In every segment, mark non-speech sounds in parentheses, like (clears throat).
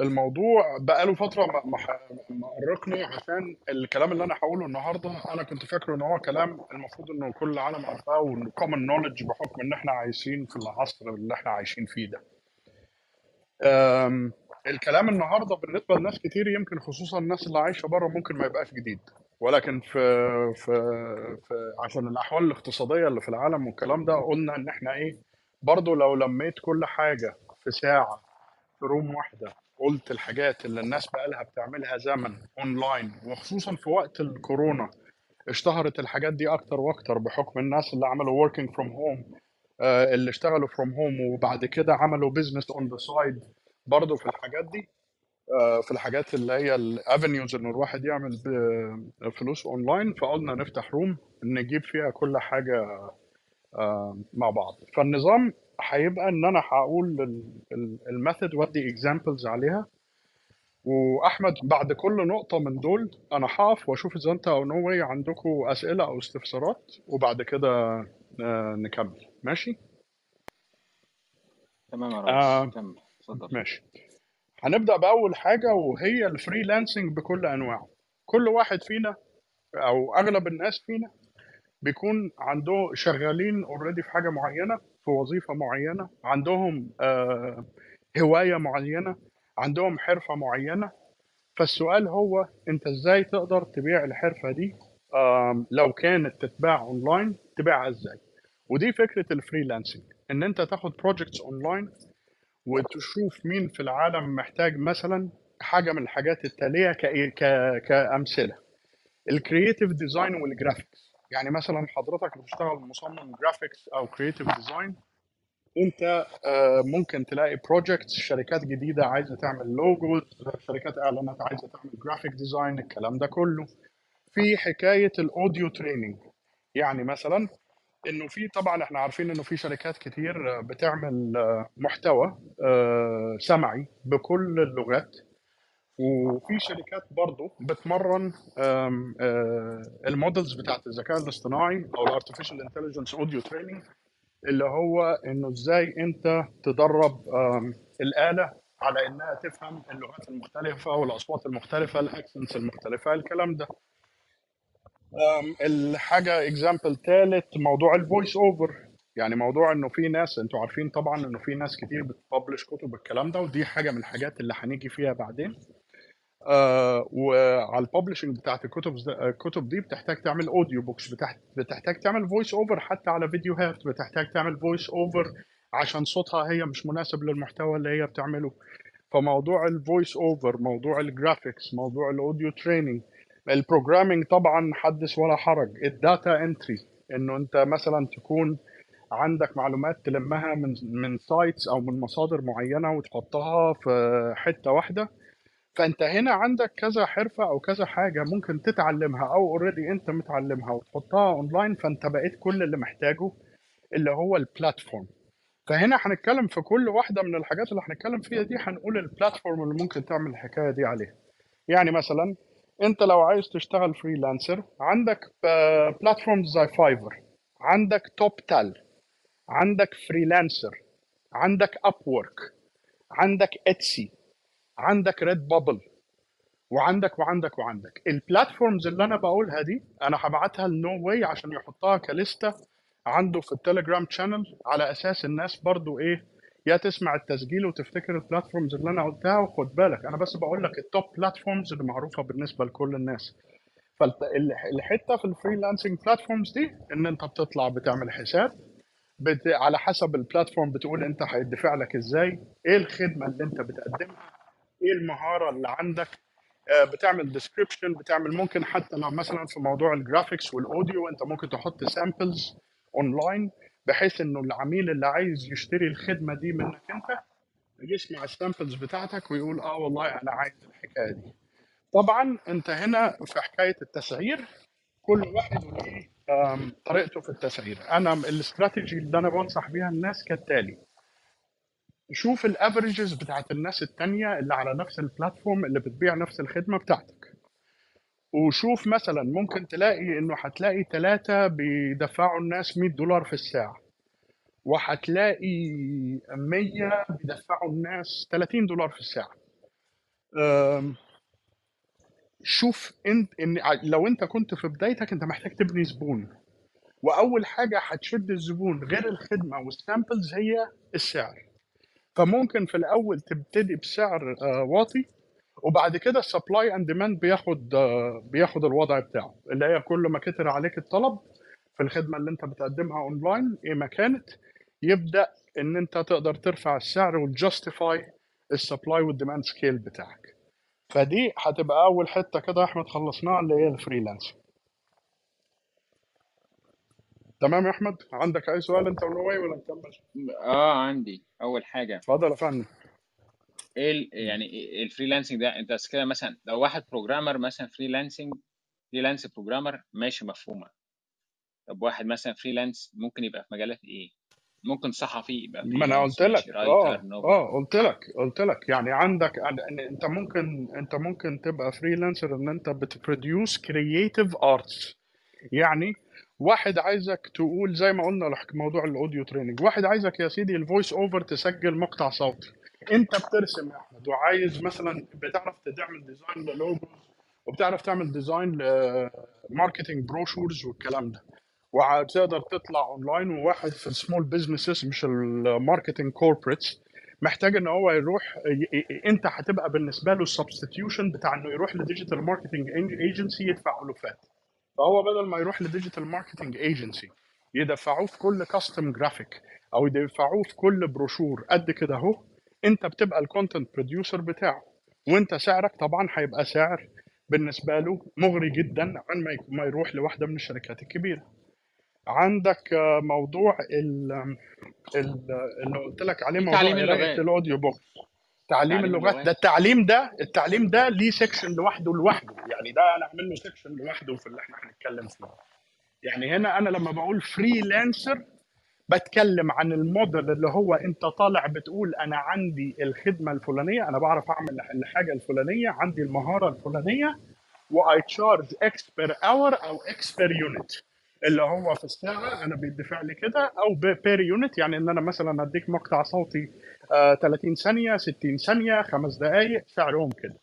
الموضوع بقاله مح- مقرقني عشان الكلام اللي أنا هقوله النهاردة أنا كنت فاكره إن هو كلام المفروض إنه كل العالم عارفاه common knowledge بحكم إن إحنا عايشين في العصر اللي إحنا عايشين فيه ده. الكلام النهارده بالنسبة لناس كتير يمكن خصوصا الناس اللي عايشة بره ممكن ما يبقاش جديد ولكن في في في عشان الأحوال الاقتصادية اللي في العالم والكلام ده قلنا إن إحنا إيه برضه لو لميت كل حاجة في ساعة في room واحدة. قلت الحاجات اللي الناس بقالها بتعملها زمن اونلاين وخصوصا في وقت الكورونا اشتهرت الحاجات دي أكتر وأكتر بحكم الناس اللي عملوا working from home آه، اللي اشتغلوا from home وبعد كده عملوا business on the side برضه في الحاجات دي آه، في الحاجات اللي هي ال avenues ان الواحد يعمل ب- فلوس اونلاين فقلنا نفتح room نجيب فيها كل حاجة آه، مع بعض. فالنظام هيبقى إن أنا هقول ال method وأدي examples عليها. وأحمد بعد كل نقطة من دول أنا هقف وأشوف إذا أنت أو نو واي عندكم أسئلة أو استفسارات وبعد كده آه، نكمل. ماشي؟ تمام يا ريس. آه كمل. اتفضل. ماشي. هنبدأ بأول حاجة وهي ال freelancing بكل أنواعه. كل واحد فينا أو أغلب الناس فينا بيكون عنده شغالين already في حاجة معينة. في وظيفة معينة عندهم آه هواية معينة عندهم حرفة معينة. فالسؤال هو أنت إزاي تقدر تبيع الحرفة دي؟ لو كانت تتباع أونلاين تبيعها إزاي؟ ودي فكرة ال freelancing إن أنت تاخد projects online وتشوف مين في العالم محتاج مثلا حاجة من الحاجات التالية ك... ك... كأمثلة. ال creative design وال graphics يعني مثلا حضرتك بتشتغل مصمم graphics أو creative design أنت آه، ممكن تلاقي projects شركات جديدة عايزة تعمل logos شركات إعلانات عايزة تعمل graphic design الكلام ده كله. في حكاية ال audio training يعني مثلا إنه في طبعا إحنا عارفين إنه في شركات كتير بتعمل آه، محتوى آه، سمعي بكل اللغات. وفي شركات برضو بتمرن آه، ال models بتاعت الذكاء الاصطناعي أو ال artificial intelligence audio training اللي هو إنه إزاي أنت تدرب الآلة على إنها تفهم اللغات المختلفة والأصوات المختلفة ال accents المختلفة الكلام ده. الحاجة example ثالث موضوع ال voice over يعني موضوع إنه في ناس أنتوا عارفين طبعا إنه في ناس كتير بت publish كتب الكلام ده ودي حاجة من الحاجات اللي هنيجي فيها بعدين. آه وعلى ال publishing بتاعت الكتب الكتب دي بتحتاج تعمل audio books بتحتاج تعمل voice over حتى على فيديوهات بتحتاج تعمل voice over عشان صوتها هي مش مناسب للمحتوى اللي هي بتعمله. فموضوع ال voice over موضوع ال graphics موضوع ال audio training ال programming طبعا حدث ولا حرج. ال data entry إنه أنت مثلا تكون عندك معلومات تلمها من من sites أو من مصادر معينة وتحطها في حتة واحدة فأنت هنا عندك كذا حرفة أو كذا حاجة ممكن تتعلمها أو already أنت متعلمها وتحطها اونلاين فأنت بقيت كل اللي محتاجه اللي هو ال platform فهنا هنتكلم في كل واحدة من الحاجات اللي هنتكلم فيها دي هنقول ال platform اللي ممكن تعمل الحكاية دي عليها. يعني مثلا أنت لو عايز تشتغل freelancer عندك platform زي Fiverr عندك Toptal عندك Freelancer عندك Upwork عندك Etsy عندك Redbubble وعندك وعندك وعندك ال platforms اللي أنا بقولها دي أنا هبعتها لنوي عشان يحطها ك list عنده في ال Telegram channel على أساس الناس برضو إيه يا تسمع التسجيل وتفتكر ال platforms اللي أنا قلتها وخد بالك أنا بس بقول لك ال top platforms اللي معروفة بالنسبة لكل الناس فالحته في ال freelancing platforms دي إن أنت بتطلع بتعمل حساب. على حسب ال platform بتقول أنت هيدفع لك إزاي إيه الخدمة اللي أنت بتقدمها إيه المهارة اللي عندك؟ آه، بتعمل description بتعمل ممكن حتى لو مثلا في موضوع ال graphics وال audio انت ممكن تحط samples online بحيث انه العميل اللي عايز يشتري الخدمة دي منك انت يسمع ال samples بتاعتك ويقول آه والله أنا عايز الحكاية دي. طبعا انت هنا في حكاية التسعير كل واحد وليه طريقته في التسعير. أنا الاستراتيجي اللي أنا بنصح بيها الناس كالتالي شوف الافريجز بتاعت الناس التانية اللي على نفس البلاتفورم اللي بتبيع نفس الخدمة بتاعتك. وشوف مثلا ممكن تلاقي إنه هتلاقي ثلاثة بيدفعوا الناس 100 دولار في الساعة. وهتلاقي 100 بيدفعوا الناس 30 دولار في الساعة. أم، شوف انت إن لو أنت كنت في بدايتك أنت محتاج تبني زبون. وأول حاجة هتشد الزبون غير الخدمة وال samples هي السعر. فممكن في الأول تبتدي بسعر آه، واطي وبعد كده ال supply and demand بياخد آه، بياخد الوضع بتاعه. اللي هي كل ما كتر عليك الطلب في الخدمة اللي انت بتقدمها اونلاين إيه ما كانت يبدأ إن انت تقدر ترفع السعر وت justify ال supply وال demand scale بتاعك. فدي هتبقى أول حتة كده احمد خلصناها اللي هي ال freelance تمام يا أحمد؟ عندك أي سؤال أنت ونوي ولا نكمل؟ آه عندي. أول حاجة. اتفضل يا فندم. إيه يعني إيه ال freelancing ده؟ أنت كده مثلا لو واحد programmer مثلا freelancing freelance programmer ماشي مفهومة. طب واحد مثلا freelance ممكن يبقى في مجالات إيه؟ ممكن صحفي يبقى ما أنا قلت لك. آه آه قلت لك قلت لك. يعني عندك أنت ممكن أنت ممكن تبقى freelancer إن أنت بت produce creative arts يعني واحد عايزك تقول زي ما قلنا موضوع ال audio training. واحد عايزك يا سيدي ال voice over تسجل مقطع صوتي. أنت بترسم يا أحمد وعايز مثلا بتعرف تعمل design لل logos وبتعرف تعمل design ل marketing brochures والكلام ده. وهتقدر تطلع اونلاين وواحد في ال small businesses مش ال marketing corporates محتاج إن هو يروح أنت هتبقى بالنسبة له ال substitution بتاع إنه يروح ل digital marketing agency يدفع الوفات فهو بدل ما يروح لديجيتال ماركتنج ايجنسي يدفعوه في كل custom graphic أو يدفعوه في كل بروشور قد كده أهو أنت بتبقى ال content producer بتاعه. وأنت سعرك طبعا هيبقى سعر بالنسبة له مغري جدا عن ما يروح لواحدة من الشركات الكبيرة. عندك آه، موضوع ال ال- اللي قلت لك عليه موضوع اللغات. ال audio book تعليم اللغات ده التعليم ده التعليم ده ليه section لوحده لوحده. يعني ده أنا اعمل له section لوحده في اللي إحنا هنتكلم فيه. يعني هنا أنا لما بقول freelancer بتكلم عن الموديل اللي هو أنت طالع بتقول أنا عندي الخدمة الفلانية أنا بعرف أعمل الحاجة الفلانية عندي المهارة الفلانية و I charge X per hour أو X per unit اللي هو في الساعة أنا بيدفع لي كده أو per unit يعني إن أنا مثلا أديك مقطع صوتي 30 ثانية 60 ثانية خمس دقائق سعرهم كده.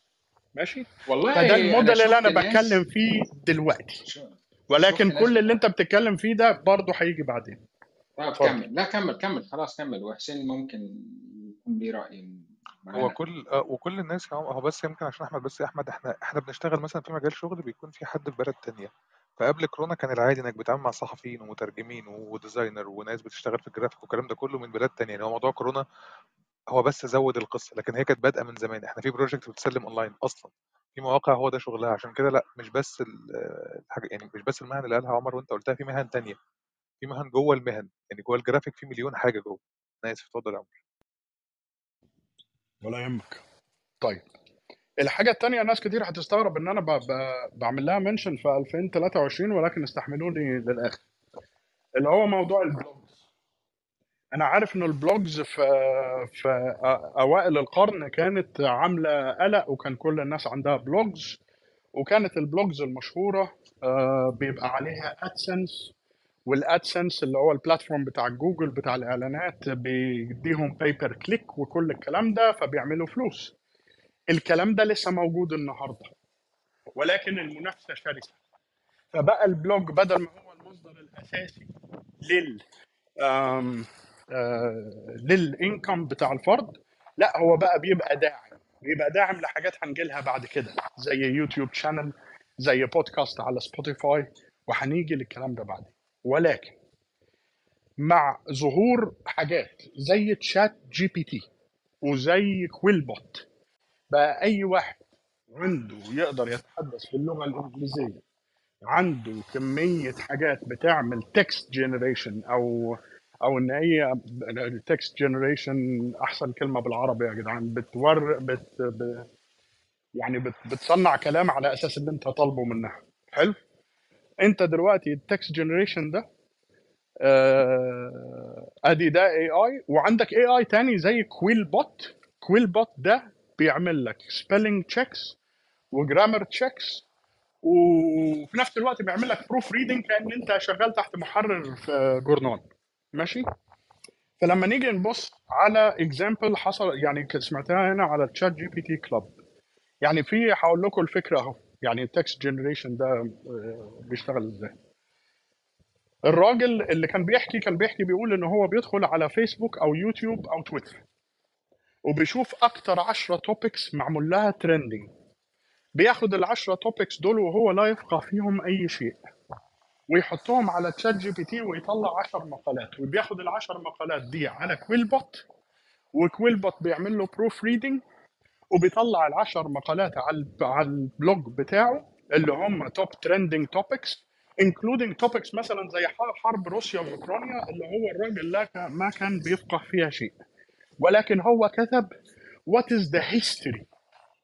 ماشي؟ والله فده الموديل اللي أنا بتكلم فيه دلوقتي. ولكن كل اللي أنت بتتكلم فيه ده برضه هيجي بعدين. طب اتفضل. كمل. لا كمل كمل. خلاص كمل. وحسين ممكن يكون ليه رأي هو كل آه، وكل الناس هو هو بس يمكن عشان أحمد بس يا أحمد إحنا إحنا بنشتغل مثلا في مجال شغل بيكون في حد في بلد تانية. فقبل كورونا كان العادي إنك بتتعامل مع صحفيين ومترجمين و designer وناس بتشتغل في الجرافيك والكلام ده كله من بلاد تانية. يعني هو موضوع كورونا هو بس زود القصة لكن هي كانت بادئة من زمان. إحنا في project بتسلم اونلاين أصلا. في مواقع هو ده شغلها. عشان كده لأ مش بس ال- الحاجة يعني مش بس المهن اللي قالها عمر وأنت قلتها في مهن تانية. في مهن جوه المهن. يعني جوه الجرافيك في مليون حاجة جوه. أنا آسف اتفضل يا عمر. ولا يهمك. طيب. الحاجة التانية ناس كتير هتستغرب إن أنا. بعمل لها mention في 2023 ولكن استحملوني للآخر. اللي هو موضوع ال blogs. أنا عارف ان ال blogs في في أوائل القرن كانت عاملة قلق وكان كل الناس عندها blogs. وكانت ال blogs المشهورة آه، بيبقى عليها AdSense وال AdSense اللي هو ال platform بتاع جوجل بتاع الإعلانات بيديهم pay per click وكل الكلام ده فبيعملوا فلوس. الكلام ده لسه موجود النهارده ولكن المنافسة شرسة. فبقى ال blog بدل ما هو المصدر الأساسي لل آم، آه، لل income بتاع الفرد لا هو بقى بيبقى داعم. بيبقى داعم لحاجات هنجيلها بعد كده زي YouTube channel زي بودكاست على Spotify وهنيجي للكلام ده بعدين. ولكن مع ظهور حاجات زي ChatGPT وزي QuillBot بقى أي واحد عنده يقدر يتحدث باللغة الإنجليزية عنده كمية حاجات بتعمل text generation أو أو إن هي text generation أحسن كلمة بالعربي يا جدعان. بتور بت ب يعني بت بتصنع كلام على أساس اللي أنت طالبه منها. حلو؟ أنت دلوقتي ال text generation ده آه، أدي ده AI وعندك AI تاني زي QuillBot QuillBot ده بيعمل لك spelling checks و grammar checks وفي نفس الوقت بيعمل لك proofreading كأن أنت شغال تحت محرر في journal. ماشي؟ فلما نيجي نبص على example حصل يعني سمعتها هنا على ChatGPT club يعني في هقول لكم الفكرة أهو. يعني ال text generation ده آه، بيشتغل إزاي. الراجل اللي كان بيحكي كان بيحكي بيقول إن هو بيدخل على فيسبوك أو يوتيوب أو تويتر وبيشوف أكتر 10 topics معمول لها trending بياخد ال 10 topics دول وهو لا يفقه فيهم أي شيء. ويحطهم على ChatGPT ويطلع 10 مقالات. وبياخد ال 10 مقالات دي على QuillBot و QuillBot بيعمل له proofreading وبيطلع العشر مقالات على ال- على ال blog بتاعه اللي هم top trending topics including topics مثلا زي حرب روسيا وأوكرانيا اللي هو الراجل لا ما كان بيفقه فيها شيء. ولكن هو كتب what is the history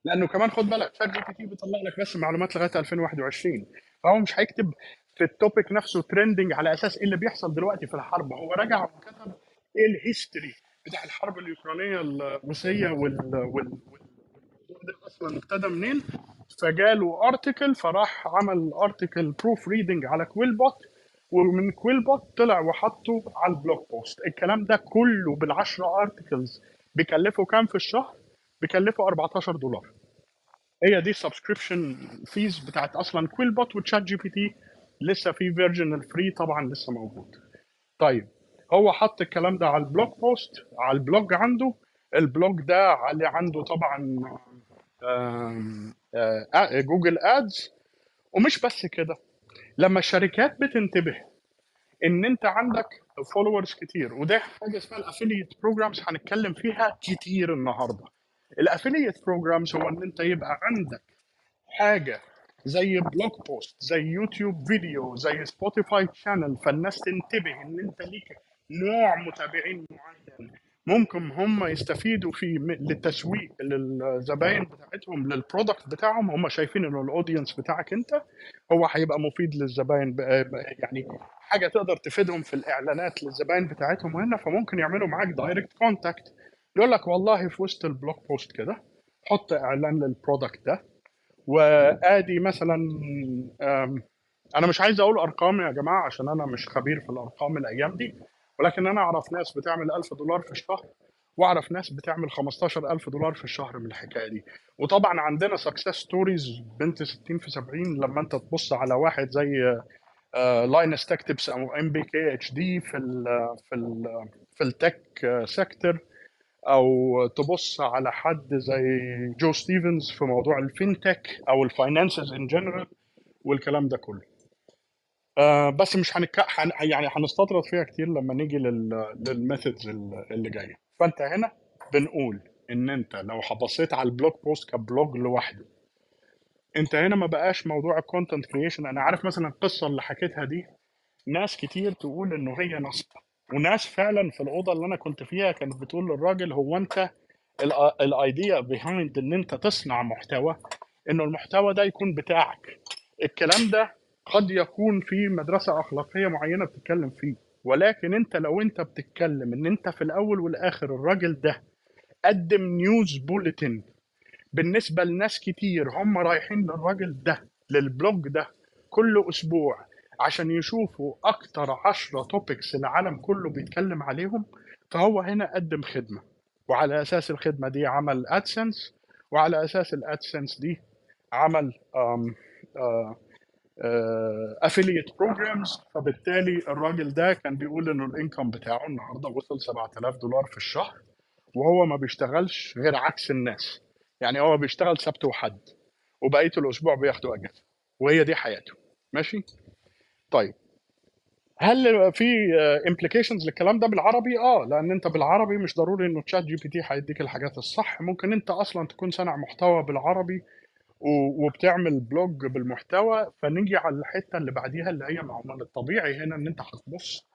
لأنه كمان خد بالك ChatGPT بيطلع لك بس معلومات لغاية 2021 فهو مش هيكتب في ال topic نفسه trending على أساس إيه اللي بيحصل دلوقتي في الحرب. هو رجع وكتب إيه ال history بتاع الحرب الأوكرانية الروسيه وال وال أصلا ابتدى منين؟ فجاله article فراح عمل article proofreading على QuillBot ومن QuillBot طلع وحطه على ال blog post. الكلام ده كله بالعشرة articles بيكلفه كام في الشهر؟ بيكلفه 14 دولار. هي دي subscription fees بتاعت أصلا QuillBot و ChatGPT لسه في version ال free طبعا لسه موجود. طيب هو حط الكلام ده على ال blog post على ال blog عنده. ال blog ده على عنده طبعا آه، Google Ads ومش بس كده. لما الشركات بتنتبه إن أنت عندك followers كتير وده حاجة اسمها ال affiliate programs هنتكلم فيها كتير النهارده. ال affiliate programs هو إن أنت يبقى عندك حاجة زي blog post زي YouTube video زي Spotify channel فالناس تنتبه إن أنت ليك نوع متابعين معين. ممكن هم يستفيدوا فيه م- للتسويق للزباين بتاعتهم لل product بتاعهم. هم شايفين إنه ال audience بتاعك أنت هو هيبقى مفيد للزباين يعني حاجة تقدر تفيدهم في الإعلانات للزباين بتاعتهم هنا فممكن يعملوا معاك direct contact يقول لك والله في وسط ال blog post كده حط إعلان لل product ده وآدي مثلا أنا مش عايز أقول أرقام يا جماعة عشان أنا مش خبير في الأرقام الأيام دي ولكن أنا أعرف ناس بتعمل 1000 دولار في الشهر وأعرف ناس بتعمل 15000 دولار في الشهر من الحكاية دي. وطبعا عندنا success stories بنت 60 في 70 لما أنت تبص على واحد زي Linus Tech Tips أو ام بي كي اتش دي في ال في ال في ال tech sector أو تبص على حد زي جو ستيفنز في موضوع ال fintech أو ال finances in general والكلام ده كله. آه بس مش هنك... هن... يعني هنستطرد فيها كتير لما نيجي لل... لل methods اللي جاية. فأنت هنا بنقول إن أنت لو بصيت على ال blog post ك blog لوحده أنت هنا ما بقاش موضوع ال content creation أنا عارف مثلا القصة اللي حكيتها دي ناس كتير تقول إنه هي نصب وناس فعلا في الأوضة اللي أنا كنت فيها كانت بتقول للراجل هو أنت ال idea behind إن أنت تصنع محتوى إنه المحتوى ده يكون بتاعك. الكلام ده قد يكون في مدرسة أخلاقية معينة بتتكلم فيه. ولكن أنت لو أنت بتتكلم إن أنت في الأول والآخر الراجل ده قدم news bulletin بالنسبة لناس كتير هم رايحين للراجل ده لل blog ده كل أسبوع عشان يشوفوا أكتر عشرة topics العالم كله بيتكلم عليهم فهو هنا قدم خدمة. وعلى أساس الخدمة دي عمل AdSense وعلى أساس ال AdSense دي عمل affiliate programs فبالتالي الراجل ده كان بيقول إنه ال income بتاعه النهارده وصل 7000 دولار في الشهر وهو ما بيشتغلش غير عكس الناس. يعني هو بيشتغل سبت وحد وبقية الأسبوع بياخدوا أجازة وهي دي حياته. ماشي؟ طيب. هل في implications للكلام ده بالعربي؟ آه لأن أنت بالعربي مش ضروري إنه ChatGPT هيديك الحاجات الصح. ممكن أنت أصلا تكون صانع محتوى بالعربي وبتعمل blog بالمحتوى فنيجي على الحتة اللي بعديها اللي هي من الطبيعي هنا إن أنت هتبص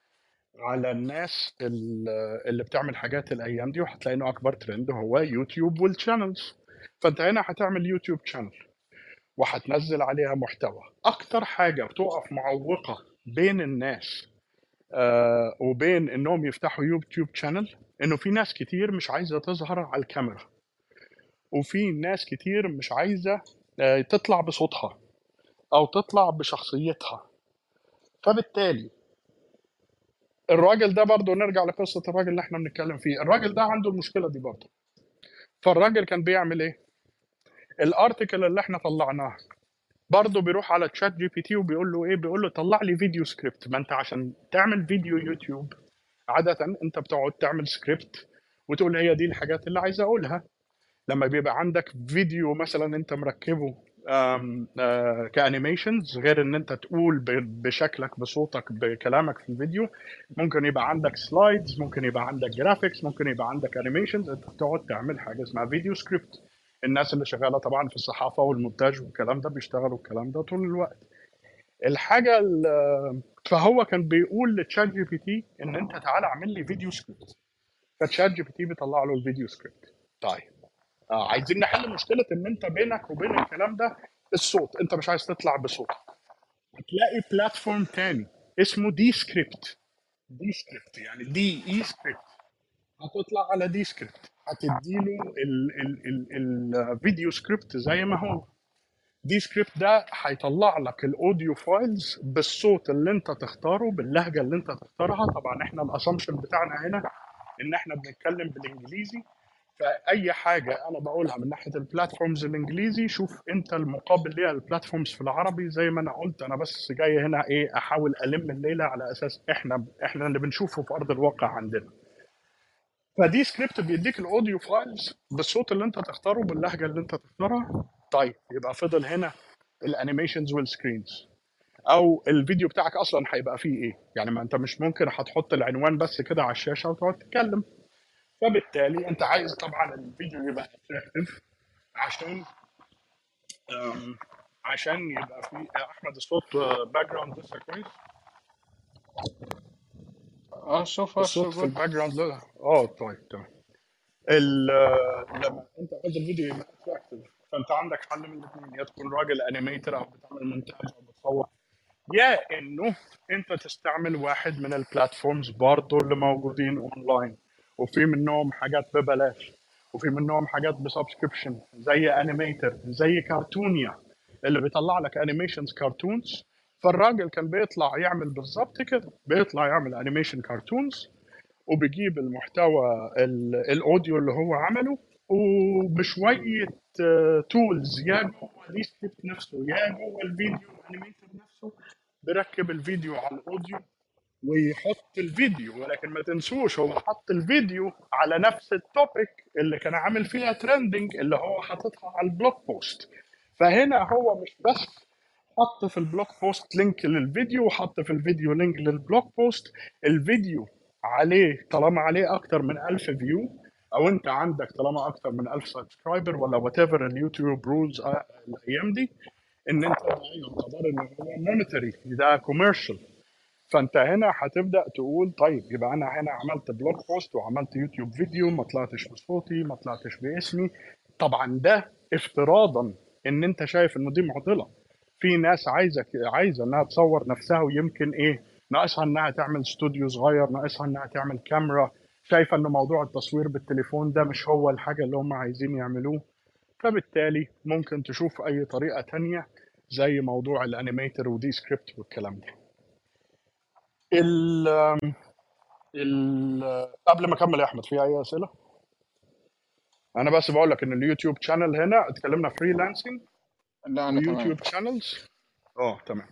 على الناس ال- اللي بتعمل حاجات الأيام دي وهتلاقي إنه أكبر ترند هو YouTube وال channels فأنت هنا هتعمل YouTube channel وهتنزل عليها محتوى. أكتر حاجة بتقف معوقة بين الناس آه وبين إنهم يفتحوا YouTube channel إنه في ناس كتير مش عايزة تظهر على الكاميرا. وفي ناس كتير مش عايزة آه تطلع بصوتها أو تطلع بشخصيتها. فبالتالي الراجل ده برضه نرجع لقصة الراجل اللي إحنا بنتكلم فيه. الراجل ده عنده المشكلة دي برضه. فالراجل كان بيعمل إيه؟ ال article اللي إحنا طلعناه برضه بيروح على ChatGPT وبيقول له إيه؟ بيقول له طلع لي video script ما انت عشان تعمل فيديو يوتيوب عادة انت بتقعد تعمل سكريبت وتقول هي دي الحاجات اللي عايز أقولها. لما بيبقى عندك فيديو مثلا أنت مركبه آه، ك animations غير إن أنت تقول بشكلك بصوتك بكلامك في الفيديو ممكن يبقى عندك slides ممكن يبقى عندك graphics ممكن يبقى عندك animations أنت بتقعد تعمل حاجة اسمها video script الناس اللي شغالة طبعا في الصحافة والمونتاج والكلام ده بيشتغلوا الكلام ده طول الوقت. الحاجة ال- فهو كان بيقول ل ChatGPT إن أنت تعالى اعمل لي video script ف ChatGPT بيطلع له ال video script طيب. آه عايزين نحل مشكلة إن أنت بينك وبين الكلام ده الصوت. أنت مش عايز تطلع بصوت. هتلاقي platform تاني اسمه Descript Descript يعني D E script هتطلع على Descript هتديله ال video script زي ما هو. Descript ده هيطلع لك ال audio files بالصوت اللي أنت تختاره باللهجة اللي أنت تختارها. طبعا إحنا ال assumption بتاعنا هنا إن إحنا بنتكلم بالإنجليزي. فأي حاجة أنا بقولها من ناحية ال platforms الإنجليزي شوف أنت المقابل ليها ال platforms في العربي. زي ما أنا قلت أنا بس جاي هنا إيه أحاول ألم الليلة على أساس إحنا إحنا اللي بنشوفه في أرض الواقع عندنا. ف Descript بيديك ال audio files بالصوت اللي أنت تختاره باللهجة اللي أنت تختارها. طيب يبقى فضل هنا ال animations وال screens أو الفيديو بتاعك أصلا هيبقى فيه إيه؟ يعني ما أنت مش ممكن هتحط العنوان بس كده على الشاشة وتقعد تتكلم. فبالتالي أنت عايز طبعا الفيديو يبقى attractive عشان عشان يبقى في أحمد الصوت background لسه كويس. آه so الصوت في ال background لا آه طيب تمام. ال- لما أنت عايز الفيديو يبقى attractive فأنت عندك حل من الاثنين يا تكون راجل animator أو بتعمل مونتاج أو بتصور يا إنه أنت تستعمل واحد من ال platforms برضه اللي موجودين اونلاين وفي منهم حاجات ببلاش وفي منهم حاجات ب subscription زي Animator زي كارتونيا اللي بيطلع لك animations cartoons فالراجل كان بيطلع يعمل بالظبط كده بيطلع يعمل animation cartoons وبيجيب المحتوى ال- ال audio اللي هو عمله وبشوية tools يا جوه Descript نفسه يا جوه ال video animator نفسه بيركب الفيديو على ال audio ويحط الفيديو ولكن ما تنسوش هو حط الفيديو على نفس ال topic اللي كان عامل فيها trending اللي هو حاططها على ال blog post فهنا هو مش بس حط في ال blog post link للفيديو وحط في الفيديو link لل blog post الفيديو عليه طالما عليه أكتر من 1000 view أو أنت عندك طالما أكتر من 1000 subscriber ولا whatever ال YouTube rules الأيام دي إن أنت يعتبر إن هو monetary ده commercial فأنت هنا هتبدا تقول طيب يبقى أنا هنا عملت blog post وعملت YouTube video ما طلعتش بصوتي ما طلعتش باسمي. طبعا ده افتراضا إن أنت شايف إنه دي معضلة. في ناس عايزة عايزة إنها تصور نفسها ويمكن إيه ناقصها إنها تعمل استوديو صغير ناقصها إنها تعمل كاميرا شايفة ان موضوع التصوير بالتليفون ده مش هو الحاجة اللي هم عايزين يعملوه. فبالتالي ممكن تشوف أي طريقة تانية زي موضوع ال animator و Descript والكلام ده. ال ال قبل ما أكمل يا أحمد في أي أسئلة؟ أنا بس بقول لك إن ال YouTube channel هنا اتكلمنا freelancing لا أنا تمام. و YouTube channels آه تمام.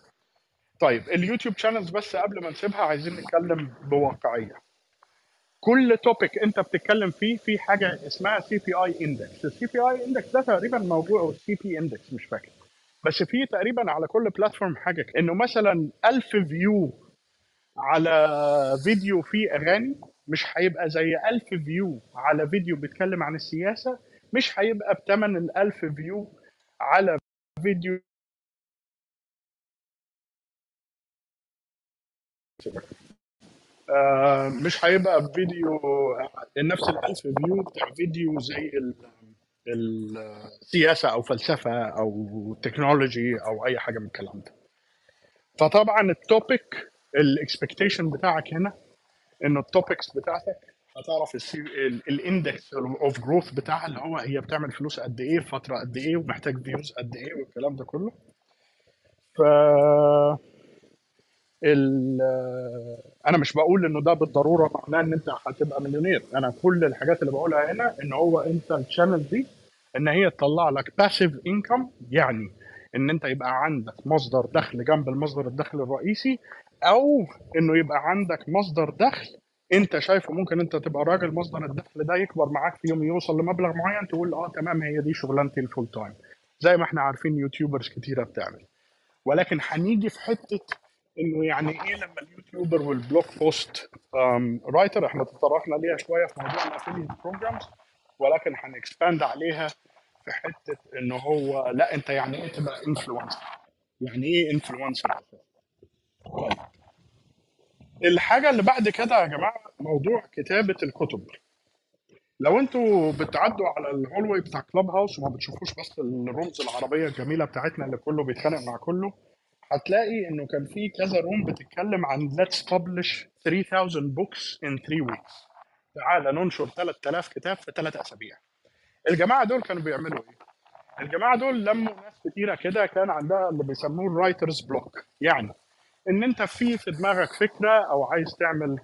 طيب ال YouTube channels بس قبل ما نسيبها عايزين نتكلم بواقعية. كل topic أنت بتتكلم فيه في حاجة اسمها CPI index ال CPI index ده تقريبا موجود أو CP index مش فاكر. بس في تقريبا على كل platform حاجة. إنه مثلا 1000 view على فيديو فيه أغاني مش هيبقى زي 1000 view على فيديو بيتكلم عن السياسة مش هيبقى بثمن ال 1000 view على فيديو. آه، مش هيبقى فيديو نفس ال 1000 view بتاع فيديو زي ال- السياسة أو فلسفة أو technology أو أي حاجة من الكلام ده. فطبعا ال topic ال expectation بتاعك هنا ان ال topics بتاعتك هتعرف ال index of growth بتاعها اللي هو هي بتعمل فلوس قد إيه في فترة قد إيه ومحتاج views قد إيه والكلام ده كله. ف ال أنا مش بقول إنه ده بالضرورة معناه إن أنت هتبقى مليونير أنا كل الحاجات اللي بقولها هنا إن هو أنت ال channel دي إن هي تطلع لك passive income يعني إن أنت يبقى عندك مصدر دخل جنب المصدر الدخل الرئيسي أو إنه يبقى عندك مصدر دخل أنت شايفه ممكن أنت تبقى راجل مصدر الدخل ده يكبر معاك في يوم يوصل لمبلغ معين تقول آه تمام هي دي شغلانتي ال full time زي ما إحنا عارفين YouTubers كتيرة بتعمل. ولكن هنيجي في حتة إنه يعني إيه لما ال YouTuber وال blog post writer إحنا تطرقنا ليها شوية في موضوع ال affiliate programs ولكن هن expand عليها في حتة إنه هو لا أنت يعني إيه تبقى influencer يعني إيه influencer طيب الحاجة اللي بعد كده يا جماعة موضوع كتابة الكتب. لو أنتوا بتعدوا على ال hallway بتاع Clubhouse وما بتشوفوش بس ال rooms العربية الجميلة بتاعتنا اللي كله بيتخانق مع كله هتلاقي انه كان في كذا room بتتكلم عن let's publish 3000 books in 3 weeks. تعالى ننشر 3000 كتاب في 3 أسابيع. الجماعة دول كانوا بيعملوا إيه؟ الجماعة دول لموا ناس كتيرة كده كان عندها اللي بيسموه ال writer's block يعني إن أنت في في دماغك فكرة أو عايز تعمل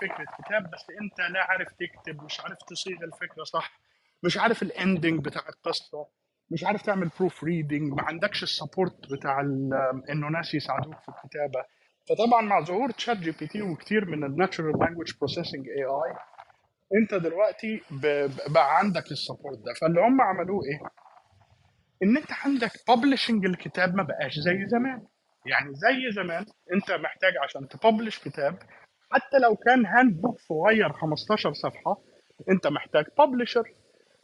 فكرة كتاب بس أنت لا عارف تكتب مش عارف تصيغ الفكرة صح مش عارف ال ending بتاع القصة مش عارف تعمل proofreading ما عندكش ال support بتاع إنه ناس يساعدوك في الكتابة. فطبعا مع ظهور ChatGPT وكتير من ال natural language processing AI أنت دلوقتي بقى عندك ال support ده. فاللي هم عملوه إيه؟ إن أنت عندك publishing الكتاب ما بقاش زي زمان. يعني زي زمان انت محتاج عشان ت publish كتاب حتى لو كان handbook صغير 15 صفحة انت محتاج publisher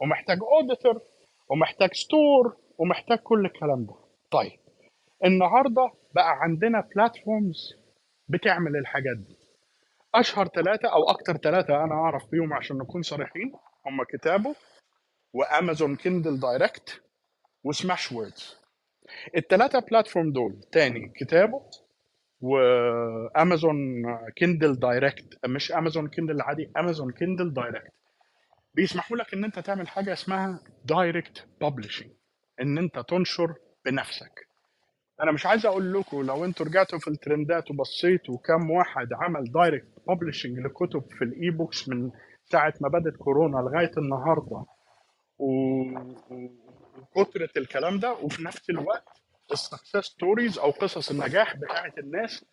ومحتاج editor ومحتاج store ومحتاج كل الكلام ده. طيب النهارده بقى عندنا platforms بتعمل الحاجات دي. أشهر ثلاثة أو أكتر ثلاثة أنا أعرف بيهم عشان نكون صريحين هم كتابه و Amazon Kindle Direct و Smashwords الثلاثه platform دول تاني كتابه و Amazon Kindle Direct مش Amazon Kindle العادي Amazon Kindle Direct بيسمحوا لك إن أنت تعمل حاجة اسمها direct publishing إن أنت تنشر بنفسك. أنا مش عايز أقول لكم لو أنتوا رجعتوا في الترندات وبصيتوا كم واحد عمل direct publishing لكتب في ال e-books من ساعة ما بدأت كورونا لغاية النهارده و- وكتره الكلام ده وفي نفس الوقت ال success stories أو قصص النجاح بتاعت الناس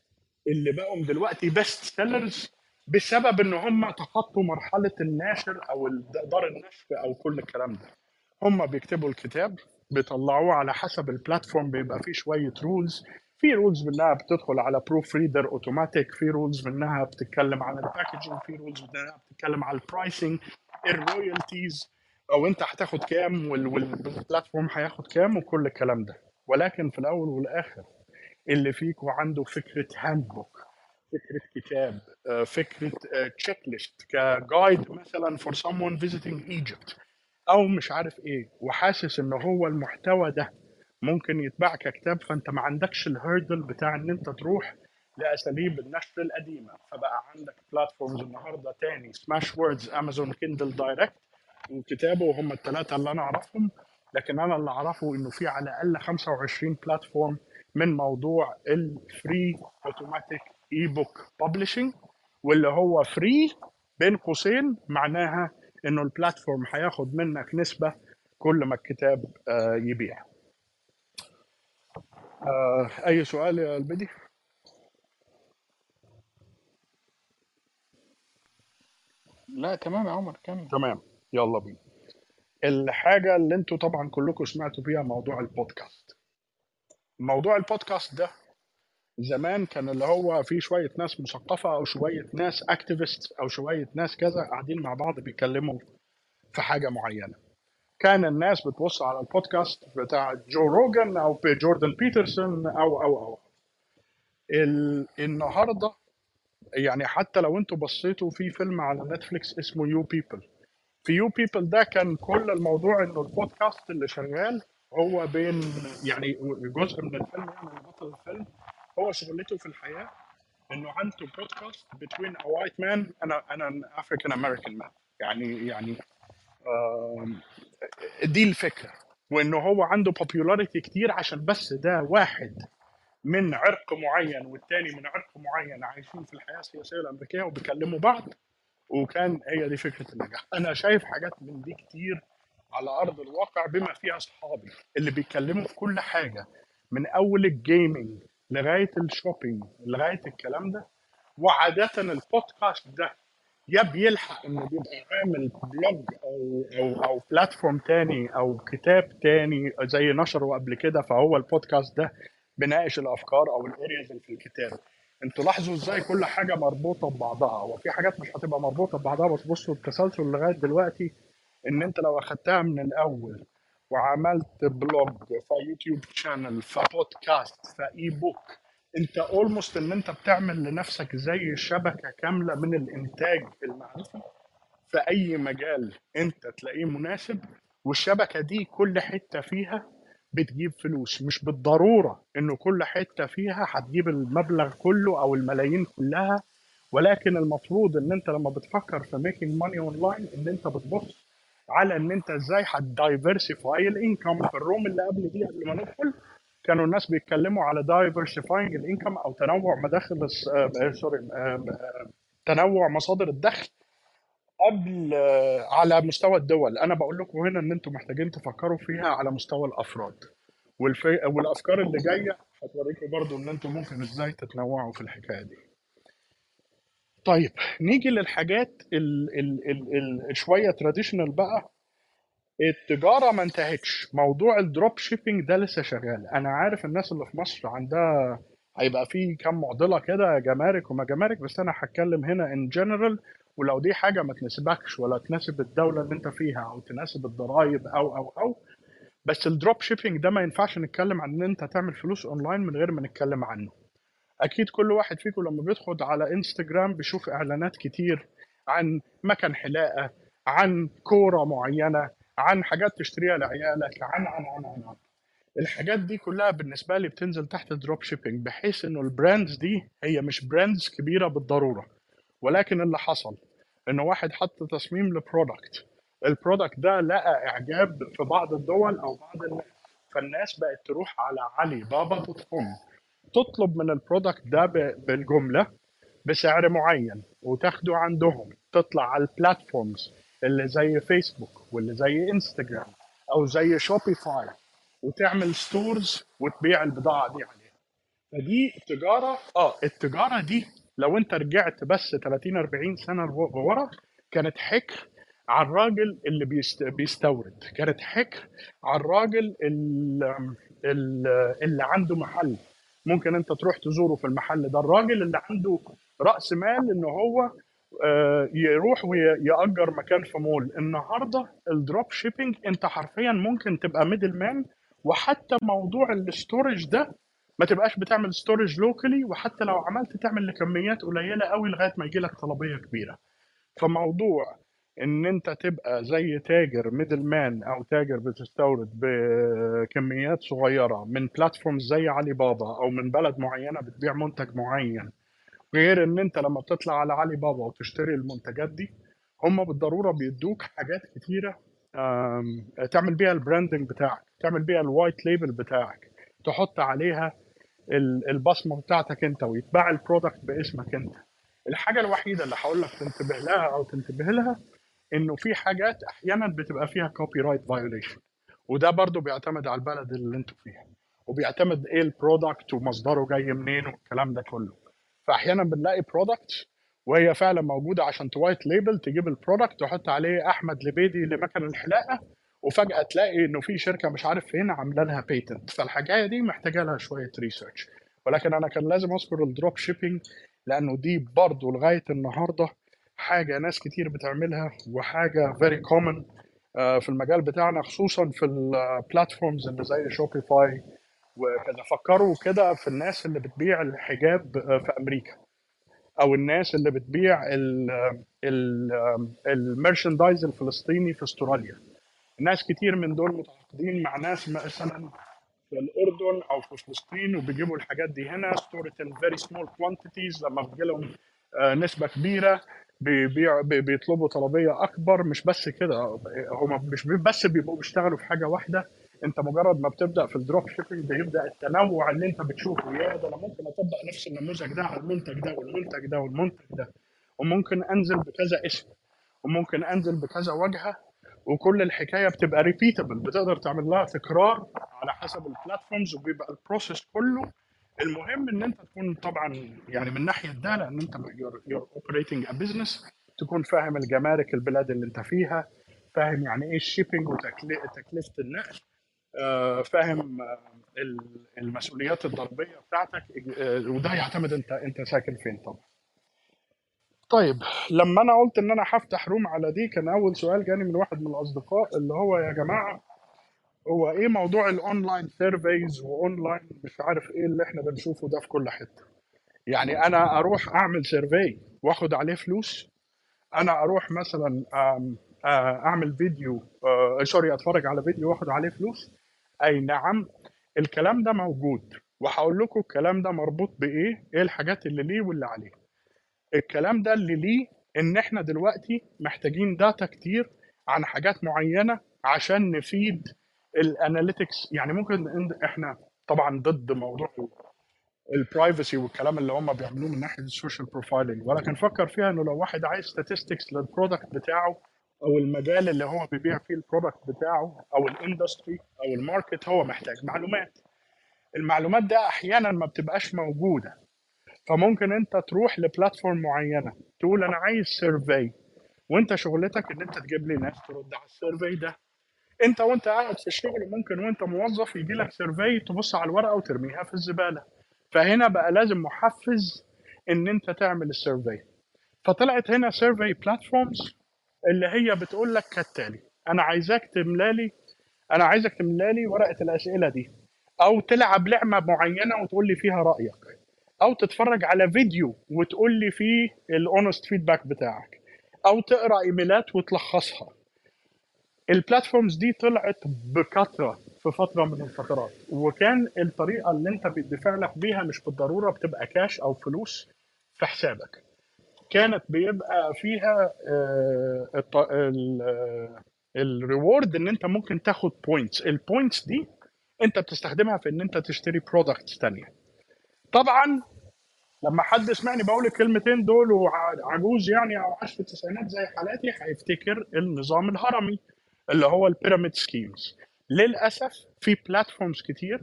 اللي بقوا دلوقتي best sellers بسبب إن هم تخطوا مرحلة الناشر أو دار النشر أو كل الكلام ده. هم بيكتبوا الكتاب بيطلعوه على حسب ال platform بيبقى فيه شوية rules في rules منها بتدخل على proofreader automatic في rules منها بتتكلم عن ال packaging في rules منها بتتكلم على ال pricing ال royalties أو أنت هتاخد كام وال- وال platform هياخد كام وكل الكلام ده. ولكن في الأول والآخر اللي فيكم عنده فكرة handbook فكرة كتاب آه، فكرة checklist ك guide مثلا for someone visiting Egypt أو مش عارف إيه وحاسس إن هو المحتوى ده ممكن يتباع ككتاب فأنت ما عندكش ال hurdle بتاع إن أنت تروح لأساليب النشر القديمة. فبقى عندك platforms النهارده تاني Smashwords Amazon Kindle Direct وكتابه وهم الثلاثه اللي أنا أعرفهم لكن أنا اللي أعرفه إنه في على الأقل 25 platform من موضوع ال free automatic e-book publishing واللي هو free بين قوسين معناها إنه البلاتفورم هياخد منك نسبة كل ما الكتاب آه، يبيع. آه، أي سؤال يا البدي؟ لا تمام يا عمر كمل. تمام. يلا بينا. الحاجة اللي أنتوا طبعا كلكم سمعتوا بيها موضوع البودكاست. موضوع البودكاست ده زمان كان اللي هو في شوية ناس مثقفة أو شوية ناس activist أو شوية ناس كذا قاعدين مع بعض بيتكلموا في حاجة معينة. كان الناس بتبص على البودكاست بتاع Joe Rogan أو Jordan Peterson أو أو أو. ال... النهارده يعني حتى لو أنتوا بصيتوا في فيلم على Netflix اسمه You People. في You People ده كان كل الموضوع إنه البودكاست اللي شغال هو بين يعني جزء من الفيلم يعني بطل الفيلم هو شغلته في الحياة إنه عنده بودكاست white man and a, and an African American man. يعني يعني دي الفكرة. وإنه هو عنده popularity كتير عشان بس ده واحد من عرق معين والتاني من عرق معين عايشين في الحياة السياسية الأمريكية وبيكلموا بعض. وكان هي دي فكرة النجاح. أنا شايف حاجات من دي كتير على أرض الواقع بما فيها أصحابي اللي بيتكلموا في كل حاجة من أول ال gaming لغاية ال shopping لغاية الكلام ده. وعاده البودكاست ده يا بيلحق انه بيبقى عامل blog أو أو أو platform تاني أو كتاب تاني زي نشره قبل كده فهو البودكاست ده بناقش الأفكار أو ال areas اللي في الكتاب. أنتوا لاحظوا إزاي كل حاجة مربوطة ببعضها؟ وفي حاجات مش هتبقى مربوطة ببعضها بس بصوا التسلسل لغاية دلوقتي إن أنت لو أخدتها من الأول وعملت blog ف YouTube channel ف podcast ف e-book أنت almost إن أنت بتعمل لنفسك زي شبكة كاملة من الإنتاج المعرفي في أي مجال أنت تلاقيه مناسب والشبكة دي كل حتة فيها بتجيب فلوس مش بالضرورة انه كل حتة فيها هتجيب المبلغ كله أو الملايين كلها ولكن المفروض إن أنت لما بتفكر في making money online إن أنت بتبص على إن أنت إزاي هت diversify ال income في ال room اللي قبل دي قبل ما ندخل. كانوا الناس بيتكلموا على diversifying ال income أو تنوع مداخل الس- آه، sorry آه، آه، تنوع مصادر الدخل. قبل آه، على مستوى الدول. أنا بقول لكم هنا إن أنتم محتاجين تفكروا فيها على مستوى الأفراد. والفي... والأفكار اللي جاية هتوريكم برضو إن أنتم ممكن إزاي تتنوعوا في الحكاية دي. طيب نيجي للحاجات ال... ال... ال... ال... شوية traditional بقى. التجارة ما انتهتش. موضوع ال drop shipping ده لسه شغال. أنا عارف الناس اللي في مصر عندها هيبقى في كام معضلة كده جمارك وما جمارك بس أنا هتكلم هنا in general ولو دي حاجة ما تناسبكش ولا تناسب الدولة اللي انت فيها أو تناسب الضرايب أو أو أو بس ال drop shipping ده ما ينفعش نتكلم عن إن انت تعمل فلوس اونلاين من غير ما نتكلم عنه أكيد كل واحد فيكم لما بيدخل على انستجرام بيشوف إعلانات كتير عن مكن حلاقة عن كورة معينة عن حاجات تشتريها لعيالك عن عن عن عن, عن. الحاجات دي كلها بالنسبة لي بتنزل تحت ال drop shipping بحيث إنه ال brands دي هي مش brands كبيرة بالضرورة ولكن اللي حصل ان واحد حط تصميم ل product ال product ده لقى إعجاب في بعض الدول أو بعض الناس. فالناس بقت تروح على Alibaba dot com تطلب من ال product ده بالجملة بسعر معين وتاخده عندهم. تطلع على ال platforms اللي زي فيسبوك واللي زي انستجرام أو زي Shopify وتعمل stores وتبيع البضاعة دي عليها. فدي تجاره آه التجارة دي لو انت رجعت بس 30 40 سنة لو- ورا كانت حكر على الراجل اللي بيست... بيستورد. كانت حكر على الراجل اللي, اللي عنده محل. ممكن انت تروح تزوره في المحل. ده الراجل اللي عنده رأس مال ان هو آه، يروح ويأجر مكان في مول. النهارده ال drop shipping انت حرفيا ممكن تبقى middle man وحتى موضوع ال storage ده ما تبقاش بتعمل storage locally وحتى لو عملت تعمل لكميات قليلة قوي لغاية ما يجي لك طلبية كبيرة. فموضوع إن أنت تبقى زي تاجر middle man أو تاجر بتستورد بكميات صغيرة من platforms زي علي بابا أو من بلد معينة بتبيع منتج معين غير إن أنت لما بتطلع على علي بابا وتشتري المنتجات دي هم بالضرورة بيدوك حاجات كتيرة تعمل بيها ال branding بتاعك تعمل بيها ال white label بتاعك تحط عليها البصمة بتاعتك انت ويتباع ال product باسمك انت. الحاجة الوحيدة اللي هقول لك تنتبه لها أو تنتبه لها إنه في حاجات أحيانا بتبقى فيها copyright violation وده برضو بيعتمد على البلد اللي أنتوا فيها. وبيعتمد إيه ال product ومصدره جاي منين والكلام ده كله. فاحيانا بنلاقي product وهي فعلا موجودة عشان to white label تجيب ال product تحط عليه أحمد لبيدي لمكن الحلاقة وفجأة تلاقي إنه في شركة مش عارف فين عاملة لها patent فالحكاية دي محتاجة لها شوية research ولكن أنا كان لازم أذكر ال drop shipping لأنه دي برضه لغاية النهارده حاجة ناس كتير بتعملها وحاجة very common في المجال بتاعنا خصوصا في ال platforms اللي زي Shopify وكذا. فكروا كده في الناس اللي بتبيع الحجاب آه، في أمريكا. أو الناس اللي بتبيع ال merchandise الفلسطيني في أستراليا. ناس كتير من دول متعاقدين مع ناس مثلا في الأردن أو في فلسطين وبيجيبوا الحاجات دي هنا. start in very small quantities لما بتجي لهم آه، نسبة كبيرة بيبيع بي- بيطلبوا طلبية أكبر. مش بس كده هم مش بس بيبقوا بيشتغلوا في حاجة واحدة. أنت مجرد ما بتبدأ في ال drop shipping بيبدأ التنوع اللي أنت بتشوفه. يا ده أنا ممكن أطبق نفس النموذج ده على المنتج ده والمنتج ده والمنتج ده وممكن أنزل بكذا اسم وممكن أنزل بكذا واجهه وكل الحكاية بتبقى repeatable بتقدر تعمل لها تكرار على حسب ال platforms وبيبقى ال process كله. المهم إن أنت تكون طبعا يعني من ناحية ده لأن أنت you're operating a business تكون فاهم الجمارك البلاد اللي أنت فيها فاهم يعني إيه ال shipping وتكلفه النقل آه، فاهم آه، ال- المسؤوليات الضريبيه بتاعتك آه، وده يعتمد أنت أنت ساكن فين طبعا. طيب لما أنا قلت إن أنا هفتح room على دي كان أول سؤال جاني من واحد من الأصدقاء اللي هو يا جماعة هو إيه موضوع ال online surveys و online مش عارف إيه اللي إحنا بنشوفه ده في كل حتة؟ يعني أنا أروح أعمل survey وآخد عليه فلوس أنا أروح مثلا أعمل فيديو sorry أتفرج على فيديو وآخد عليه فلوس. أي نعم الكلام ده موجود. وهقول لكم الكلام ده مربوط بإيه؟ إيه الحاجات اللي ليه واللي عليه. الكلام ده اللي ليه إن إحنا دلوقتي محتاجين data كتير عن حاجات معينة عشان نفيد ال analytics يعني ممكن إحنا طبعا ضد موضوع ال privacy والكلام اللي هم بيعملوه من ناحية ال social profiling ولكن فكر فيها إنه لو واحد عايز statistics لل product بتاعه أو المجال اللي هو بيبيع فيه ال product بتاعه أو ال industry أو ال market هو محتاج معلومات. المعلومات ده أحيانا ما بتبقاش موجودة. فممكن انت تروح ل platform معينة تقول أنا عايز survey وأنت شغلتك إن أنت تجيب لي ناس ترد على ال survey ده. أنت وأنت قاعد في الشغل ممكن وأنت موظف يجي لك survey تبص على الورقة وترميها في الزبالة. فهنا بقى لازم محفز إن أنت تعمل ال survey فطلعت هنا survey platforms اللي هي بتقول لك كالتالي. أنا عايزاك تملالي أنا عايزك تملالي ورقة الأسئلة دي. أو تلعب لعبة معينة وتقول لي فيها رأيك. أو تتفرج على فيديو وتقول لي فيه ال honest feedback بتاعك أو تقرأ إيميلات وتلخصها. ال platforms دي طلعت بكثرة في فترة من الفترات وكان الطريقة اللي أنت بيدفع لك بيها مش بالضرورة بتبقى كاش أو فلوس في حسابك. كانت بيبقى فيها ال reward إن أنت ممكن تاخد points ال points دي أنت بتستخدمها في إن أنت تشتري products تانية. طبعا لما حد يسمعني بقول الكلمتين دول وعجوز يعني أو عاش في التسعينات زي حالاتي هيفتكر النظام الهرمي اللي هو ال pyramid schemes للأسف في platforms كتير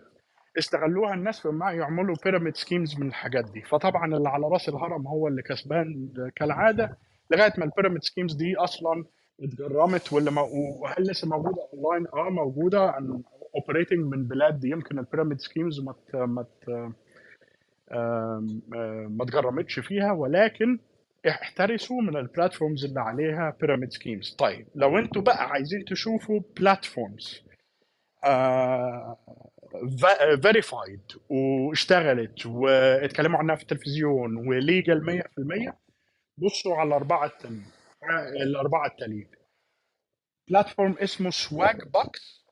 استغلوها الناس في ما يعملوا pyramid schemes من الحاجات دي. فطبعا اللي على رأس الهرم هو اللي كسبان كالعادة لغاية ما ال pyramid schemes دي أصلا اتجرمت واللي. وهل لسه موجودة اونلاين آه موجودة. operating من بلاد يمكن ال pyramid schemes ما ت... ما ت... آم، آم، ما اتجرمتش فيها ولكن احترسوا من ال platforms اللي عليها pyramid schemes طيب لو أنتوا بقى عايزين تشوفوا platforms verified واشتغلت واتكلموا عنها في التلفزيون و legal 100% بصوا على الأربعة التانيين آه، الأربعة التانيين platform اسمه Swagbucks و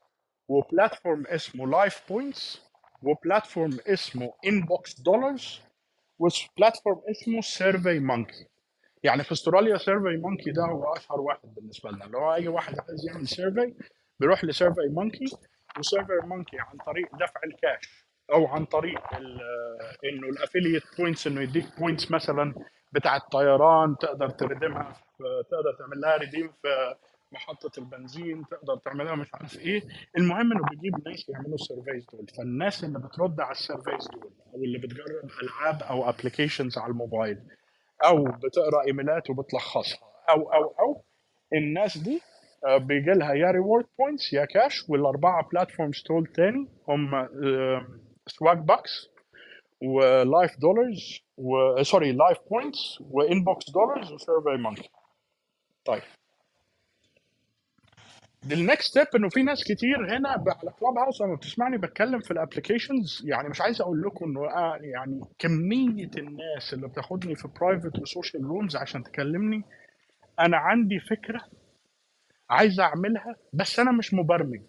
platform اسمه LifePoints و platform اسمه InboxDollars و platform اسمه SurveyMonkey يعني في أستراليا SurveyMonkey ده هو أشهر واحد بالنسبة لنا. اللي هو أي واحد عايز يعمل survey بيروح ل SurveyMonkey و SurveyMonkey عن طريق دفع الكاش أو عن طريق ال- إنه ال affiliate points إنه يديك points مثلا بتاع الطيران تقدر ت redeem ها تقدر تعمل لها redeem في محطة البنزين تقدر تعملها مش عارف إيه. المهم إنه بيجيب ناس يعملوا ال surveys دول. فالناس اللي بترد على ال surveys دول أو اللي بتجرب ألعاب أو applications على الموبايل أو بتقرأ إيميلات وبتلخصها أو أو أو الناس دي آه، بيجي لها يا reward points يا كاش والأربعة platforms دول تاني هم Swagbucks و Life Dollars و sorry LifePoints و InboxDollars و SurveyMonkey طيب. ال next step إنه في ناس كتير هنا على Clubhouse لما بتسمعني بتكلم في ال applications يعني مش عايز أقول لكم إنه آه يعني كمية الناس اللي بتاخدني في private و social rooms عشان تكلمني. أنا عندي فكرة عايز أعملها بس أنا مش مبرمج.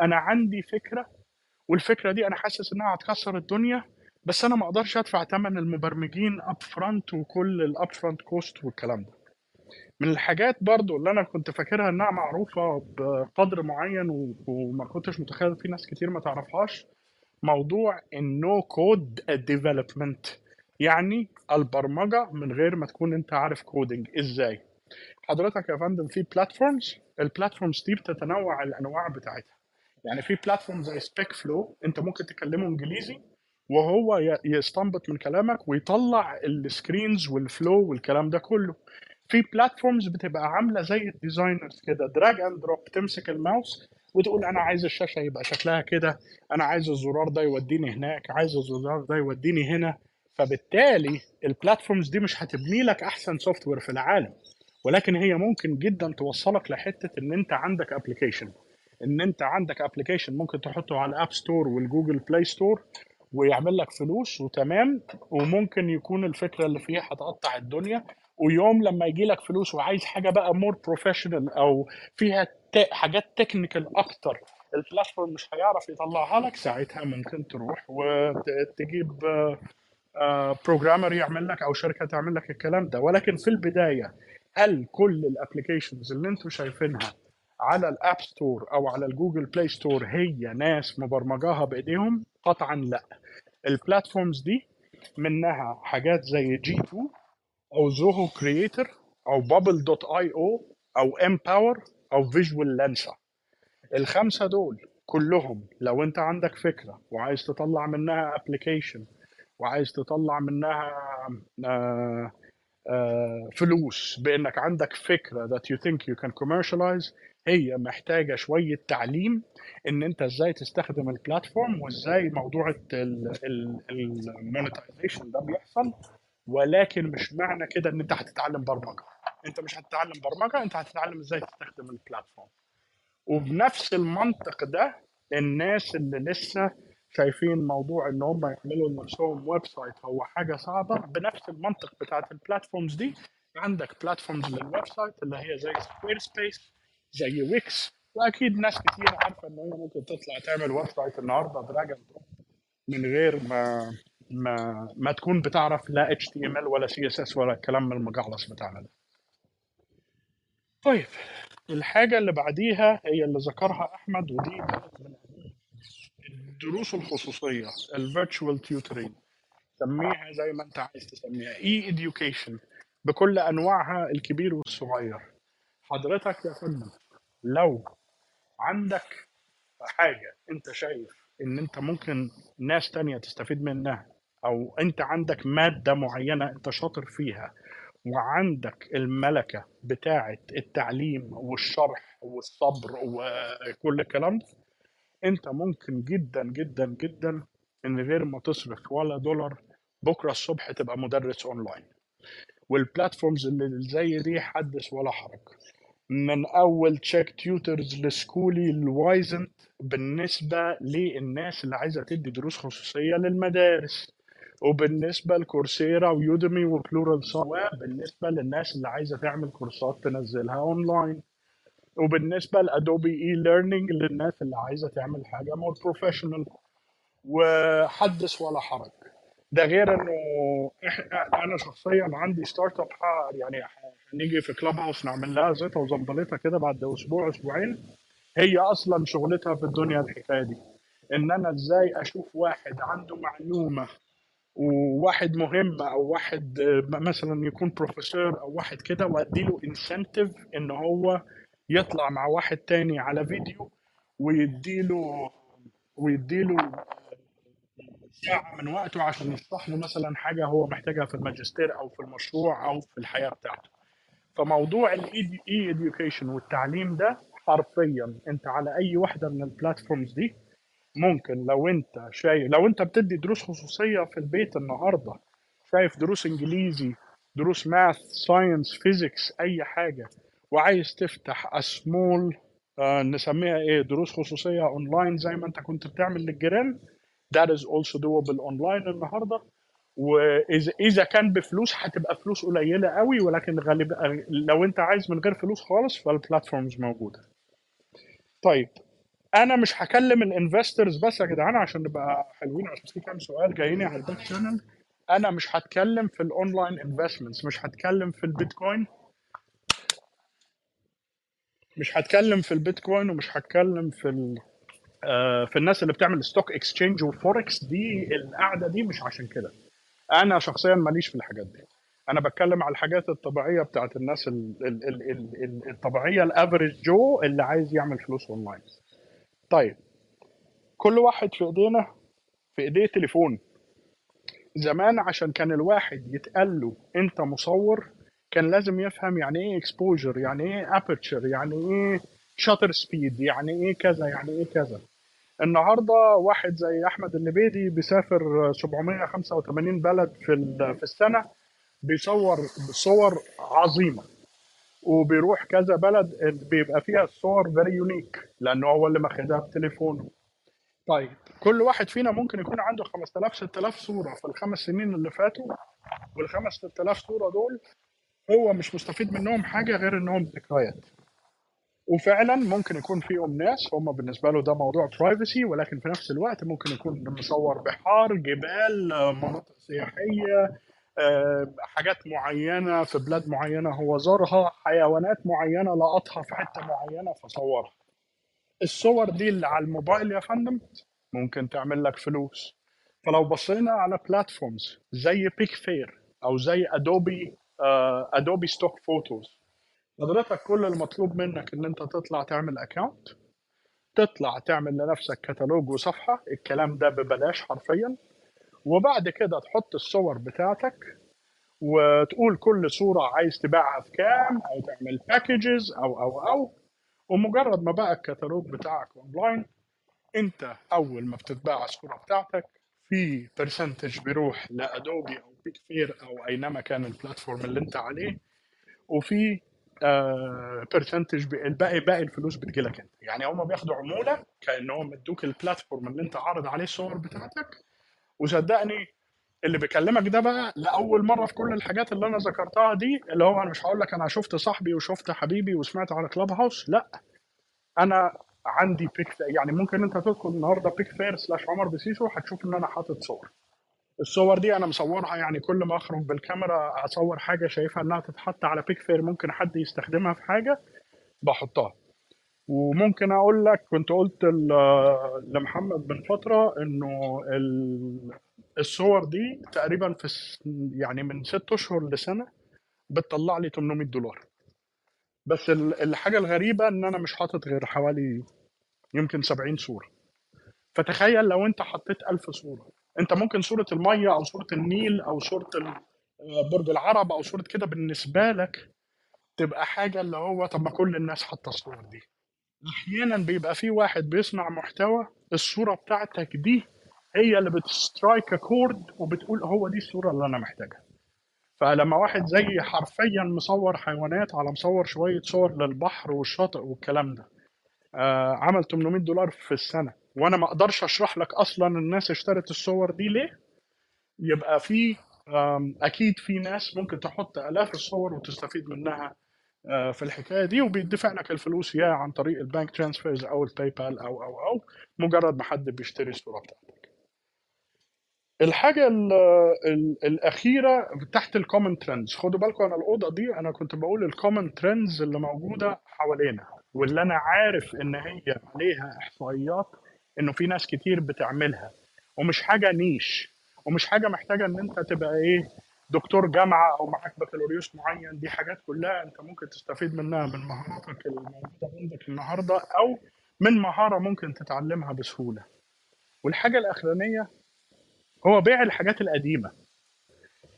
أنا عندي فكرة والفكرة دي أنا حاسس إنها هتكسر الدنيا بس أنا ما أقدرش أدفع ثمن المبرمجين upfront وكل ال upfront cost والكلام ده. من الحاجات برضو اللي أنا كنت فاكرها إنها معروفة بقدر معين وما كنتش متخيل في ناس كتير ما تعرفهاش موضوع ال no code development يعني البرمجة من غير ما تكون أنت عارف coding إزاي؟ حضرتك يا فندم في platforms ال platforms دي بتتنوع الأنواع بتاعتها. يعني في platform زي SpeakFlow أنت ممكن تكلمه إنجليزي وهو يستنبط من كلامك ويطلع ال screens وال flow والكلام ده كله. في platforms بتبقى عاملة زي ال designers كده. drag and drop تمسك الماوس وتقول أنا عايز الشاشة يبقى شكلها كده أنا عايز الزرار ده يوديني هناك عايز الزرار ده يوديني هنا. فبالتالي ال platforms دي مش هتبني لك أحسن software في العالم ولكن هي ممكن جدا توصلك لحتة إن أنت عندك application إن أنت عندك application ممكن تحطه على ال App Store وال Google Play Store ويعمل لك فلوس وتمام وممكن يكون الفكرة اللي فيها هتقطع الدنيا. ويوم لما يجي لك فلوس وعايز حاجة بقى more professional أو فيها حاجات technical أكتر ال platform مش هيعرف يطلعها لك ساعتها ممكن تروح وتجيب programmer يعمل لك أو شركة تعمل لك الكلام ده. ولكن في البداية هل كل ال applications اللي أنتم شايفينها على ال App Store أو على ال Google Play Store هي ناس مبرمجاها بإيديهم؟ قطعا لأ. ال platforms دي منها حاجات زي G2 أو Zoho Creator أو Bubble.io أو Empower أو Visual LANSA الخمسة دول كلهم لو أنت عندك فكرة وعايز تطلع منها application وعايز تطلع منها آه آه، فلوس بإنك عندك فكرة that you think you can commercialize هي محتاجة شوية تعليم إن أنت إزاي تستخدم البلاتفورم وإزاي موضوع المونetization ده بيحصل. ولكن مش معنى كده إن أنت هتتعلم برمجة. أنت مش هتتعلم برمجة أنت هتتعلم إزاي تستخدم البلاتفورم وبنفس المنطق ده الناس اللي لسه شايفين موضوع إن هم يعملوا لنفسهم website هو حاجة صعبة. بنفس المنطق بتاعت ال platforms دي عندك platforms لل website اللي هي زي Squarespace زي Wix وأكيد ناس كتير عارفة إن هي ممكن تطلع تعمل website النهارده drag من غير ما ما ما تكون بتعرف لا HTML ولا CSS ولا الكلام المجعلص بتاعنا ده. طيب الحاجة اللي بعديها هي اللي ذكرها أحمد ودي كانت من الدروس الخصوصية ال virtual tutoring سميها زي ما انت عايز تسميها e-education بكل أنواعها الكبير والصغير. حضرتك يا فندم لو عندك حاجة انت شايف ان انت ممكن ناس تانية تستفيد منها أو أنت عندك مادة معينة أنت شاطر فيها وعندك الملكة بتاعه التعليم والشرح والصبر وكل الكلام ده أنت ممكن جدا جدا جدا من غير ما تصرف ولا دولار بكرة الصبح تبقى مدرس أونلاين. وال platforms اللي زي دي حدث ولا حرج. من أول Chegg Tutors ل Skooli الوايزنت بالنسبة للناس اللي عايزة تدي دروس خصوصية للمدارس. وبالنسبة ل Coursera و Udemy و Pluralsight بالنسبة للناس اللي عايزة تعمل كورسات تنزلها أونلاين. وبالنسبة ل Adobe eLearning للناس اللي عايزة تعمل حاجة more professional وحدث ولا حرج. ده غير إنه أنا شخصيا عندي startup يعني هنيجي في Clubhouse نعمل لها زيطة وزنبلتها كده بعد أسبوع أسبوعين. هي أصلا شغلتها في الدنيا الحكاية دي. إن أنا إزاي أشوف واحد عنده معلومة وواحد مهم أو واحد آه، مثلا يكون بروفيسور أو واحد كده وادي له incentive إن هو يطلع مع واحد تاني على فيديو ويديله ويديله ساعة من وقته عشان يشرح له مثلا حاجة هو محتاجها في الماجستير أو في المشروع أو في الحياة بتاعته. فموضوع ال e-education والتعليم ده حرفيا أنت على أي واحدة من ال platforms دي ممكن لو انت شايف لو انت بتدي دروس خصوصية في البيت النهاردة شايف دروس انجليزي دروس math science physics أي حاجة وعايز تفتح small آه نسميها إيه دروس خصوصية اونلاين زي ما انت كنت بتعمل للجيران that is also doable online النهارده. واذا إذا كان بفلوس هتبقى فلوس قليلة قوي ولكن غالبا لو انت عايز من غير فلوس خالص فال platforms موجودة. طيب أنا مش هكلم ال investors بس يا جدعان عشان نبقى حلوين عشان في كام سؤال جايين على ال back channel أنا مش هتكلم في ال online investments مش هتكلم في البيتكوين. مش هتكلم في البيتكوين ومش هتكلم في ال... آه، في الناس اللي بتعمل stock exchange وال forex دي القعدة دي مش عشان كده. أنا شخصيا ماليش في الحاجات دي. أنا بتكلم على الحاجات الطبيعية بتاعت الناس ال... ال... ال... ال... ال- الطبيعية ال average Joe اللي عايز يعمل فلوس اونلاين طيب كل واحد في إيدينا في إيديه تليفون. زمان عشان كان الواحد يتقال له أنت مصور كان لازم يفهم يعني إيه exposure يعني إيه aperture يعني إيه shutter speed يعني إيه كذا يعني إيه كذا. النهارده واحد زي أحمد اللبيدي بيسافر 785 بلد في في السنة بيصور صور عظيمة. وبيروح كذا بلد بيبقى فيها الصور very unique لأنه هو اللي ماخدها بتليفونه. طيب كل واحد فينا ممكن يكون عنده 5000 6000 صورة. في الخمس سنين اللي فاتوا والخمس 6000 صورة دول هو مش مستفيد منهم حاجة غير إنهم ذكريات. وفعلا ممكن يكون فيهم ناس هم بالنسبة له ده موضوع privacy ولكن في نفس الوقت ممكن يكون مصور بحار جبال مناطق سياحية حاجات معينة في بلاد معينة هو زارها حيوانات معينة لقطها في حتة معينة فصورها. الصور دي اللي على الموبايل يا فندم ممكن تعمل لك فلوس. فلو بصينا على platforms زي Picfair أو زي Adobe Adobe Stock Photos حضرتك كل المطلوب منك إن أنت تطلع تعمل account تطلع تعمل لنفسك كتالوج وصفحة الكلام ده ببلاش حرفيا. وبعد كده تحط الصور بتاعتك وتقول كل صورة عايز تبيعها في كام أو تعمل packages أو أو أو. ومجرد ما بقى الكتالوج بتاعك اونلاين أنت أول ما بتتباع الصورة بتاعتك في percentage بيروح ل Adobe أو Picfair أو أينما كان ال platform اللي أنت عليه وفي percentage الباقي باقي الفلوس بتجيلك أنت. يعني هم بياخدوا عمولة كأنهم ادوك ال platform اللي أنت عارض عليه الصور بتاعتك وصدقني اللي بيكلمك ده بقى لأول مرة في كل الحاجات اللي أنا ذكرتها دي اللي هو أنا مش هقول لك أنا شفت صاحبي وشفت حبيبي وسمعت على كلوب هاوس لأ. أنا عندي بيك يعني ممكن أنت تدخل النهارده بيك فير slash عمر بسيسو هتشوف إن أنا حاطط صور. الصور دي أنا مصورها يعني كل ما أخرج بالكاميرا أصور حاجة شايفها إنها تتحط على بيك فير ممكن حد يستخدمها في حاجة بحطها. وممكن أقول لك كنت قلت لمحمد من فترة إنه ال- الصور دي تقريبا في يعني من ست أشهر لسنة بتطلع لي 800 دولار. بس ال- الحاجة الغريبة إن أنا مش حاطط غير حوالي يمكن 70 صورة. فتخيل لو أنت حطيت 1000 صورة. أنت ممكن صورة المية أو صورة النيل أو صورة برج العرب أو صورة كده بالنسبة لك تبقى حاجة اللي هو طب ما كل الناس حاطة الصور دي. أحيانا بيبقى في واحد بيصنع محتوى الصورة بتاعتك دي هي اللي بتسترايك كورد وبتقول هو دي الصورة اللي أنا محتاجها. فلما واحد زي حرفيا مصور حيوانات على مصور شوية صور للبحر والشاطئ والكلام ده آه عمل 800 دولار في السنة وأنا ما أقدرش أشرح لك أصلا الناس اشترت الصور دي ليه يبقى في أكيد في ناس ممكن تحط آلاف الصور وتستفيد منها في الحكاية دي وبيدفع لك الفلوس يا عن طريق ال bank transfers أو الباي بال أو أو أو مجرد ما حد بيشتري الصورة بتاعتك. الحاجة ال ال الأخيرة تحت ال common trends خدوا بالكم أنا الأوضة دي أنا كنت بقول ال common trends اللي موجودة حوالينا واللي أنا عارف إن هي عليها إحصائيات إنه في ناس كتير بتعملها ومش حاجة نيش ومش حاجة محتاجة إن أنت تبقى إيه دكتور جامعة أو معاك بكالوريوس معين دي حاجات كلها أنت ممكن تستفيد منها من مهاراتك الموجوده عندك النهارده أو من مهارة ممكن تتعلمها بسهولة. والحاجة الأخرانية هو بيع الحاجات القديمة.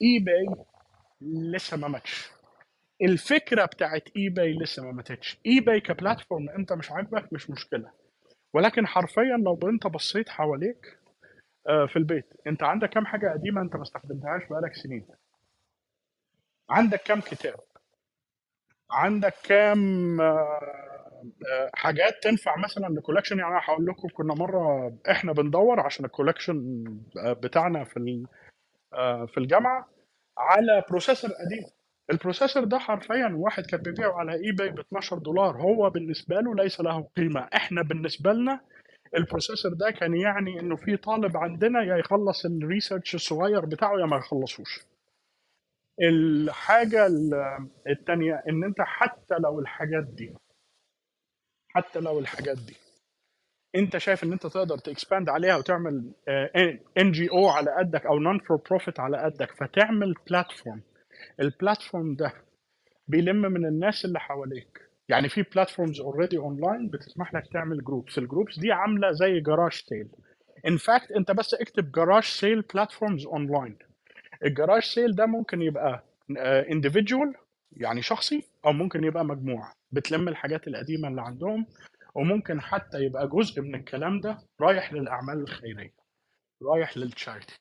اي باي لسه ما ماتش. الفكرة بتاعت اي باي لسه ما ماتتش. اي باي ك platform أنت مش عاجبك مش مشكلة. ولكن حرفيا لو أنت بصيت حواليك آه، في البيت أنت عندك كام حاجة قديمة أنت ما استخدمتهاش بقالك سنين؟ عندك كام كتاب؟ عندك كام آه، آه، حاجات تنفع مثلا ل collection يعني هقول لكم كنا مرة إحنا بندور عشان ال collection آه، بتاعنا في في الجامعة على processor قديم. ال processor ده حرفيا واحد كان بيبيعه على اي باي ب 12 دولار. هو بالنسبة له ليس له قيمة. إحنا بالنسبة لنا ال processor ده كان يعني إنه في طالب عندنا يا يخلص ال research الصغير بتاعه يا ما يخلصوش. الحاجة ال- التانية إن أنت حتى لو الحاجات دي حتى لو الحاجات دي أنت شايف إن أنت تقدر ت expand عليها وتعمل NGO على قدك أو non for profit على قدك فتعمل platform ال platform ده بيلم من الناس اللي حواليك. يعني في platforms already online بتسمح لك تعمل groups ال groups دي عاملة زي garage sale in fact أنت بس اكتب garage sale platforms online ال garage sale ده ممكن يبقى individual يعني شخصي أو ممكن يبقى مجموعة بتلم الحاجات القديمة اللي عندهم وممكن حتى يبقى جزء من الكلام ده رايح للأعمال الخيرية رايح لل charity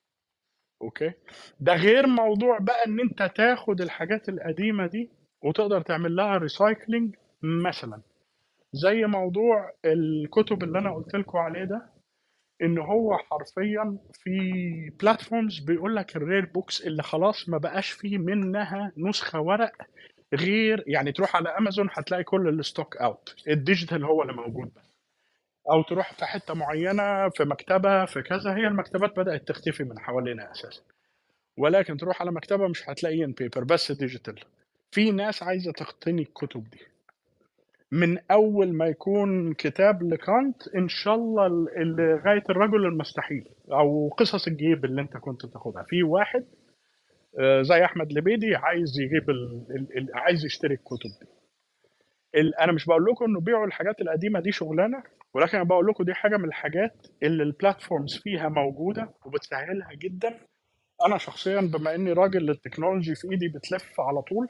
okay؟ ده غير موضوع بقى إن أنت تاخد الحاجات القديمة دي وتقدر تعمل لها recycling مثلا زي موضوع الكتب اللي أنا قلت لكم عليه ده. إن هو حرفيا في platforms بيقول لك ال rare books اللي خلاص ما بقاش فيه منها نسخة ورق غير يعني تروح على امازون هتلاقي كل ال stock out ال digital هو اللي موجود بس. أو تروح في حتة معينة في مكتبة في كذا هي المكتبات بدأت تختفي من حوالينا أساسا. ولكن تروح على مكتبة مش هتلاقي in paper بس digital في ناس عايزة تقتني الكتب دي. من أول ما يكون كتاب لكانت إن شاء الله لغايه الرجل المستحيل أو قصص الجيب اللي أنت كنت تاخدها. في واحد آه، زي أحمد لبيدي عايز يجيب ال... ال... ال... عايز يشتري الكتب دي. أنا مش بقول لكم إنه بيعوا الحاجات القديمة دي شغلانة ولكن أنا بقول لكم دي حاجة من الحاجات اللي ال platforms فيها موجودة وبتسهلها جدا. أنا شخصيا بما إني راجل ال technology في إيدي بتلف على طول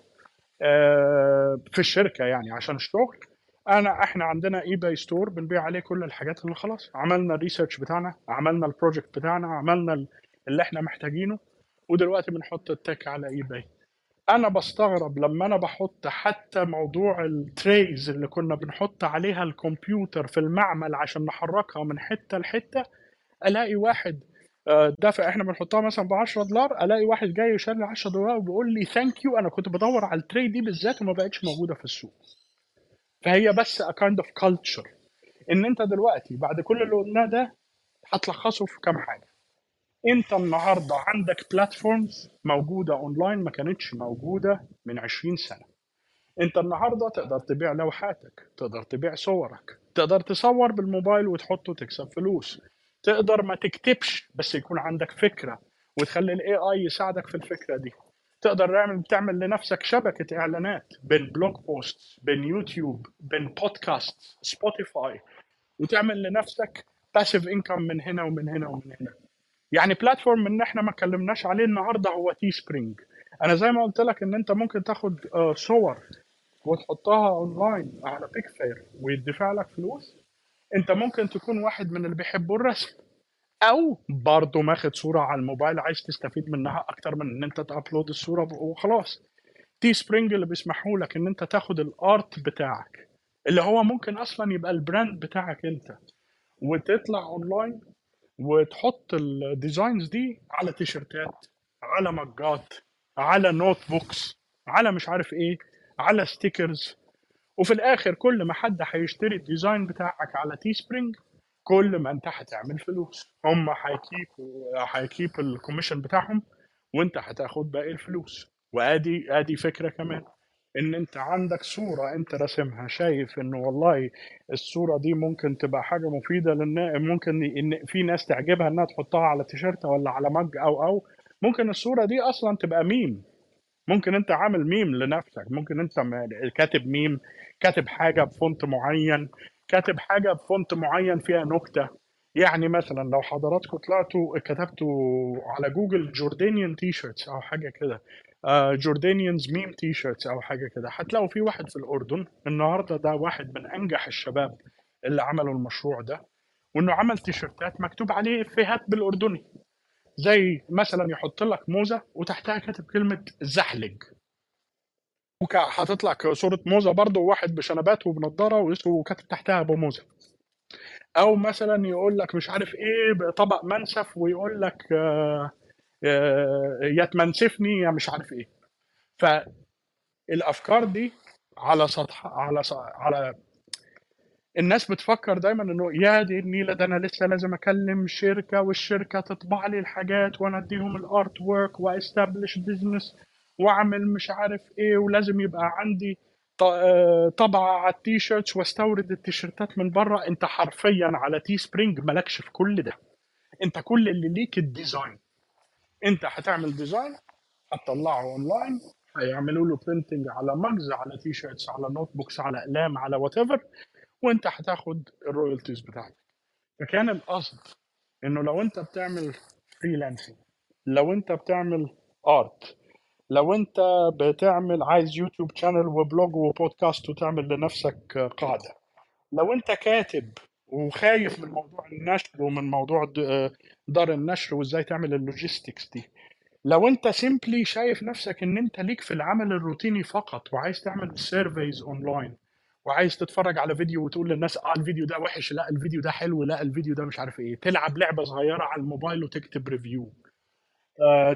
آه، في الشركة يعني عشان الشغل. أنا إحنا عندنا اي باي store بنبيع عليه كل الحاجات اللي خلاص. عملنا ال research بتاعنا عملنا ال project بتاعنا عملنا ال- اللي إحنا محتاجينه ودلوقتي بنحط التك على اي باي أنا بستغرب لما أنا بحط حتى موضوع ال trays اللي كنا بنحط عليها الكمبيوتر في المعمل عشان نحركها من حتة لحتة ألاقي واحد آه، دافع إحنا بنحطها مثلا ب 10 دولار ألاقي واحد جاي يشيل لي 10 دولار وبيقول لي thank you أنا كنت بدور على ال tray دي بالذات وما بقتش موجودة في السوق. فهي بس a kind of culture. إن أنت دلوقتي بعد كل اللي قلناه ده هتلخصه في كام حاجة. أنت النهارده عندك platforms موجودة اونلاين ما كانتش موجودة من 20 سنة. أنت النهارده تقدر تبيع لوحاتك تقدر تبيع صورك تقدر تصور بالموبايل وتحطه وتكسب فلوس. تقدر ما تكتبش بس يكون عندك فكرة وتخلي ال AI يساعدك في الفكرة دي. تقدر تعمل تعمل لنفسك شبكة إعلانات بين blog post بين يوتيوب بين بودكاست سبوتيفاي وتعمل لنفسك passive income من هنا ومن هنا ومن هنا. يعني platform إن إحنا ما اتكلمناش عليه النهارده هو تي سبرينج أنا زي ما قلت لك إن أنت ممكن تاخد آه، صور وتحطها اونلاين على بيك فير ويدفع لك فلوس. أنت ممكن تكون واحد من اللي بيحبوا الرسم. أو برضه ماخد صورة على الموبايل عايز تستفيد منها أكتر من إن أنت ت upload الصورة وخلاص. تي سبرينج اللي بيسمحوا لك إن أنت تاخد ال art بتاعك اللي هو ممكن أصلا يبقى ال brand بتاعك أنت وتطلع أونلاين وتحط ال designs دي على تيشرتات على مجات على notebooks على مش عارف إيه على stickers وفي الآخر كل ما حد هيشتري ال design بتاعك على تي سبرينج كل ما انت هتعمل فلوس. هم ه keep ه keep ال commission بتاعهم وانت هتاخد باقي الفلوس. وادي ادي فكرة كمان. ان انت عندك صورة انت راسمها شايف انه والله الصورة دي ممكن تبقى حاجة مفيدة للناس ممكن ان في ناس تعجبها انها تحطها على تيشيرت ولا على مج أو أو ممكن الصورة دي أصلا تبقى ميم. ممكن انت عامل ميم لنفسك. ممكن انت كاتب ميم كاتب حاجة ب font معين. كاتب حاجة ب font معين فيها نكتة. يعني مثلا لو حضراتكم طلعتوا كتبتوا على جوجل Jordanian t-shirts أو حاجة كده Jordanians meme t-shirts أو حاجة كده هتلاقوا في واحد في الأردن. النهارده ده واحد من أنجح الشباب اللي عملوا المشروع ده وإنه عمل تيشيرتات مكتوب عليه إفيهات بالأردني. زي مثلا يحط لك موزة وتحتها كاتب كلمة زحلق لك صورة موزة برضه وواحد بشنبات وبنضارة وكاتب تحتها أبو موزة. أو مثلا يقول لك مش عارف إيه طبق منسف ويقول لك آه، آه، يا تمنسفني يا مش عارف إيه. فالأفكار دي على سطح على س- على الناس بتفكر دايما إنه يا دي النيلة ده أنا لسه لازم أكلم شركة والشركة تطبع لي الحاجات وأنا أديهم ال artwork و establish business واعمل مش عارف إيه ولازم يبقى عندي آه، طبعة على ال t-shirts واستورد التيشيرتات من بره أنت حرفيا على Teespring مالكش في كل ده. أنت كل اللي ليك ال design أنت هتعمل design هتطلعه اونلاين هيعملوا له printing على mugs على t-shirts على notebooks على أقلام على whatever وأنت هتاخد ال royalties بتاعتك. فكان القصد إنه لو أنت بتعمل freelancing لو أنت بتعمل art لو انت بتعمل عايز YouTube channel و blog و podcast وتعمل لنفسك قاعدة. لو انت كاتب وخايف من موضوع النشر ومن موضوع دار النشر وازاي تعمل ال logistics دي. لو انت simply شايف نفسك ان انت ليك في العمل الروتيني فقط وعايز تعمل surveys online وعايز تتفرج على فيديو وتقول للناس آه الفيديو ده وحش لا الفيديو ده حلو لا الفيديو ده مش عارف إيه. تلعب لعبة صغيرة على الموبايل وتكتب review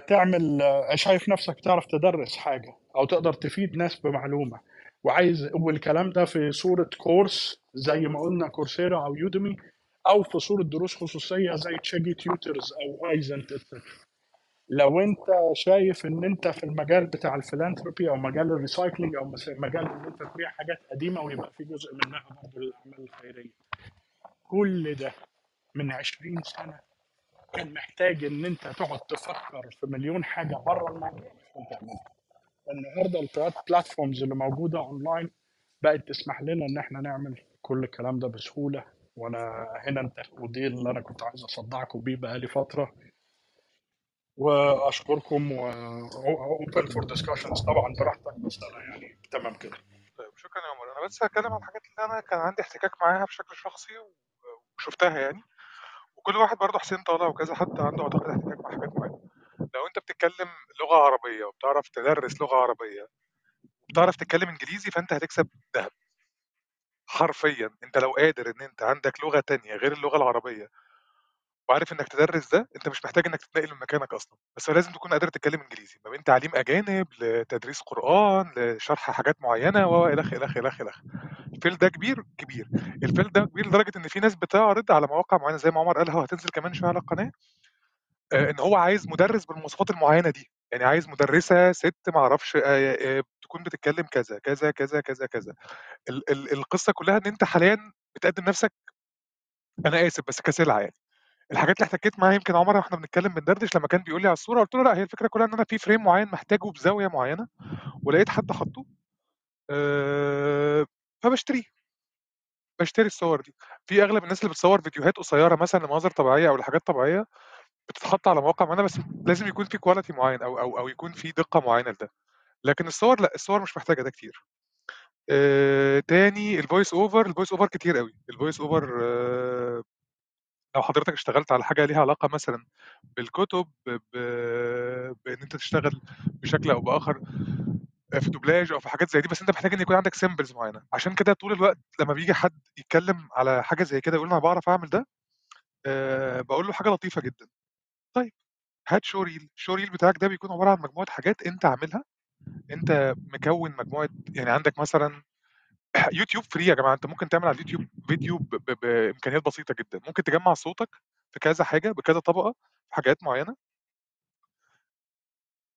تعمل آه، شايف نفسك تعرف تدرس حاجة أو تقدر تفيد ناس بمعلومة. وعايز والكلام ده في صورة course زي ما قلنا Coursera أو Udemy أو في صورة دروس خصوصية زي Chegg Tutors أو ايزنت لو أنت شايف إن أنت في المجال بتاع ال philanthropy أو مجال ال recycling أو مجال إن أنت تبيع حاجات قديمة ويبقى في جزء منها برضه للأعمال الخيرية. كل ده من 20 سنة كان محتاج إن أنت تقعد تفكر في مليون حاجة بره الموضوع عشان تعملها النهارده البلاتفورمز اللي موجودة اونلاين بقت تسمح لنا إن إحنا نعمل كل الكلام ده بسهولة. وأنا هنا أنت ودي اللي أنا كنت عايز أصدعكم بيه بقالي فترة. وأشكركم open for discussions طبعا براحتك بس أنا يعني تمام كده. طيب شكرا يا عمر. أنا بس هتكلم عن الحاجات اللي أنا كان عندي احتكاك معاها بشكل شخصي وشفتها يعني. وكل واحد برضه حسين طالع وكذا حد عنده أعتقد احتكاك مع حاجات معينة. لو أنت بتتكلم لغة عربية وبتعرف تدرس لغة عربية وبتعرف تتكلم إنجليزي فأنت هتكسب ذهب. حرفيا أنت لو قادر إن أنت عندك لغة تانية غير اللغة العربية وعارف إنك تدرس ده أنت مش محتاج إنك تتنقل من مكانك أصلا. بس لازم تكون قادر تتكلم إنجليزي ما بين تعليم أجانب لتدريس قرآن لشرح حاجات معينة و الخ الخ الخ الخ الفيل ده كبير كبير. الفيل ده كبير لدرجة إن في ناس بتعرض على مواقع معينة زي ما عمر قال هو هتنزل كمان شوية على القناة آه، إن هو عايز مدرس بالمواصفات المعينة دي. يعني عايز مدرسة ست ما أعرفش آه، آه، تكون بتتكلم كذا كذا كذا كذا كذا. ال- ال- القصة كلها إن أنت حاليا بتقدم نفسك أنا آسف بس كسلعة يعني. الحاجات اللي احتكيت معاها يمكن عمر وإحنا بنتكلم بندردش لما كان بيقول لي على الصورة قلت له لأ هي الفكرة كلها إن أنا في فريم معين محتاجه بزاوية معينة ولقيت حد حاطه أه فبشتريه. بشتري الصور دي. في أغلب الناس اللي بتصور فيديوهات قصيرة مثلا لمناظر طبيعية أو لحاجات طبيعية بتتحط على مواقع معينة بس لازم يكون في quality معين أو أو أو يكون في دقة معينة لده. لكن الصور لأ الصور مش محتاجة ده كتير. آه، تاني ال voice over ال voice over كتير قوي ال voice over لو حضرتك اشتغلت على حاجة ليها علاقة مثلا بالكتب ب... ب- بإن أنت تشتغل بشكل أو بآخر في دوبلاج أو في حاجات زي دي بس أنت محتاج إن يكون عندك samples معينة. عشان كده طول الوقت لما بيجي حد يتكلم على حاجة زي كده يقول أنا بعرف أعمل ده بقول له حاجة لطيفة جدا. طيب هات show reel show reel بتاعك ده بيكون عبارة عن مجموعة حاجات أنت عاملها. أنت مكون مجموعة يعني عندك مثلا (laughs) YouTube free يا جماعة. انت ممكن تعمل على اليوتيوب (laughs) فيديو ب- ب- بإمكانيات بسيطة جدا. ممكن تجمع صوتك في كذا حاجة بكذا طبقة في حاجات معينة.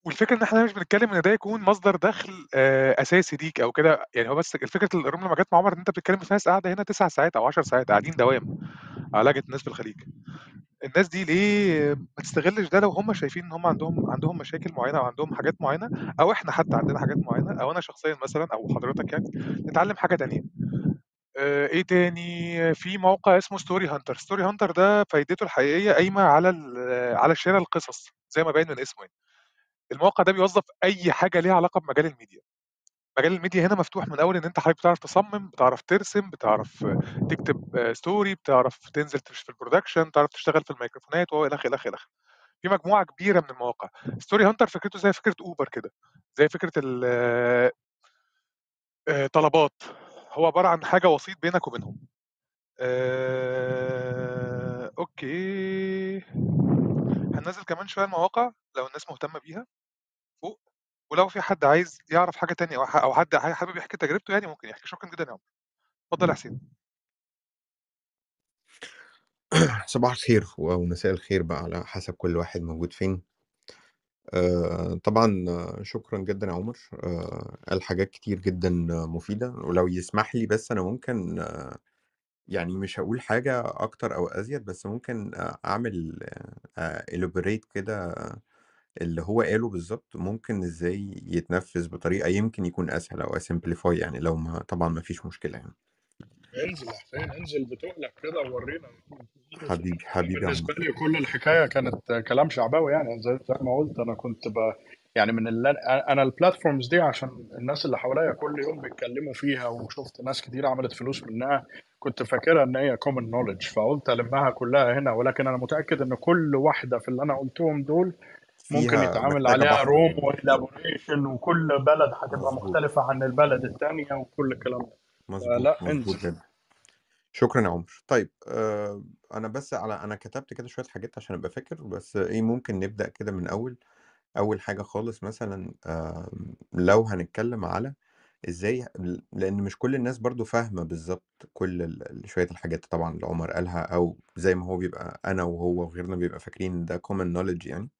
والفكرة إن إحنا مش بنتكلم إن ده يكون مصدر دخل أساسي ليك أو كده. يعني هو بس الفكرة ال room لما جت مع عمر إن أنت بتتكلم في ناس قاعدة هنا تسع ساعات أو 10 ساعات قاعدين دوام على لجنة الناس في الخليج. الناس دي ليه ما تستغلش ده لو هم شايفين إن هم عندهم عندهم مشاكل معينة أو عندهم حاجات معينة أو إحنا حتى عندنا حاجات معينة أو أنا شخصيا مثلا أو حضرتك يعني نتعلم حاجة تانية. آه، إيه تاني؟ في موقع اسمه Storyhunter Storyhunter ده فايدته الحقيقية قايمة على على شراء القصص زي ما باين من اسمه يعني. الموقع ده بيوظف أي حاجة ليها علاقة بمجال الميديا. مجال الميديا هنا مفتوح من اول إن أنت حضرتك بتعرف تصمم بتعرف ترسم بتعرف تكتب story بتعرف تنزل في ال production بتعرف تشتغل في الميكروفونات والى آخره إلى آخره. في مجموعة كبيرة من المواقع. Storyhunter فكرته زي فكرة Uber كده زي فكرة ال- آه، آه، هو عبارة عن حاجة وسيط بينك وبينهم. آه، okay. هننزل كمان شوية المواقع لو الناس مهتمة بيها. فوق. ولو في حد عايز يعرف حاجة تانية أو ح- أو حد حابب يحكي تجربته يعني ممكن يحكي شكرا جدا يا عمر. اتفضل يا حسين. (clears throat) صباح الخير و- ومساء الخير بقى على حسب كل واحد موجود فين. آه، طبعا شكرا جدا يا عمر. آه، قال حاجات كتير جدا مفيدة ولو يسمح لي بس أنا ممكن آه، يعني مش هقول حاجة أكتر أو أزيد بس ممكن أعمل إلوبريت كده اللي هو قاله بالظبط ممكن إزاي يتنفذ بطريقة يمكن يكون أسهل أو أسمبليفاي يعني لو ما طبعا ما فيش مشكلة يعني. انزل يا حسين انزل بتقلك كده وورينا. حبيبي حبيبي يا عمر لي كل الحكاية كانت كلام شعبوي يعني زي زي ما قلت أنا كنت ب... يعني من اللي أنا ال platforms دي عشان الناس اللي حواليا كل يوم بيتكلموا فيها وشفت ناس كتير عملت فلوس منها كنت فاكرها إن هي common knowledge فقلت ألمها كلها هنا ولكن أنا متأكد إن كل واحدة في اللي أنا قلتهم دول ممكن يتعامل عليها room و elaboration وكل بلد هتبقى مختلفة عن البلد الثانية وكل الكلام ده. مظبوط فلا مظبوط جدا. شكرا يا عمر. طيب آه أنا بس على أنا كتبت كده شوية حاجات عشان أبقى فاكر بس إيه ممكن نبدأ كده من أول أول حاجة خالص مثلا آه لو هنتكلم على إزاي لأن مش كل الناس برضو فاهمة بالظبط كل ال- شوية الحاجات طبعا اللي عمر قالها أو زي ما هو بيبقى أنا وهو وغيرنا بيبقى فاكرين ده common knowledge يعني.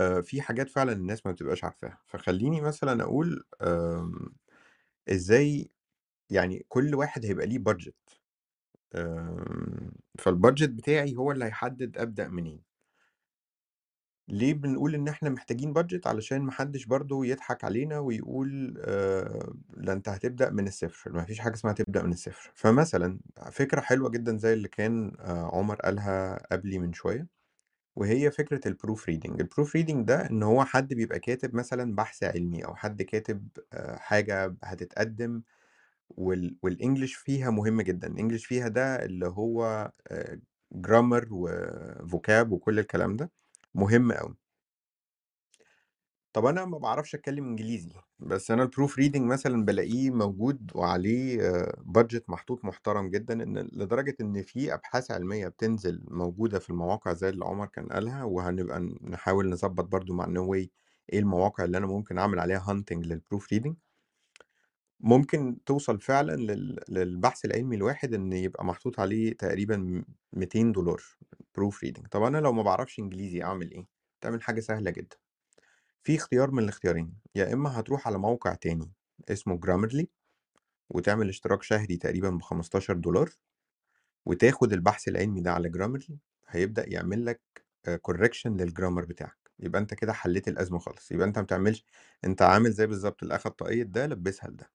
آه في حاجات فعلا الناس ما بتبقاش عارفاها. فخليني مثلا أقول آم، إزاي يعني كل واحد هيبقى ليه budget آم، فال budget بتاعي هو اللي هيحدد أبدأ منين. ليه بنقول إن إحنا محتاجين budget علشان محدش برضو يضحك علينا ويقول آه لا أنت هتبدأ من الصفر. ما فيش حاجة اسمها تبدأ من الصفر. فمثلا فكرة حلوة جدا زي اللي كان آه عمر قالها قبلي من شوية. وهي فكرة ال proofreading ال proofreading ده إن هو حد بيبقى كاتب مثلا بحث علمي أو حد كاتب آه حاجة هتتقدم وال والإنجليش فيها مهم جدًا، الإنجليش فيها ده اللي هو آآ grammar وvocab وكل الكلام ده، مهم أوي. طب أنا ما باعرفش أتكلم إنجليزي، بس أنا الproof reading مثلًا بالاقيه موجود وعليه budget محطوط محترم جدًا، إن لدرجة إن في أبحاث علمية بتنزل موجودة في المواقع زي اللي عمر كان قالها، وهنبقى نحاول نضبط برضه مع Knoway إيه المواقع اللي أنا ممكن أعمل عليها hunting للproof reading. ممكن توصل فعلًا لل للبحث العلمي الواحد إن يبقى محطوط عليه تقريبًا م $200 proof reading طب أنا لو ما باعرفش إنجليزي أعمل إيه؟ تعمل حاجة سهلة جدًا، في اختيار من الاختيارين، يا إما هتروح على موقع تاني اسمه Grammarly وتعمل اشتراك شهري تقريبًا ب$15 وتاخد البحث العلمي ده على Grammarly هيبدأ يعمل لك آآ correction للgrammar بتاعك، يبقى أنت كده حليت الأزمة خالص، يبقى أنت ما بتعملش أنت عامل زي بالضبط اللي أخد طاقية ده لبّسها لده.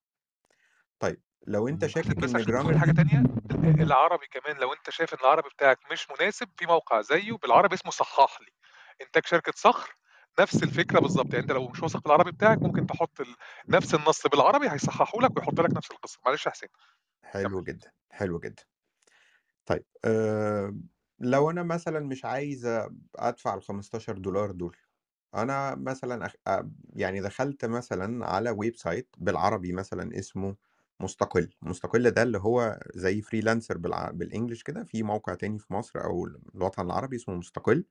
طيب لو أنت شاكك بس إن عشان Grammarly حاجة تانية؟ ال- العربي كمان لو أنت شايف إن العربي بتاعك مش مناسب في موقع زيه بالعربي اسمه صحح لي إنتاج شركة صخر نفس الفكرة بالظبط يعني أنت لو مش واثق في العربي بتاعك ممكن تحط ال... نفس النص بالعربي هيصححوا لك ويحط لك نفس القصة. معلش يا حسين. حلو جدًا، حلو جدًا. طيب آآ لو أنا مثلًا مش عايز أدفع ال$15 دول، أنا مثلًا أخ أ يعني دخلت مثلًا على website بالعربي مثلًا اسمه مستقل، مستقل ده اللي هو زي freelancer بالع بالEnglish كده، في موقع تاني في مصر أو الوطن العربي اسمه مستقل،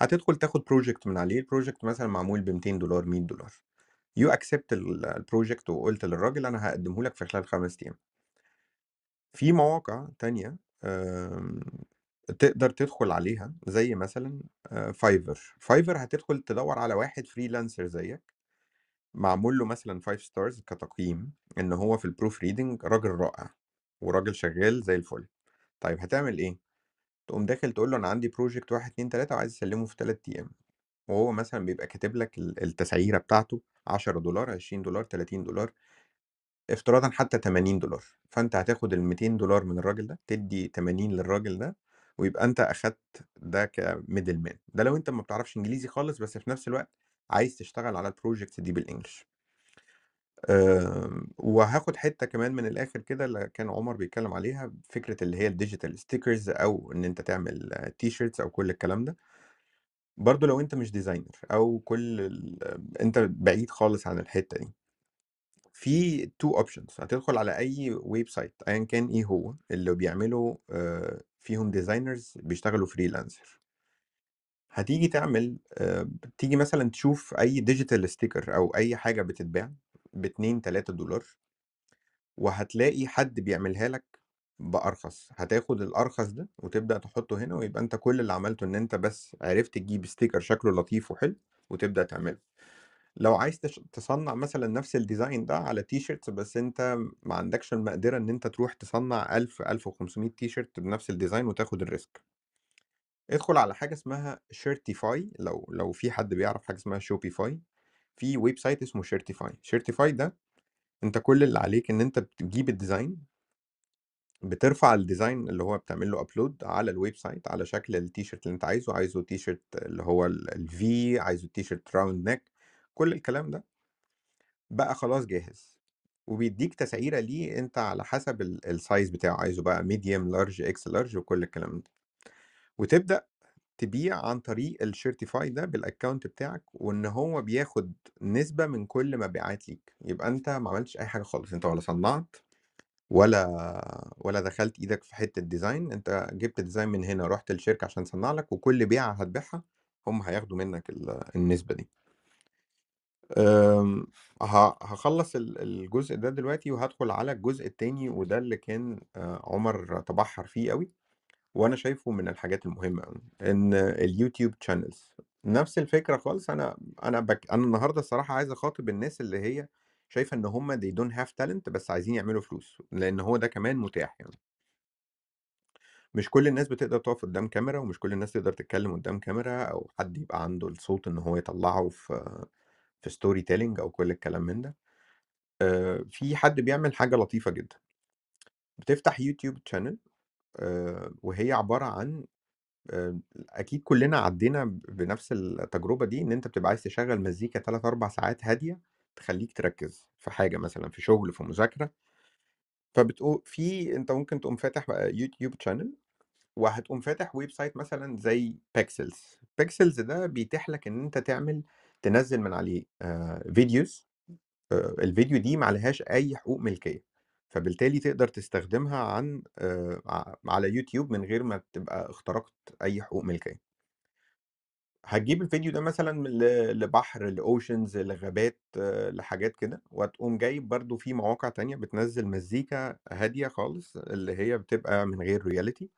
هتدخل تاخد project من عليه، الproject مثلًا معمول ب$200 $100 you accept ال الproject وقُلت للراجل أنا هاقدمه لك في خلال 5 أيام. في مواقع تانية آمم، تقدر تدخل عليها زي مثلًا آآ Fiverr، Fiverr هتدخل تدوّر على واحد freelancer زيك، معمول له مثلًا 5 stars كتقييم إن هو في الproof reading راجل رائع، وراجل شغال زي الفل. طيب هتعمل إيه؟ تقوم داخل تقول له أنا عندي project 1، 2، 3 وعايز أسلمه في 3 أيام، وهو مثلًا بيبقى كاتب لك ال التسعيرة بتاعته $10، $20، $30 افتراضًا حتى $80 فأنت هتاخد ال$200 من الراجل ده، تدّي 80 للراجل ده، ويبقى أنت أخدت ده كmiddle man ده لو أنت ما بتعرفش إنجليزي خالص، بس في نفس الوقت عايز تشتغل على الprojects دي بالEnglish. آمم، وهاخد حتّة كمان من الآخر كده اللي كان عمر بيتكلم عليها، فكرة اللي هي الdigital stickers أو إن أنت تعمل t-shirts أو كل الكلام ده. برضه لو أنت مش designer أو كل ال أنت بعيد خالص عن الحتّة دي. في 2 options هتدخل على أي website أيًا كان إيه هو، اللي بيعملوا آآ فيهم designers بيشتغلوا freelancer. هتيجي تعمل آآ تيجي مثلًا تشوف أي digital sticker أو أي حاجة بتتباع ب2، $3 وهتلاقي حد بيعملها لك بأرخص، هتاخد الأرخص ده وتبدأ تحطه هنا، ويبقى أنت كل اللي عملته إن أنت بس عرفت تجيب sticker شكله لطيف وحلو، وتبدأ تعمله. لو عايز تصنع مثلا نفس ال design ده على t-shirts بس أنت ما عندكش المقدرة إن أنت تروح تصنع 1000 1500 تي شيرت بنفس ال design وتاخد ال risk ادخل على حاجة اسمها Shirtify لو لو في حد بيعرف حاجة اسمها Shopify في website اسمه Shirtify Shirtify ده انت كل اللي عليك ان انت بتجيب ال design بترفع ال design اللي هو بتعمل له upload على ال website على شكل التيشيرت اللي انت عايزه عايزه تيشيرت اللي هو ال V عايزه t-shirt round neck كل الكلام ده. بقى خلاص جاهز. وبيديك تسعيرة ليه انت على حسب ال- size بتاعه عايزه بقى medium large X large وكل الكلام ده. وتبدأ تبيع عن طريق ال Shirtify ده بال account بتاعك وإن هو بياخد نسبة من كل مبيعات ليك. يبقى أنت ما عملتش أي حاجة خالص. أنت ولا صنعت ولا ولا دخلت إيدك في حتة design أنت جبت design من هنا رحت الشركة عشان تصنع لك وكل بيعة هتبيعها هم هياخدوا منك ال- النسبة دي. ه- هخلص ال- الجزء ده دلوقتي وهدخل على الجزء التاني وده اللي كان آه، عمر تبحر فيه قوي وأنا شايفه من الحاجات المهمة إن ال YouTube channels نفس الفكرة خالص أنا أنا بك... أنا النهارده الصراحة عايز أخاطب الناس اللي هي شايفة إن هم they don't have talent بس عايزين يعملوا فلوس لأن هو ده كمان متاح يعني. مش كل الناس بتقدر تقف قدام كاميرا ومش كل الناس تقدر تتكلم قدام كاميرا أو حد يبقى عنده الصوت إن هو يطلعه في في storytelling أو كل الكلام من ده. آه، في حد بيعمل حاجة لطيفة جدا. بتفتح YouTube channel وهي عبارة عن آه، أكيد كلنا عدينا بنفس التجربة دي إن أنت بتبقى عايز تشغل مزيكا تلات أربع ساعات هادية تخليك تركز في حاجة مثلا في شغل في مذاكرة. فبتقول في أنت ممكن تقوم فاتح بقى YouTube channel وهتقوم فاتح website مثلا زي Pexels Pexels ده بيتيح لك إن أنت تعمل تنزل من عليه آه، videos آه، الفيديو دي معلهاش أي حقوق ملكية. فبالتالي تقدر تستخدمها عن آه، ع- على يوتيوب من غير ما تبقى اخترقت أي حقوق ملكية. هتجيب الفيديو ده مثلا ل- لبحر ل oceans لغابات آه، لحاجات كده وهتقوم جايب برضو في مواقع تانية بتنزل مزيكا هادية خالص اللي هي بتبقى من غير royalty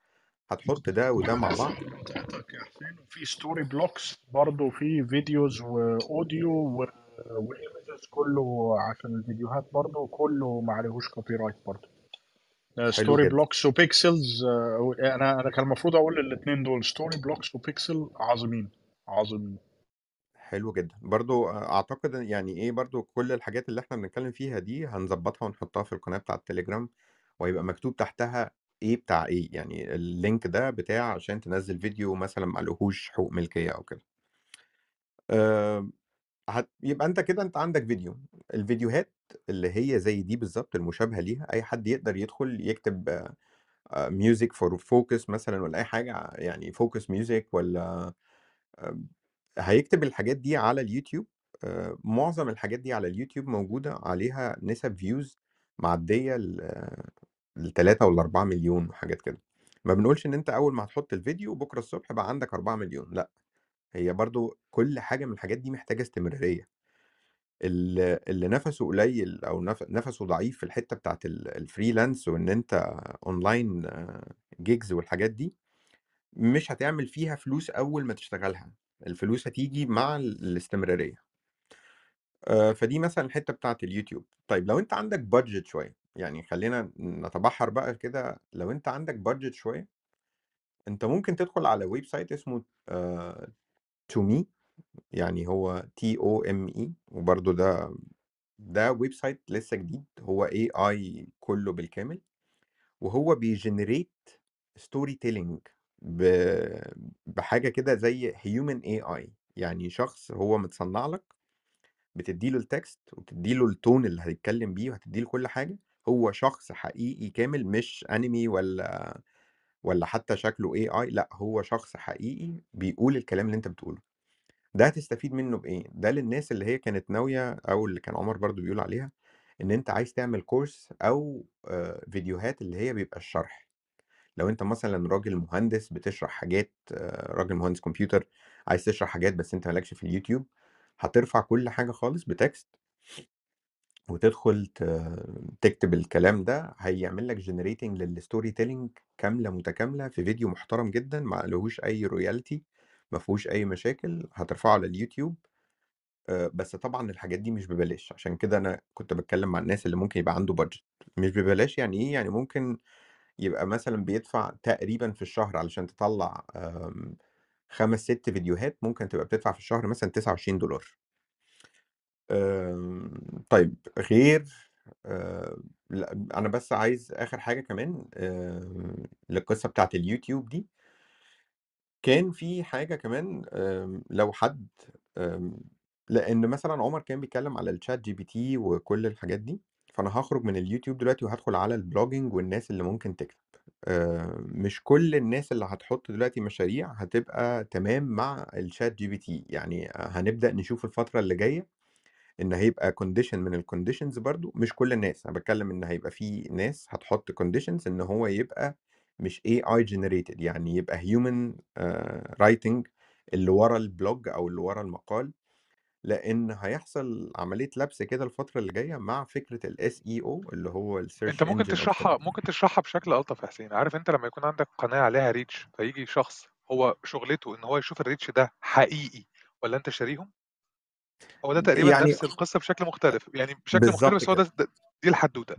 هتحط ده (laughs) وده مع بعض. تحتك يا حسين وفي Storyblocks برضه في videos و audio و- و images كله عشان الفيديوهات برضه كله ما عليهوش copyright برضه. Storyblocks و Pexels أنا أنا كان المفروض أقول الاثنين دول Storyblocks و Pexels عظيمين عظيمين. حلو جدا. برضو أعتقد إن يعني إيه برضو كل الحاجات اللي إحنا بنتكلم فيها دي هنظبطها ونحطها في القناة بتاع التليجرام وهيبقى مكتوب تحتها إيه بتاع إيه. يعني ال link ده بتاع عشان تنزل فيديو مثلا معلهوش حقوق ملكية أو كده. أه هت... يبقى أنت كده أنت عندك فيديو الفيديوهات اللي هي زي دي بالظبط المشابهة ليها أي حد يقدر يدخل يكتب music for focus مثلا ولا أي حاجة يعني focus music ولا هيكتب الحاجات دي على اليوتيوب آه، معظم الحاجات دي على اليوتيوب موجودة عليها نسب views معدية ل 3 ولا 4 مليون وحاجات كده. ما بنقولش إن أنت أول ما هتحط الفيديو بكرة الصبح بقى عندك 4 مليون لأ. هي برضو كل حاجة من الحاجات دي محتاجة استمرارية. اللي نفسه قليل نف- نفسه ضعيف في الحتة بتاعت ال- freelance وإن أنت online gigs والحاجات دي مش هتعمل فيها فلوس أول ما تشتغلها. الفلوس هتيجي مع ال- الاستمرارية. آه، فدي مثلا الحتة بتاعت اليوتيوب. طيب لو أنت عندك budget شوية يعني خلينا نتبحر بقى كده لو أنت عندك budget شوية أنت ممكن تدخل على website اسمه Tome يعني هو T O M E وبرضه ده ده website لسه جديد هو AI كله بالكامل وهو بي generate storytelling بحاجة كده زي human AI يعني شخص هو متصنع لك بتديله ال text وتديله ال tone اللي هيتكلم بيه وهتديله كل حاجة هو شخص حقيقي كامل مش انمي ولا ولا حتى شكله اي لأ هو شخص حقيقي بيقول الكلام اللي أنت بتقوله. ده هتستفيد منه بإيه؟ ده للناس اللي هي كانت ناوية أو اللي كان عمر برضو بيقول عليها إن أنت عايز تعمل كورس أو آه، فيديوهات اللي هي بيبقى الشرح. لو أنت مثلا راجل مهندس بتشرح حاجات آه، راجل مهندس كمبيوتر عايز تشرح حاجات بس أنت مالكش في اليوتيوب هترفع كل حاجة خالص بتكست. وتدخل تكتب الكلام ده هيعمل لك generating لل storytelling كاملة متكاملة في فيديو محترم جدا ما لهوش أي royalty ما فيهوش أي مشاكل هترفعه على اليوتيوب. بس طبعًا الحاجات دي مش ببلاش، عشان كده أنا كنت باتكلم مع الناس اللي ممكن يبقى عنده budget. مش ببلاش يعني إيه؟ يعني ممكن يبقى مثلًا بيدفع تقريبًا في الشهر علشان تطلّع آمم 5، 6 فيديوهات ممكن تبقى بتدفع في الشهر مثلًا $29 طيب غير آآ لأ أنا بس عايز آخر حاجة كمان للقصة بتاعة اليوتيوب دي. كان في حاجة كمان لو حد لإن مثلًا عمر كان بيتكلم على الChatGPT وكل الحاجات دي، فأنا هاخرج من اليوتيوب دلوقتي وهادخل على الblogging والناس اللي ممكن تكتب. مش كل الناس اللي هتحط دلوقتي مشاريع هتبقى تمام مع الChatGPT، يعني هنبدأ نشوف الفترة اللي جاية إن هيبقى condition من الconditions برضه مش كل الناس، أنا باتكلم إن هيبقى في ناس هتحط conditions إن هو يبقى مش AI generated يعني يبقى human آآ writing اللي ورا الblog أو اللي ورا المقال، لإن هيحصل عملية لبْس كده الفترة اللي جاية مع فكرة الSEO اللي هو الsearch أنت ممكن تشرحها. ممكن تشرحها بشكل ألطف يا حسين، عارف أنت لمّا يكون عندك قناة عليها reach فييجي شخص هو شُغلته إن هو يشوف الreach ده حقيقي والّا أنت شاريهم؟ هو ده تقريبًا يعني نفس القصة بشكل مختلف، يعني بشكل مختلف بس هو ده دي الحدوتة،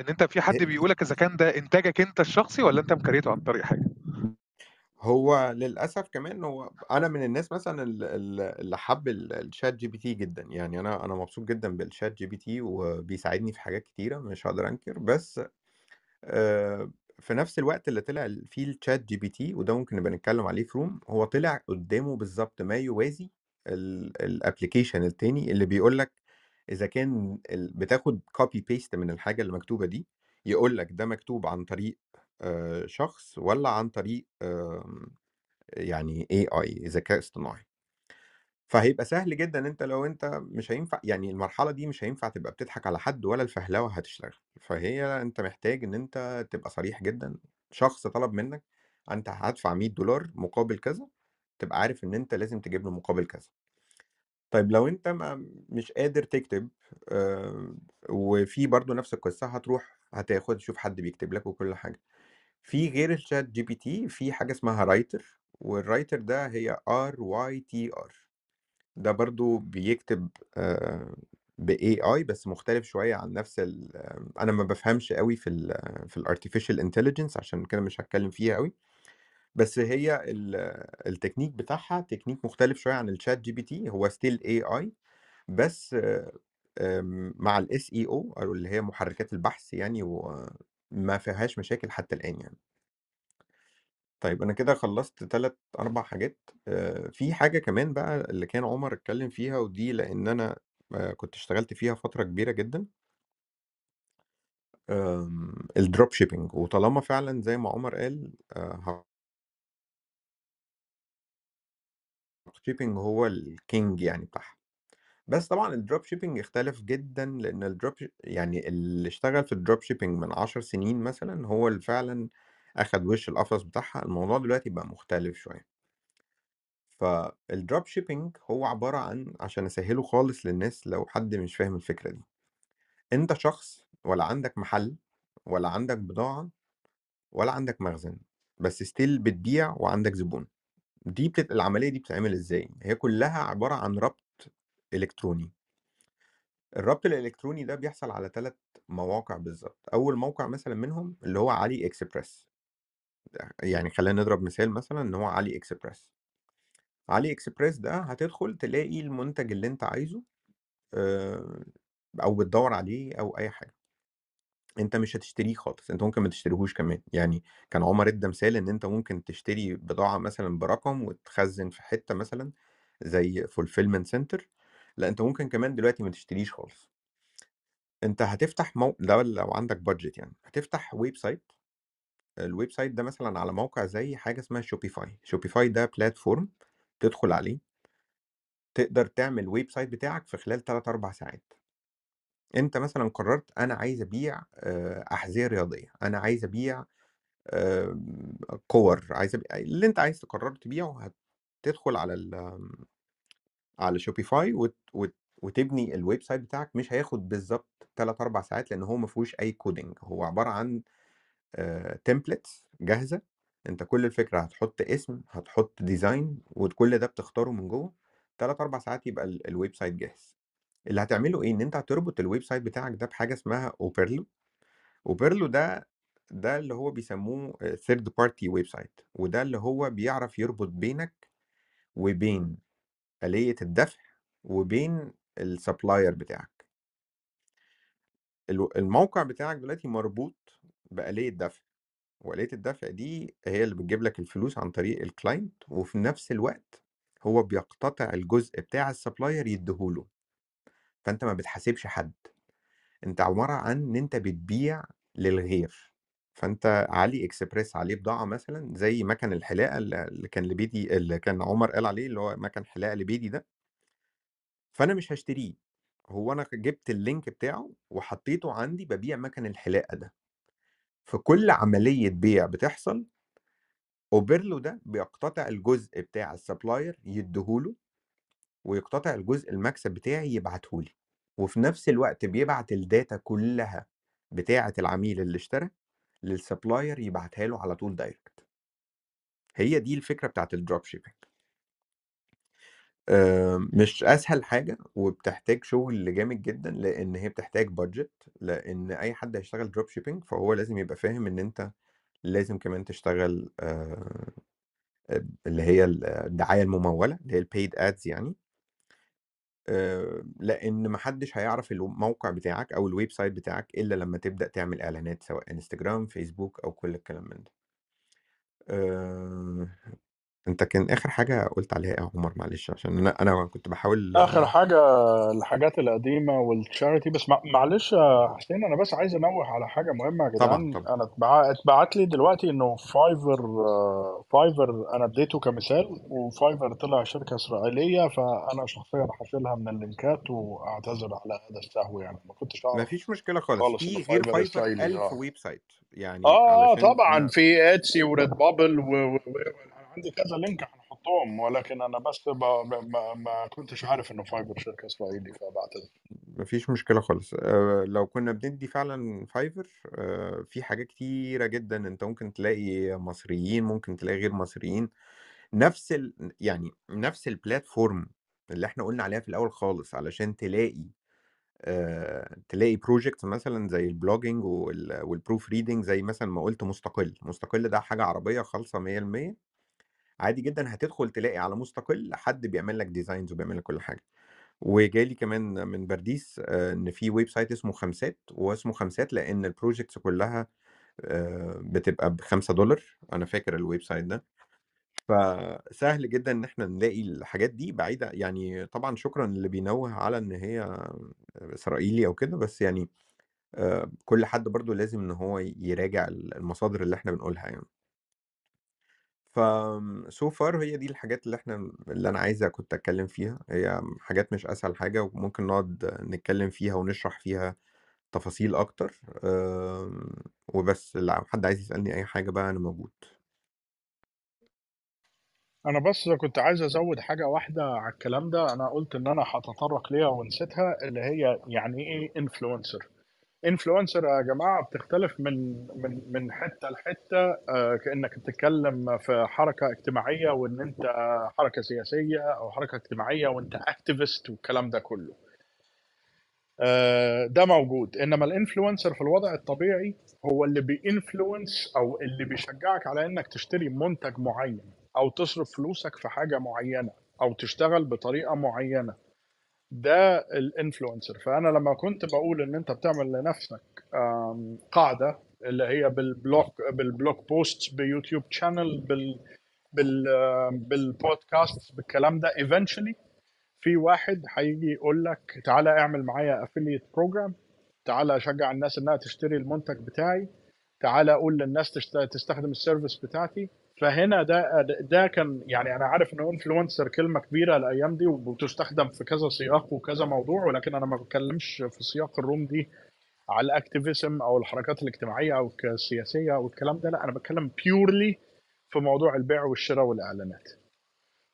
إن أنت في حد ه بيقول لك إذا كان ده إنتاجك أنت الشخصي والّا أنت مكريته عن طريق حاجة. هو للأسف كمان هو أنا من الناس مثلًا ال ال اللي حَب ال الChatGPT جدًا، يعني أنا أنا مبسوط جدًا بالChatGPT وبيساعدني في حاجات كتيرة مش هاقدر أنكر، بس آآ في نفس الوقت اللي طلع فيه الChatGPT وده ممكن نبقى نتكلم عليه في room هو طلع قدّامه بالضبط ما يوازي ال الapplication التاني اللي بيقول لك إذا كان بتاخد copy paste من الحاجة اللي مكتوبة دي، يقول لك ده مكتوب عن طريق آآ شخص والّا عن طريق يعني AI ذكاء اصطناعي. فهيبقى سهل جدًا أنت لو أنت مش هينفع يعني المرحلة دي مش هينفع تبقى بتضحك على حد ولا الفهلوة هتشتغل، فهي أنت محتاج إن أنت تبقى صريح جدًا، شخص طلب منك أنت هادفع $100 مقابل كذا، تبقى عارف إن أنت لازم تجيب له مقابل كذا. طيب لو أنت ما مش قادر تكتب وفي برضه نفس القصة هتروح هتاخد تشوف حد بيكتب لك وكل حاجة. في غير الChatGPT في حاجة اسمها Writer والWriter ده هي R-Y-T-R ده برضه بيكتب آآ بAI بس مختلف شوية عن نفس ال أنا ما بافهمش أوي في ال في الartificial intelligence عشان كده مش هاتكلم فيها أوي، بس هي ال التكنيك بتاعها تكنيك مختلف شوية عن الChatGPT هو still AI بس آمم مع الSEO أو اللي هي محركات البحث يعني وما فيهاش مشاكل حتى الآن يعني. طيب أنا كده خلّصت 3، 4 حاجات، في حاجة كمان بقى اللي كان عمر اتكلم فيها ودي لإن أنا آآ كنت اشتغلت فيها فترة كبيرة جدًا. آمم الdrop shipping وطالما فعلًا زي ما عمر قال آآ shipping هو الking يعني بتاعها. بس طبعًا الdrop shipping اختلف جدًا الdrop ش يعني اللي اشتغل في الdrop shipping من 10 سنين مثلًا هو اللي فعلًا أخد وِش القفص بتاعها، الموضوع دلوقتي بقى مختلف شوية. فالdrop shipping هو عبارة عن عشان أسهّله خالص للناس لو حد مش فاهم الفكرة دي. أنت شخص ولا عندك محل ولا عندك بضاعة ولا عندك مخزن، بس still بتبيع وعندك زبون. دي بتبقى العملية دي بتتعمل إزاي؟ هي كلّها عبارة عن ربط إلكتروني. الربط الإلكتروني ده بيحصل على 3 مواقع بالضبط، أول موقع مثلًا منهم اللي هو علي إكسبريس. يعني خلّينا نضرب مثال مثلًا إن هو علي إكسبريس. علي إكسبريس ده هتدخل تلاقي المنتج اللي أنت عايزه آآ أو بتدوّر عليه أو أي حاجة. أنت مش هتشتريه خالص، أنت ممكن ما تشتريهوش كمان، يعني كان عمر ادّى مثال إن أنت ممكن تشتري بضاعة مثلًا برقم وتخزّن في حتة مثلًا زي fulfillment center لأ أنت ممكن كمان دلوقتي ما تشتريش خالص. أنت هتفتح مو ده لو عندك budget يعني، هتفتح web site الweb site ده مثلًا على موقع زي حاجة اسمها shopify، shopify ده platform تدخل عليه تقدر تعمل web site بتاعك في خلال 3، 4 ساعات. أنت مثلًا قررت أنا عايز أبيع أحذية رياضية، أنا عايز أبيع آمم كُوَر، عايز أبيع اللي أنت عايز تقرر تبيعه هتدخل على ال على shopify وت وت وتبني الweb site بتاعك مش هياخد بالضبط 3، 4 ساعات لإن هو ما فيهوش أي coding هو عبارة عن templates جاهزة، أنت كل الفكرة هتحط اسم، هتحط design وكل ده بتختاره من جوّه، 3 4 ساعات يبقى ال ال website جاهز. اللي هتعمله إيه؟ إن أنت هتربط ال website بتاعك ده بحاجة اسمها Oberlo Oberlo ده ده اللي هو بيسموه third party website وده اللي هو بيعرف يربط بينك وبين آلية الدفع وبين ال supplier بتاعك. الموقع بتاعك دلوقتي مربوط بآلية دفع وآلية الدفع دي هي اللي بتجيب لك الفلوس عن طريق ال client وفي نفس الوقت هو بيقتطع الجزء بتاع ال supplier يديهوله. فأنت ما بتحاسبش حد. أنت عبارة عن إن أنت بتبيع للغير. فأنت AliExpress عليه بضاعة مثلا زي مكن الحلاقة اللي كان لبيدي اللي كان عمر قال عليه اللي هو مكن حلاقة لبيدي ده. فأنا مش هشتريه. هو أنا جبت ال link بتاعه وحطيته عندي ببيع مكن الحلاقة ده. في كل عملية بيع بتحصل Oberlo ده بيقتطع الجزء بتاع ال supplier يديهوله ويقتطع الجزء المكسب بتاعي يبعتهولي وفي نفس الوقت بيبعت ال data كلها بتاعة العميل اللي اشترى لل supplier يبعتها له على طول direct هي دي الفكرة بتاعت ال drop shipping مش أسهل حاجة وبتحتاج شغل جامد جدا لأن هي بتحتاج budget لأن أي حد هيشتغل drop shipping فهو لازم يبقى فاهم إن أنت لازم كمان تشتغل آه، اللي هي الدعاية الممولة اللي هي ال paid ads يعني. لأن محدش هيعرف الموقع بتاعك أو ال website بتاعك إلا لما تبدأ تعمل إعلانات سواء انستجرام فيسبوك أو كل الكلام من ده. آه، أنت كان آخر حاجة قلت عليها إيه يا عمر؟ معلش عشان أنا أنا كنت بحاول آخر حاجة الحاجات القديمة وال charity بس مع- معلش يا حسين أنا بس عايز أنوه على حاجة مهمة يا طبعا جدعان. طبعا. أنا اتبع- اتبعت لي دلوقتي إنه Fiverr Fiverr أنا اديته كمثال و Fiverr طلع شركة إسرائيلية فأنا شخصيا هشيلها من اللينكات وأعتذر على هذا السهو يعني. ما كنتش ما أعرف فيش مشكلة خالص. خالص في غير Fiverr Fiverr إسرائيلي ألف آه. website يعني آه طبعا أنا في Etsy وريد بابل و... و... عندي كذا link هنحطهم ولكن أنا بس. ب... ما... ما كنتش عارف إنه Fiverr شركة اسرائيلي فبعتذر مفيش مشكلة خالص. أه لو كنا بندي فعلا Fiverr أه في حاجات كتيرة جدا. أنت ممكن تلاقي مصريين ممكن تلاقي غير مصريين. نفس ال... يعني نفس ال platform اللي إحنا قلنا عليها في الأول خالص علشان تلاقي أه تلاقي project مثلا زي ال blogging وال... وال proofreading زي مثلا ما قلت مستقل. مستقل ده حاجة عربية خالصة 100% عادي جدا هتدخل تلاقي على مستقل حد بيعمل لك designs وبيعمل لك كل حاجة. وجالي كمان من برديس آه، إن في website اسمه خمسات واسمه خمسات لأن ال projects كلها آه، بتبقى بخمسة دولار. أنا فاكر ال website ده. فسهل جدا إن إحنا نلاقي الحاجات دي بعيدة. يعني طبعا شكرا اللي بينوه على إن هي إسرائيلي أو كده بس يعني آه، كل حد برضو لازم إن هو يراجع المصادر اللي إحنا بنقولها يعني. ف so far هي دي الحاجات اللي إحنا اللي أنا عايزة كنت أتكلم فيها. هي حاجات مش أسهل حاجة وممكن نقعد نتكلم فيها ونشرح فيها تفاصيل أكتر أم، وبس. لو حد عايز يسألني أي حاجة بقى أنا موجود. أنا بس كنت عايز أزود حاجة واحدة على الكلام ده. أنا قلت إن أنا هتطرق ليها ونسيتها اللي هي يعني إيه انفلونسر influencer يا جماعة بتختلف من من من حتة لحتة. آه، كأنك بتتكلم في حركة اجتماعية وإن أنت حركة سياسية أو حركة اجتماعية وأنت activist والكلام ده كله. آه، ده موجود. إنما ال influencer في الوضع الطبيعي هو اللي بي influence أو اللي بيشجعك على إنك تشتري منتج معين أو تصرف فلوسك في حاجة معينة أو تشتغل بطريقة معينة. ده ال influencer. فأنا لما كنت بقول إن أنت بتعمل لنفسك قاعدة اللي هي بال blog بال blog post ب YouTube channel بال بال بالبودكاست بالكلام ده eventually في واحد هيجي يقول لك تعالى اعمل معايا affiliate program تعالى أشجع الناس إنها تشتري المنتج بتاعي تعالى أقول للناس تستخدم ال service بتاعتي. فهنا ده ده كان يعني أنا عارف إنه influencer كلمة كبيرة الأيام دي وبتستخدم في كذا سياق وكذا موضوع ولكن أنا ما بتكلمش في سياق ال room دي على ال activism أو الحركات الاجتماعية أو السياسيه أو الكلام ده لا أنا بتكلم purely في موضوع البيع والشراء والإعلانات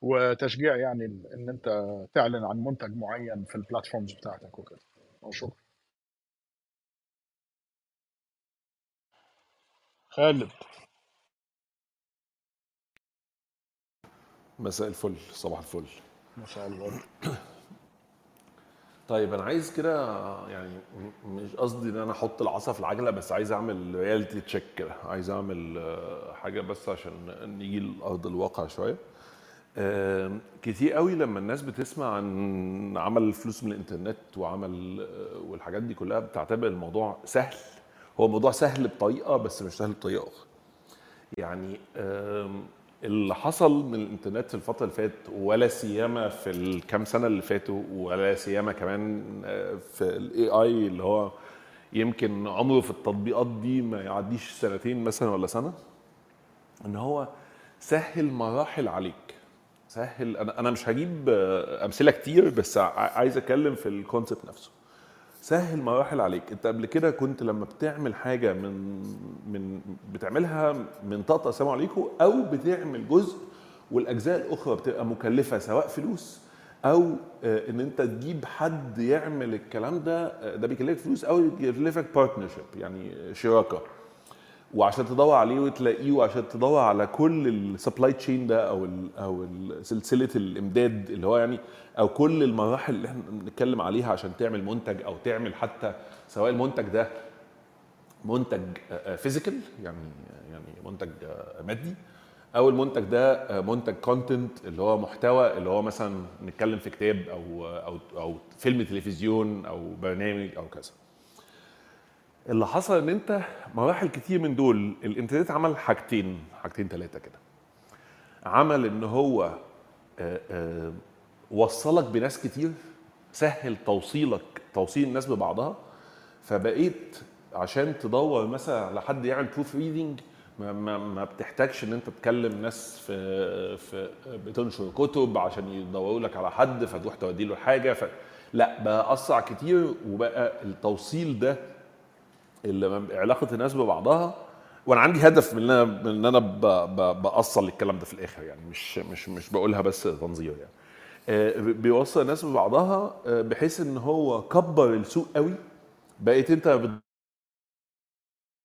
وتشجيع يعني إن أنت تعلن عن منتج معين في ال platforms بتاعتك وكده. وشكرا خالد. مساء الفل صباح الفل. مساء الورد (clears throat) طيب أنا عايز كده يعني مش قصدي إن أنا أحط العصا في العجلة بس عايز أعمل رياليتي تشيك كده. عايز أعمل آه، حاجة بس عشان نيجي لأرض الواقع شوية. كتير قوي لما الناس بتسمع عن عمل فلوس من الإنترنت وعمل آه، والحاجات دي كلها بتعتبر الموضوع سهل. هو الموضوع سهل بطريقة بس مش سهل بطريقة أخرى. يعني اللي حصل من الإنترنت في الفترة اللي فاتت ولا سيما في الكام سنة اللي فاتوا ولا سيما كمان آه، في ال AI اللي هو يمكن عمره في التطبيقات دي ما يعديش سنتين مثلا ولا سنة إن هو سهل مراحل عليك. سهل أنا أنا مش هجيب آه، أمثلة كتير بس عايز أتكلم في ال concept نفسه. سهل مراحل عليك. انت قبل كده كنت لما بتعمل حاجة من من بتعملها من طاقة السلام عليكم أو بتعمل جزء والأجزاء الأخرى بتبقى مكلفة سواء فلوس أو آه، إن أنت تجيب حد يعمل الكلام ده آه، ده بيكلفك فلوس أو يكلفك partnership يعني شراكة. وعشان تدور عليه وتلاقيه وعشان تدور على كل ال supply chain ده أو ال أو سلسلة الإمداد اللي هو يعني أو كل المراحل اللي إحنا بنتكلم عليها عشان تعمل منتج أو تعمل حتى سواء المنتج ده منتج physical يعني يعني منتج آه، مادي أو المنتج ده آه، منتج content اللي هو محتوى اللي هو مثلا نتكلم في كتاب أو أو أو فيلم تلفزيون أو برنامج أو كذا. اللي حصل إن أنت مراحل كتير من دول الإنترنت عمل حاجتين حاجتين ثلاثة كده. عمل إن هو آه، آه، وصلك بناس كتير سهل توصيلك توصيل الناس ببعضها فبقيت عشان تدور مثلا على حد يعمل proofreading ما, ما, ما بتحتاجش إن أنت تكلم ناس في في بتنشر كتب عشان يدوروا لك على حد فتروح تودي له حاجة ف لا بقى أسرع كتير وبقى التوصيل ده اللي علاقة الناس ببعضها وأنا عندي هدف من إن أنا إن أنا ب- ب- بأصل الكلام ده في الآخر يعني مش مش مش بقولها بس تنظير يعني. آه، بيوصل الناس ببعضها آه، بحيث إن هو كبر السوق قوي. بقيت أنت ما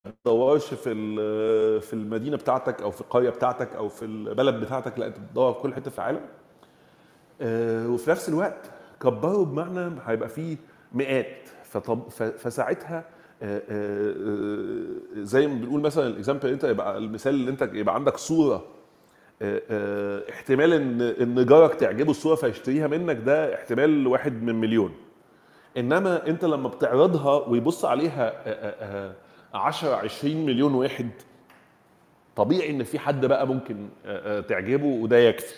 بتدورش في في المدينة بتاعتك أو في القرية بتاعتك أو في البلد بتاعتك لا أنت بتدور في كل حتة في العالم. آه، وفي نفس الوقت كبره بمعنى هيبقى فيه مئات فساعتها زي ما بنقول مثلا الاكزامبل أنت يبقى المثال اللي أنت يبقى عندك صورة آه، آه، احتمال إن إن جارك تعجبه الصورة فيشتريها منك ده احتمال واحد من مليون. إنما أنت لما بتعرضها ويبص عليها آه، آه، آه، 10 20 مليون واحد طبيعي إن في حد بقى ممكن آه، آه، تعجبه وده يكفي.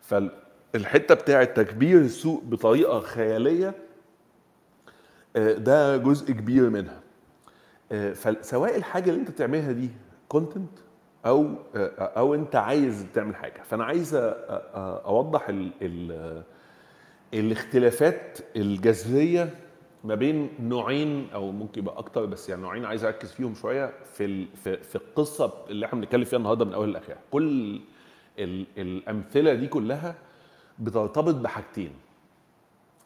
فالحتة بتاعة تكبير السوق بطريقة خيالية آه، ده جزء كبير منها. آه، فسواء الحاجة اللي انت بتعملها دي كونتنت أو آه، أو انت عايز تعمل حاجة. فأنا عايز أوضح ال ال الاختلافات الجذرية ما بين نوعين أو ممكن يبقى أكتر بس يعني نوعين عايز أركز فيهم شوية في في, في القصة اللي إحنا بنتكلم فيها النهارده من أول لآخرها. كل ال الأمثلة دي كلها بترتبط بحاجتين.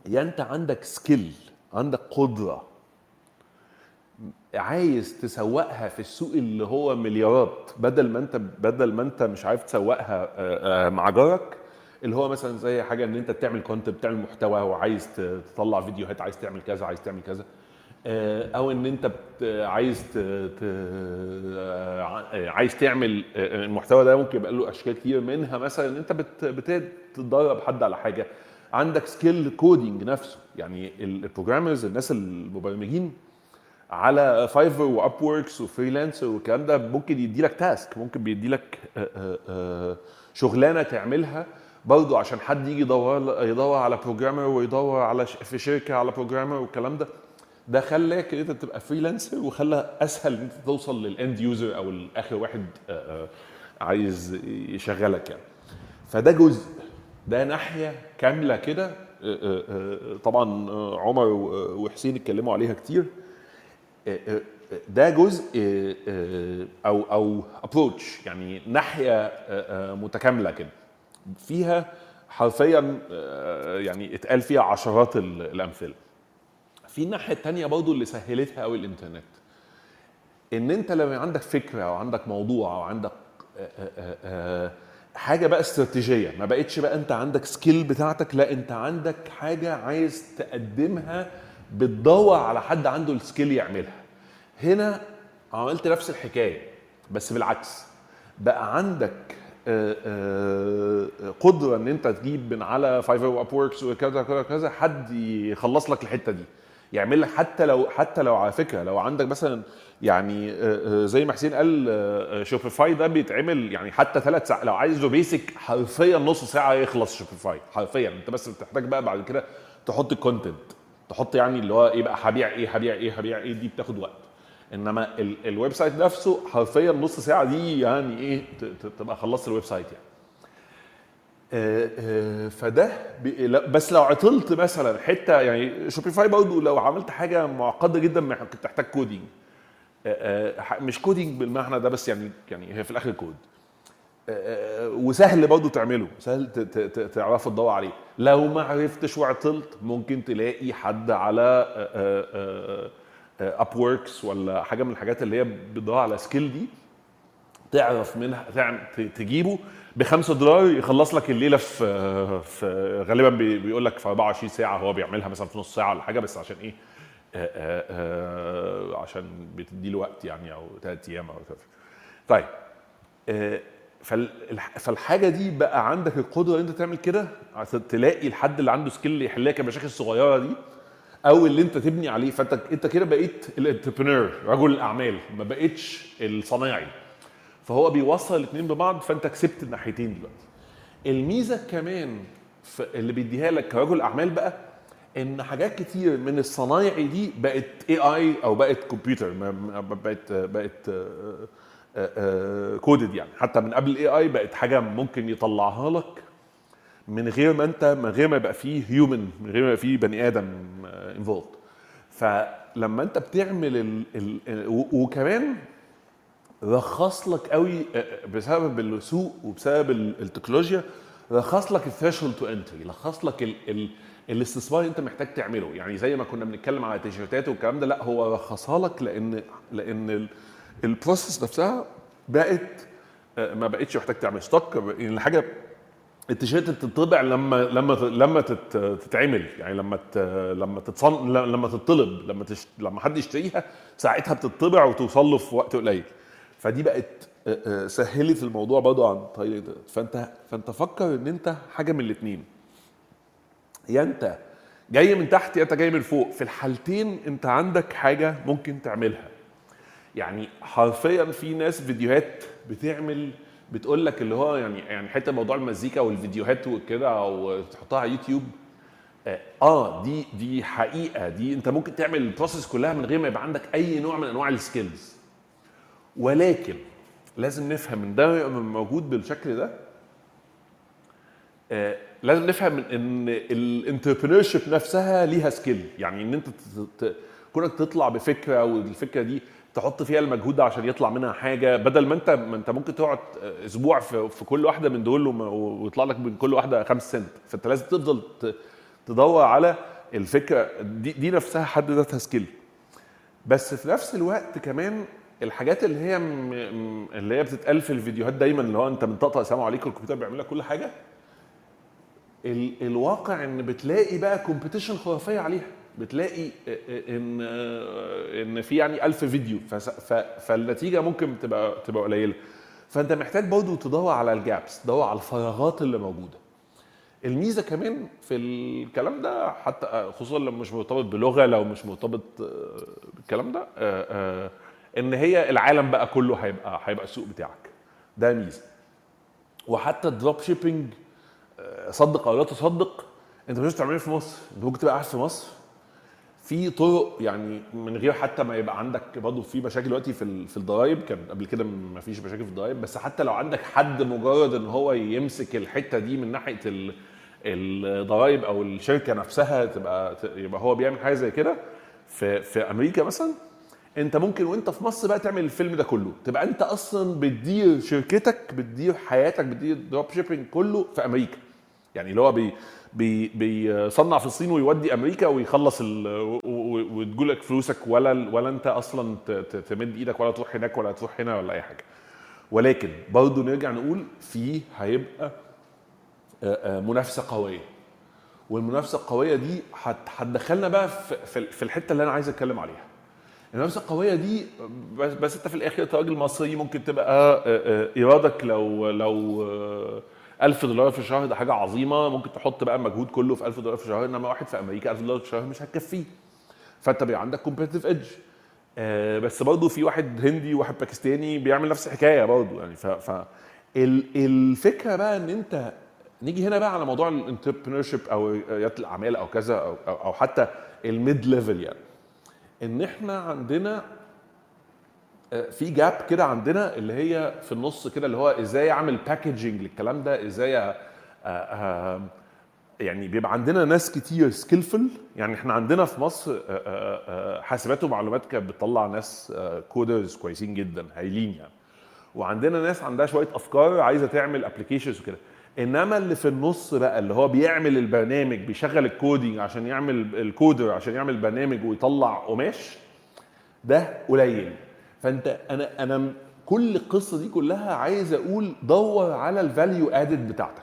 يا أنت عندك skill عندك قدرة عايز تسوقها في السوق اللي هو مليارات. بدل ما انت بدل ما انت مش عارف تسوقها آه، آه، مع جارك اللي هو مثلا زي حاجة إن انت بتعمل content بتعمل محتوى وعايز تطلع فيديوهات عايز تعمل كذا عايز تعمل كذا. آه، أو إن انت عايز عايز تعمل المحتوى ده ممكن يبقى له أشكال كتير منها مثلا إن انت بت- بتدرب حد على حاجة. عندك skill coding نفسه. يعني ال programmers الناس المبرمجين على Fiverr و Upwork و Freelancer والكلام ده ممكن يدي لك task ممكن بيدي لك شغلانة تعملها برضه عشان حد يجي يدور يدور على programmer ويدور على في شركة على programmer والكلام ده. ده خلاك ان انت تبقى freelancer وخلى أسهل إن أنت توصل لل end user أو الآخر واحد آه، آه، عايز يشغلك يعني. فده جزء ده ناحية كاملة كده آه، آه، آه، طبعا آه، عمر وحسين اتكلموا عليها كتير. ده جزء آه، آه، أو أو ابروتش يعني ناحية آه، متكاملة كده. فيها حرفيا يعني اتقال فيها عشرات ال- الأمثلة. في الناحية التانية برضو اللي سهلتها قوي الإنترنت. إن أنت لما عندك فكرة أو عندك موضوع أو عندك حاجة بقى استراتيجية ما بقتش بقى أنت عندك skill بتاعتك لا أنت عندك حاجة عايز تقدمها بتدور على حد عنده ال skill يعملها. هنا عملت نفس الحكاية بس بالعكس. بقى عندك آه، آه، قدرة إن أنت تجيب من على Fiverr و Upwork وكذا كذا كذا حد يخلص لك الحتة دي. يعمل لك حتى لو حتى لو على فكرة لو عندك مثلا يعني آه، آه، زي ما حسين قال Shopify ده بيتعمل يعني حتى ثلاث ساعات. لو عايزه basic حرفيا نص ساعة يخلص Shopify حرفيا. أنت بس بتحتاج بقى بعد كده تحط ال content تحط يعني اللي هو إيه بقى هبيع إيه هبيع إيه هبيع إيه دي بتاخد وقت. إنما ال- ال website نفسه حرفيا نص ساعة دي يعني إيه تبقى خلصت ال website يعني. آه، آه، فده بس لو عطلت مثلا حتة يعني Shopify برضه لو عملت حاجة معقدة جدا كنت تحتاج coding مش coding بالمعنى ده بس يعني يعني هي في الآخر كود آه، وسهل برضه تعمله سهل ت- ت- ت- تعرفوا تدور عليه. لو ما عرفتش وعطلت ممكن تلاقي حد على Upwork ولا حاجة من الحاجات اللي هي بتدور على skill دي تعرف منها تجيبه ب 5 دولار يخلص لك الليلة في في غالبا بي- بيقول لك في 24 ساعة هو بيعملها مثلا في نص ساعة ولا حاجة بس عشان إيه؟ آه، آه، آه، عشان بتدي له وقت يعني أو ثلاث أيام أو كذا. طيب آه، فال- الح- فالحاجة دي بقى عندك القدرة إن أنت تعمل كده تلاقي الحد اللي عنده skill يحل لك المشاكل الصغيره دي أو اللي انت تبني عليه. فانت انت كده بقيت ال entrepreneur رجل الاعمال ما بقتش الصنايعي. فهو بيوصل الاثنين ببعض فانت كسبت الناحيتين دلوقتي. الميزة كمان اللي بيديها لك كرجل اعمال بقى ان حاجات كتير من الصنايعي دي بقت AI أو بقت كمبيوتر بقت بقت coded يعني. حتى من قبل ال AI بقت حاجة ممكن يطلعها لك من غير ما انت من غير ما يبقى فيه human من غير ما يبقى فيه بني آدم involved فلما انت بتعمل ال ال وكمان رخص لك قوي بسبب السوق وبسبب ال- التكنولوجيا رخص لك ال threshold to entry رخص لك ال ال الاستثمار اللي انت محتاج تعمله. يعني زي ما كنا بنتكلم على التيشيرتات والكلام ده لا هو رخصها لك لأن لأن ال- ال process نفسها بقت آه، ما بقتش محتاج تعمل stock يعني الحاجة التيشيرت بتطبع لما لما لما تت- تتعمل. يعني لما لما تتصن لما تطلب لما تش... لما حد يشتريها ساعتها بتطبع وتوصل له في وقت قليل. فدي بقت آه، آه، سهلت الموضوع برضه عن طريق فانت فانت فكر ان انت حاجة من الاثنين يا انت جاي من تحت يا انت جاي من فوق. في الحالتين انت عندك حاجة ممكن تعملها. يعني حرفيا في ناس فيديوهات بتعمل بتقول لك اللي هو يعني يعني حتة موضوع المزيكا والفيديوهات وكده أو تحطها على يوتيوب آه آه، دي دي حقيقة دي أنت ممكن تعمل ال process كلها من غير ما يبقى عندك أي نوع من أنواع ال skills ولكن لازم نفهم إن ده موجود بالشكل ده آه، لازم نفهم إن ال entrepreneur نفسها ليها skill يعني إن أنت كونك تطلع بفكرة والفكرة دي تحط فيها المجهود عشان يطلع منها حاجة بدل ما انت ما انت ممكن تقعد أسبوع في, في كل واحدة من دول ويطلع لك من كل واحدة 5 سنت. فانت لازم تفضل تدور على الفكرة دي, دي نفسها حد ذاتها skill بس في نفس الوقت كمان الحاجات اللي هي اللي هي بتتقال في الفيديوهات دايما اللي هو انت بنطقطق السلام عليكم الكمبيوتر بيعمل لك كل حاجة ال... الواقع إن بتلاقي بقى competition خرافية عليها. بتلاقي ان ان في يعني ألف فيديو فس... ف... فالنتيجه ممكن تبقى تبقى قليله فانت محتاج برضه تدور على ال gaps تدور على الفراغات اللي موجوده الميزه كمان في الكلام ده حتى خصوصا لو مش مرتبط بلغه لو مش مرتبط بالكلام ده ان هي العالم بقى كله هيبقى هيبقى السوق بتاعك ده ميزه وحتى ال drop shipping صدق أو لا تصدق انت مش بتعمله في مصر انت ممكن تبقى قاعد في مصر في طرق يعني من غير حتى ما يبقى عندك برضه في مشاكل دلوقتي في في الضرايب. كان قبل كده ما فيش مشاكل في الضرايب. بس حتى لو عندك حد مجرد إن هو يمسك الحتة دي من ناحية ال- الضرايب أو الشركة نفسها تبقى يبقى هو بيعمل حاجة زي كده. في في أمريكا مثلا أنت ممكن وأنت في مصر بقى تعمل الفيلم ده كله. تبقى أنت أصلا بتدير شركتك بتدير حياتك بتدير drop shipping كله في أمريكا. يعني اللي هو بيصنع في الصين ويودي أمريكا ويخلص وتجولك فلوسك ولا ولا أنت أصلا تمد إيدك ولا تروح هناك ولا تروح هنا ولا أي حاجة. ولكن برضه نرجع نقول في هيبقى منافسة قوية. والمنافسة القوية دي هت- هتدخلنا بقى في الحتة اللي أنا عايز أتكلم عليها. المنافسة القوية دي بس, أنت في الآخر انت راجل مصري ممكن تبقى إيرادك لو لو 1000 دولار في الشهر ده حاجة عظيمة. ممكن تحط بقى مجهود كله في 1000 دولار في الشهر إنما واحد في أمريكا 1000 دولار في الشهر مش هتكفيه. فأنت بيبقى عندك competitive edge بس برضه في واحد هندي وواحد باكستاني بيعمل نفس الحكاية برضه. يعني ف, ف ال- الفكرة بقى إن أنت نيجي هنا بقى على موضوع ال entrepreneurship أو ريادة الأعمال أو كذا أو, أو حتى ال mid level يعني. إن إحنا عندنا آه، في gap كده عندنا اللي هي في النص كده اللي هو إزاي أعمل packaging للكلام ده إزاي آه، آه، يعني بيبقى عندنا ناس كتير skillful يعني إحنا عندنا في مصر آه، آه، آه، حاسبات ومعلومات كانت بتطلع ناس coders كويسين جدا هايلين يعني. وعندنا ناس عندها شوية أفكار عايزة تعمل applications وكده. إنما اللي في النص بقى اللي هو بيعمل البرنامج بيشغل ال coding عشان يعمل ال coder عشان يعمل برنامج ويطلع قماش ده قليل. فانت أنا أنا كل القصة دي كلها عايز أقول دور على ال value added بتاعتك.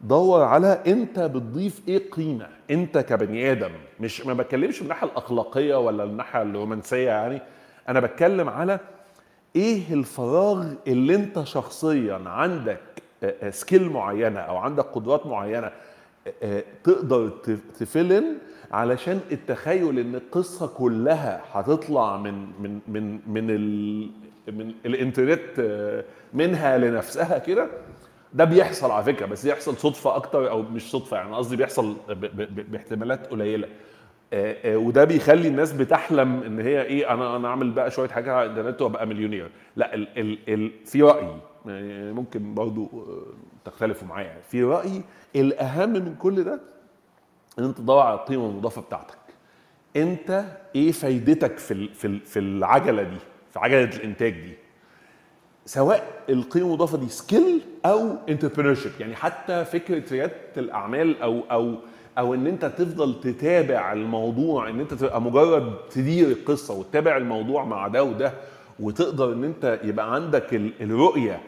دور على انت بتضيف إيه قيمة. انت كبني آدم مش ما بتكلمش من الناحية الأخلاقية ولا الناحية الرومانسية يعني. أنا بتكلم على إيه الفراغ اللي انت شخصيا عندك سكيل معينة أو عندك قدرات معينة آه، تقدر تفلن علشان التخيل إن القصة كلها هتطلع من من من من ال من الإنترنت آه، منها لنفسها كده ده بيحصل على فكرة بس يحصل صدفة أكتر أو مش صدفة يعني قصدي بيحصل باحتمالات قليلة آه، آه، وده بيخلي الناس بتحلم إن هي إيه أنا أنا أعمل بقى شوية حاجات على الإنترنت وأبقى مليونير لا ال ال ال في رايي يعني ممكن برضو تختلفوا معايا. في رايي الأهم من كل ده ان انت تدور على القيمة المضافة بتاعتك. انت إيه فايدتك في في في العجلة دي في عجلة الإنتاج دي؟ سواء القيمة المضافة دي skill أو entrepreneurship يعني حتى فكرة ريادة الأعمال أو أو أو إن أنت تفضل تتابع الموضوع إن أنت تبقى مجرد تدير القصة وتتابع الموضوع مع ده وده وتقدر إن أنت يبقى عندك ال- الرؤية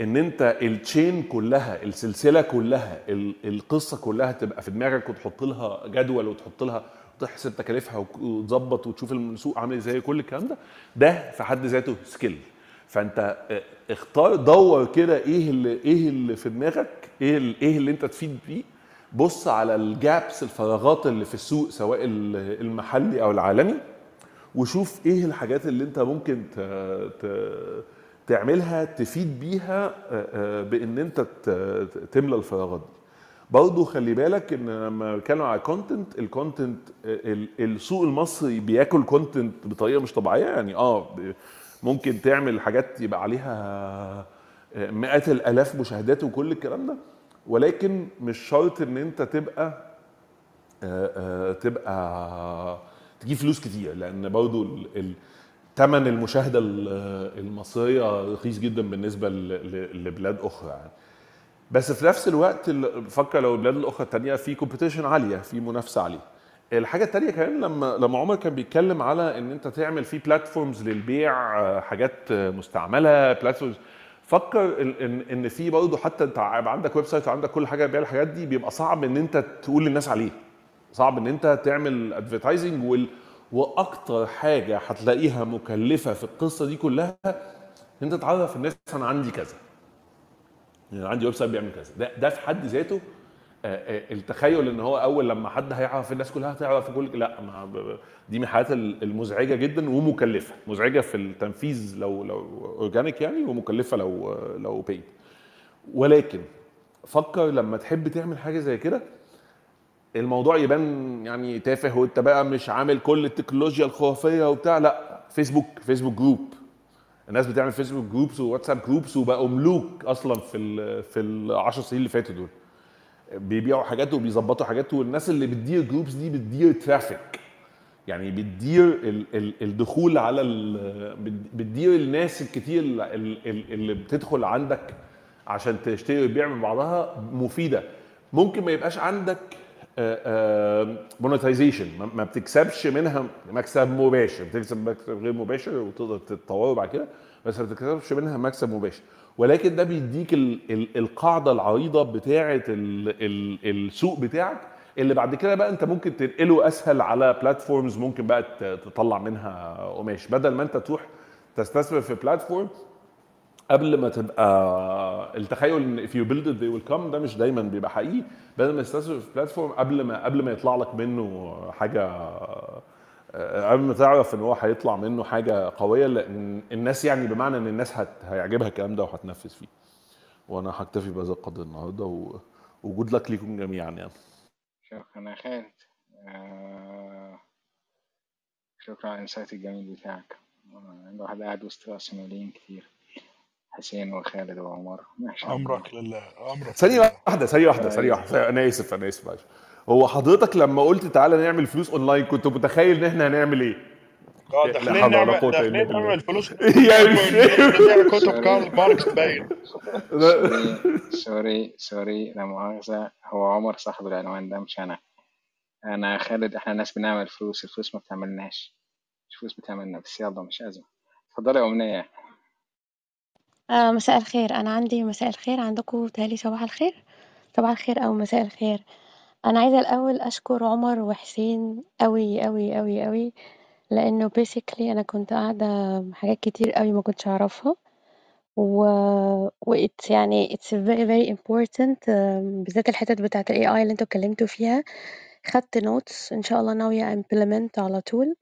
إن أنت ال chain كلها السلسلة كلها ال- القصة كلها تبقى في دماغك وتحط لها جدول وتحط لها تحسب تكاليفها وتظبط وتشوف السوق عامل إزاي كل الكلام ده. ده في حد ذاته skill فأنت آه، اختار دور كده إيه اللي إيه اللي في دماغك إيه اللي إيه اللي أنت تفيد بيه. بص على ال gaps الفراغات اللي في السوق سواء ال- المحلي أو العالمي وشوف إيه الحاجات اللي أنت ممكن ت... ت... تعملها تفيد بيها آه، آه، بإن أنت. تملى الفراغات دي برضه خلي بالك إن لما بتكلم على content ال content السوق المصري بياكل content بطريقة مش طبيعية يعني آه ممكن تعمل حاجات يبقى عليها آه، مئات الآلاف مشاهدات وكل الكلام ده ولكن مش شرط إن أنت تبقى آه، آه، تبقى تجيب فلوس كتير لأن برضو تمن المشاهدة ال- المصرية رخيص جدا بالنسبة لبلاد أخرى يعني. بس في نفس الوقت ال- بفكر لو البلاد الأخرى التانية في competition عالية في منافسة عالية. الحاجة التانية كمان لما لما عمر كان بيتكلم على إن أنت تعمل في platforms للبيع حاجات مستعملة platforms فكر ان ان في برضه حتى أنت عندك website وعندك كل حاجة بيع الحاجات دي بيبقى صعب إن أنت تقول للناس عليه. صعب إن أنت تعمل advertising وال... وأكتر حاجة هتلاقيها مكلفة في القصة دي كلها إن أنت تعرف الناس أنا عندي كذا. يعني عندي website بيعمل كذا. ده ده في حد ذاته آه، آه، التخيل إن هو أول لما حد هيعرف الناس كلها هتعرف كل لا ما دي من الحاجات ال- المزعجة جدا ومكلفة. مزعجة في التنفيذ لو لو organic يعني ومكلفة لو لو paid ولكن فكر لما تحب تعمل حاجة زي كده الموضوع يبان يعني تافه وانت بقى مش عامل كل التكنولوجيا الخرافية وبتاع. لا فيسبوك فيسبوك group الناس بتعمل فيسبوك groups وواتساب groups وبقوا ملوك أصلا في ال في ال 10 سنين اللي فاتوا دول. بيبيعوا حاجات وبيظبطوا حاجات والناس اللي بتدير groups دي بتدير traffic يعني بتدير ال ال الدخول على بتدير الناس الكتير ال- ال- اللي بتدخل عندك عشان تشتري وتبيع من بعضها مفيدة. ممكن ما يبقاش عندك monetization ما بتكسبش منها مكسب مباشر. بتكسب مكسب غير مباشر وتقدر تتطوره بعد كده بس ما بتكسبش منها مكسب مباشر. ولكن ده بيديك ال ال القاعدة العريضة بتاعه ال ال السوق بتاعك اللي بعد كده بقى انت ممكن تنقله أسهل على بلاتفورمز ممكن بقى تطلع منها قماش. بدل ما انت تروح تستثمر في بلاتفورم قبل ما تبقى التخيل إن if you build it they will come ده مش دايما بيبقى حقيقي. بدل ما تستثمر في بلاتفورم قبل ما قبل ما يطلع لك منه حاجة قبل ما تعرف إن هو هيطلع منه حاجة قوية لأن الناس يعني بمعنى إن الناس هت... هيعجبها الكلام ده وهتنفذ فيه. وأنا هكتفي بهذا القدر النهارده و... وجود لك ليكم جميعا يعني. شكرا يا خالد. آه... شكرا على الإنسايت الجميل بتاعك. الواحد قاعد وسط راسماليين كتير. حسين وخالد وعمر. أمرك لله. أمرك ثانية واحدة ثانية واحدة ثانية واحدة. أنا آسف أنا آسف معلش. هو حضرتك لما قلت تعالى نعمل فلوس أونلاين كنت متخيل إن إحنا هنعمل إيه؟ آه داخلين نعمل داخلين بالله. (laughs) نعمل فلوس. يعني كتب كارل ماركس باين. sorry sorry لا مؤاخذة. هو عمر صاحب العنوان ده مش أنا. أنا خالد إحنا ناس بنعمل فلوس الفلوس ما بتعملناش. الفلوس بتعملنا بس يلا مش أزمة. اتفضلي يا أمنية. آه مساء الخير. أنا عندي مساء الخير. عندكم تهيألي صباح الخير؟ صباح الخير أو مساء الخير. أنا عايزة الأول أشكر عمر وحسين أوي أوي أوي أوي لأنه basically أنا كنت قاعدة حاجات كتير أوي ما كنتش أعرفها. و و it's يعني it's very very important بالذات الحتت بتاعة ال AI اللي أنتوا اتكلمتوا فيها. خدت notes. إن شاء الله ناوية implement على طول.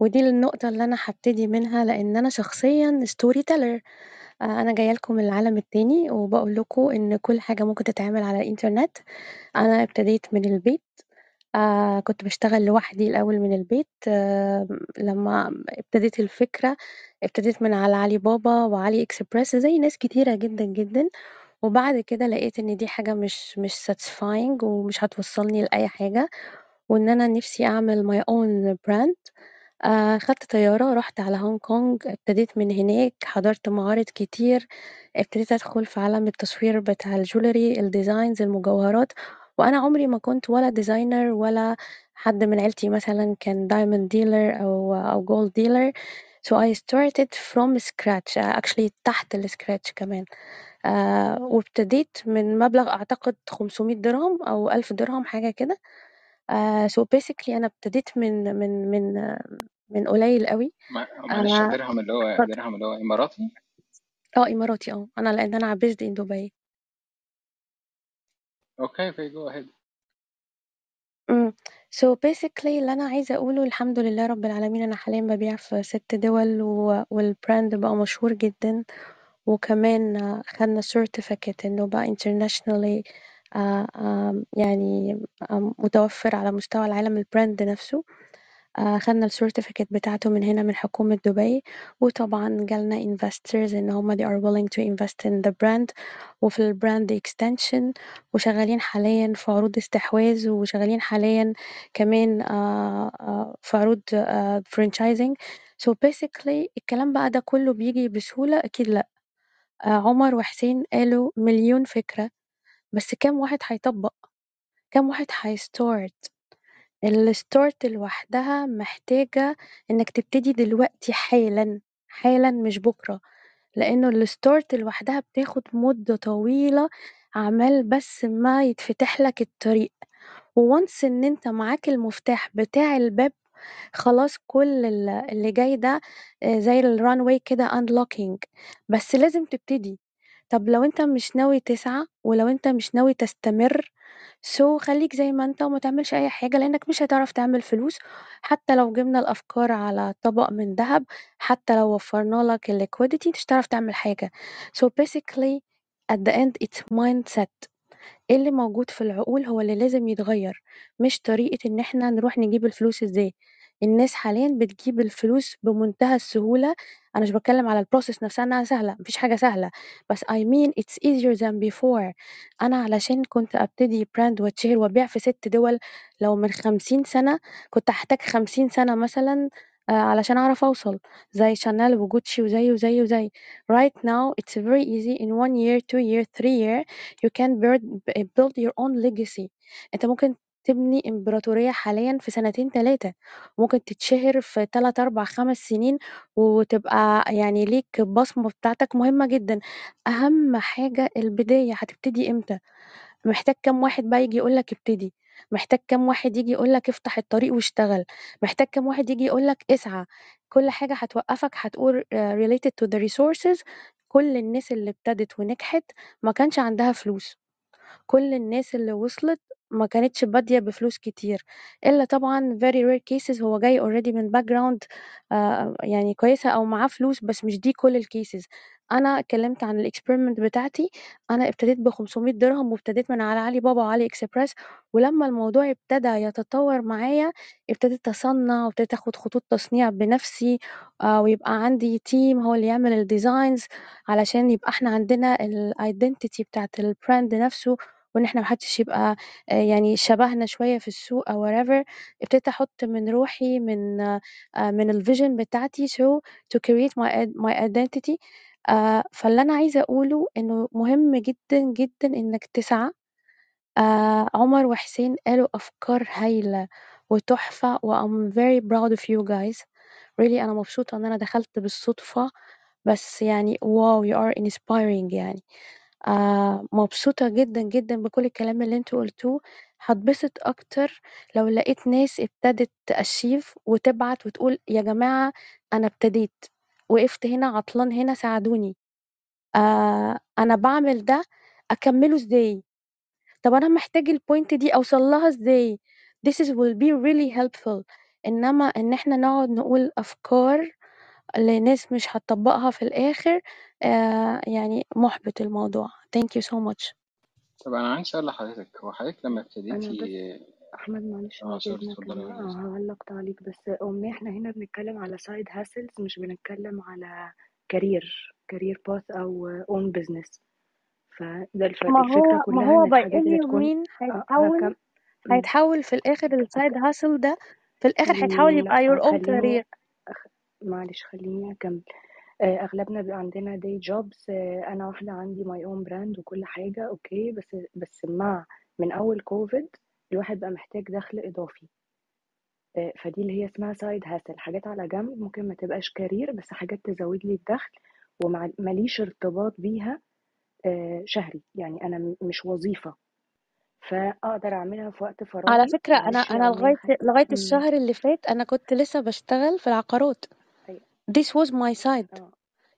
ودي النقطة اللي أنا هبتدي منها لأن أنا شخصيا story teller آه، أنا جاية لكم من العالم التاني وبقول لكم إن كل حاجة ممكن تتعمل على الإنترنت. أنا ابتديت من البيت. آه كنت بشتغل لوحدي الأول من البيت. آه لما ابتديت الفكرة ابتديت من على علي بابا وعلي إكسبريس زي ناس كتيرة جدا جدا. وبعد كده لقيت إن دي حاجة مش مش satisfying ومش هتوصلني لأي حاجة وإن أنا نفسي أعمل my own brand. آه خدت طيارة رحت على هونج كونج ابتديت من هناك حضرت معارض كتير ابتديت أدخل في عالم التصوير بتاع ال jewelry ال designs المجوهرات وأنا عمري ما كنت ولا designer ولا حد من عيلتي مثلا كان diamond dealer أو أو gold dealer so I started from scratch actually تحت ال scratch كمان. آه وابتديت من مبلغ أعتقد 500 درهم أو 1000 درهم حاجة كده. آه so basically أنا ابتديت من من من آه، من قليل قوي. ما- معلش أنا درهم اللي هو اتفضل. درهم اللي هو إماراتي؟ آه إماراتي آه. أنا لأن أنا based in دبي. okay في جو أهيد امم so basically اللي أنا عايزة أقوله الحمد لله رب العالمين أنا حاليا ببيع في ست دول و... وال brand بقى مشهور جدا. وكمان آه، خدنا certificate إنه بقى internationally آه، آم، يعني آم، متوفر على مستوى العالم ال brand نفسه. آه، خدنا ال certificate بتاعته من هنا من حكومة دبي. وطبعا جالنا investors إن هما they are willing to invest in the brand وفي ال brand extension. وشغالين حاليا في عروض استحواذ وشغالين حاليا كمان آه، آه، في عروض آه، franchising. So basically الكلام بقى ده كله بيجي بسهولة؟ أكيد لأ. آه، عمر وحسين قالوا مليون فكرة. بس كام واحد هيطبق كام واحد هي start ال start لوحدها محتاجة إنك تبتدي دلوقتي حالا حالا مش بكرة لأنه ال start لوحدها بتاخد مدة طويلة عمال بس ما يتفتح لك الطريق. و once إن أنت معاك المفتاح بتاع الباب خلاص كل ال- اللي جاي ده آه، زي way كده unlocking. بس لازم تبتدي. طب لو أنت مش ناوي تسعى ولو أنت مش ناوي تستمر so خليك زي ما أنت وما تعملش أي حاجة لأنك مش هتعرف تعمل فلوس. حتى لو جبنا الأفكار على طبق من ذهب حتى لو وفرنا لك ال liquidity مش هتعرف تعمل حاجة. So basically at the end it's mindset. إيه اللي موجود في العقول؟ هو اللي لازم يتغير مش طريقة إن إحنا نروح نجيب الفلوس إزاي. الناس حاليا بتجيب الفلوس بمنتهى السهولة. أنا مش بتكلم على ال process نفسها إنها سهلة مفيش حاجة سهلة. بس I mean it's easier than before. أنا علشان كنت أبتدي brand واتشهر وأبيع في ست دول لو من خمسين سنة كنت هحتاج خمسين سنة مثلا آه، علشان أعرف أوصل. زي شانيل وجوتشي وزي وزي وزي. Right now it's very easy. In one year two year three year you can build build your own legacy. أنت ممكن تبني إمبراطورية حاليًا في سنتين 3 ممكن تتشهر في 3، 4، 5 سنين وتبقى يعني ليك بصمة بتاعتك مهمة جدًا. أهم حاجة البداية، هتبتدي إمتى؟ محتاج كام واحد بقى ييجي يقول لك ابتدي، محتاج كام واحد ييجي يقول لك افتح الطريق واشتغل، محتاج كام واحد ييجي يقول لك اسعى. كل حاجة هتوقّفك هتقول آآ related to the resources كل الناس اللي ابتدت ونجحت ما كانش عندها فلوس. كل الناس اللي وصلت ما كانتش بادية بفلوس كتير، إلا طبعًا very rare cases هو جاي already من background آآ يعني كويسة أو معاه فلوس بس مش دي كل الcases. أنا اتكلمت عن الexperiment بتاعتي، أنا ابتديت ب500 درهم وابتديت من على علي بابا وعلي إكسبرس، ولمّا الموضوع ابتدى يتطور معايا ابتديت أصنّع وابتديت آخد خطوط تصنيع بنفسي آآ ويبقى عندي team هو اللي يعمل الdesigns علشان يبقى إحنا عندنا الidentity بتاعة الbrand نفسه وإن إحنا ما حدش يبقى آآ يعني شبهنا شوية في السوق أو whatever. ابتديت أحط من روحي من آآ من الvision بتاعتي so to create my my identity آآ فاللي أنا عايزة أقوله إنه مهم جدًا، جدًا إنك تسعى. عمر وحسين قالوا أفكار هايلة وتحفة وI'm very proud of you guys. really أنا مبسوطة إن أنا دخلت بالصدفة، بس يعني wow you are inspiring يعني. آآ مبسوطة جدًا، جدًا بكل الكلام اللي أنتم قُلتوه، هاتبسط أكتر لو لقيت ناس ابتدت تachieve وتبعت وتقول يا جماعة أنا ابتديت، وقفت هنا، عطلان هنا، ساعدوني. آآ أنا باعمل ده، أكمّله إزاي؟ طب أنا محتاج الpoint دي أوصل لها إزاي؟ this is will be really helpful. إنما إن إحنا نقعد نقول أفكار لناس مش هتطبّقها في الآخر آآ يعني مُحبِط الموضوع. thank you so much. طب أنا عندي سؤال لحضرتك، هو حضرتك لمّا أنا ابتديتِ بس أحمد معلش آه اتفضلي بعد إذنك. آه هاعلّق تعليق بس أمنية إحنا هنا بنتكلم على side hustles مش بنتكلم على career career path أو own business. فده الفرق، ما الفكرة هو ما كلها هو إن by الحاجات اللي any تكون mean آه هيتحول إمم. هيتحول في الآخر الside hustle ده في الآخر هيتحول يبقى لأ your own خلّيني career. معلش خلّيني أكمّل. آآ أغلبنا بيبقى عندنا day jobs أنا واحدة عندي my own brand وكل حاجة أوكي، بس بس مع من أول COVID الواحد بقى محتاج دخل إضافي. آآ فدي اللي هي اسمها side hustle حاجات على جنب ممكن ما تبقاش career بس حاجات تزوّد لي الدخل ومع ما ليش ارتباط بيها شهري، يعني أنا م مش وظيفة. فأقدر أعملها في وقت على فراغي أنا أمنية لغاية خ لغاية إمم. الشهر اللي فات أنا كنت لسه باشتغل في العقارات. This was my side. آه.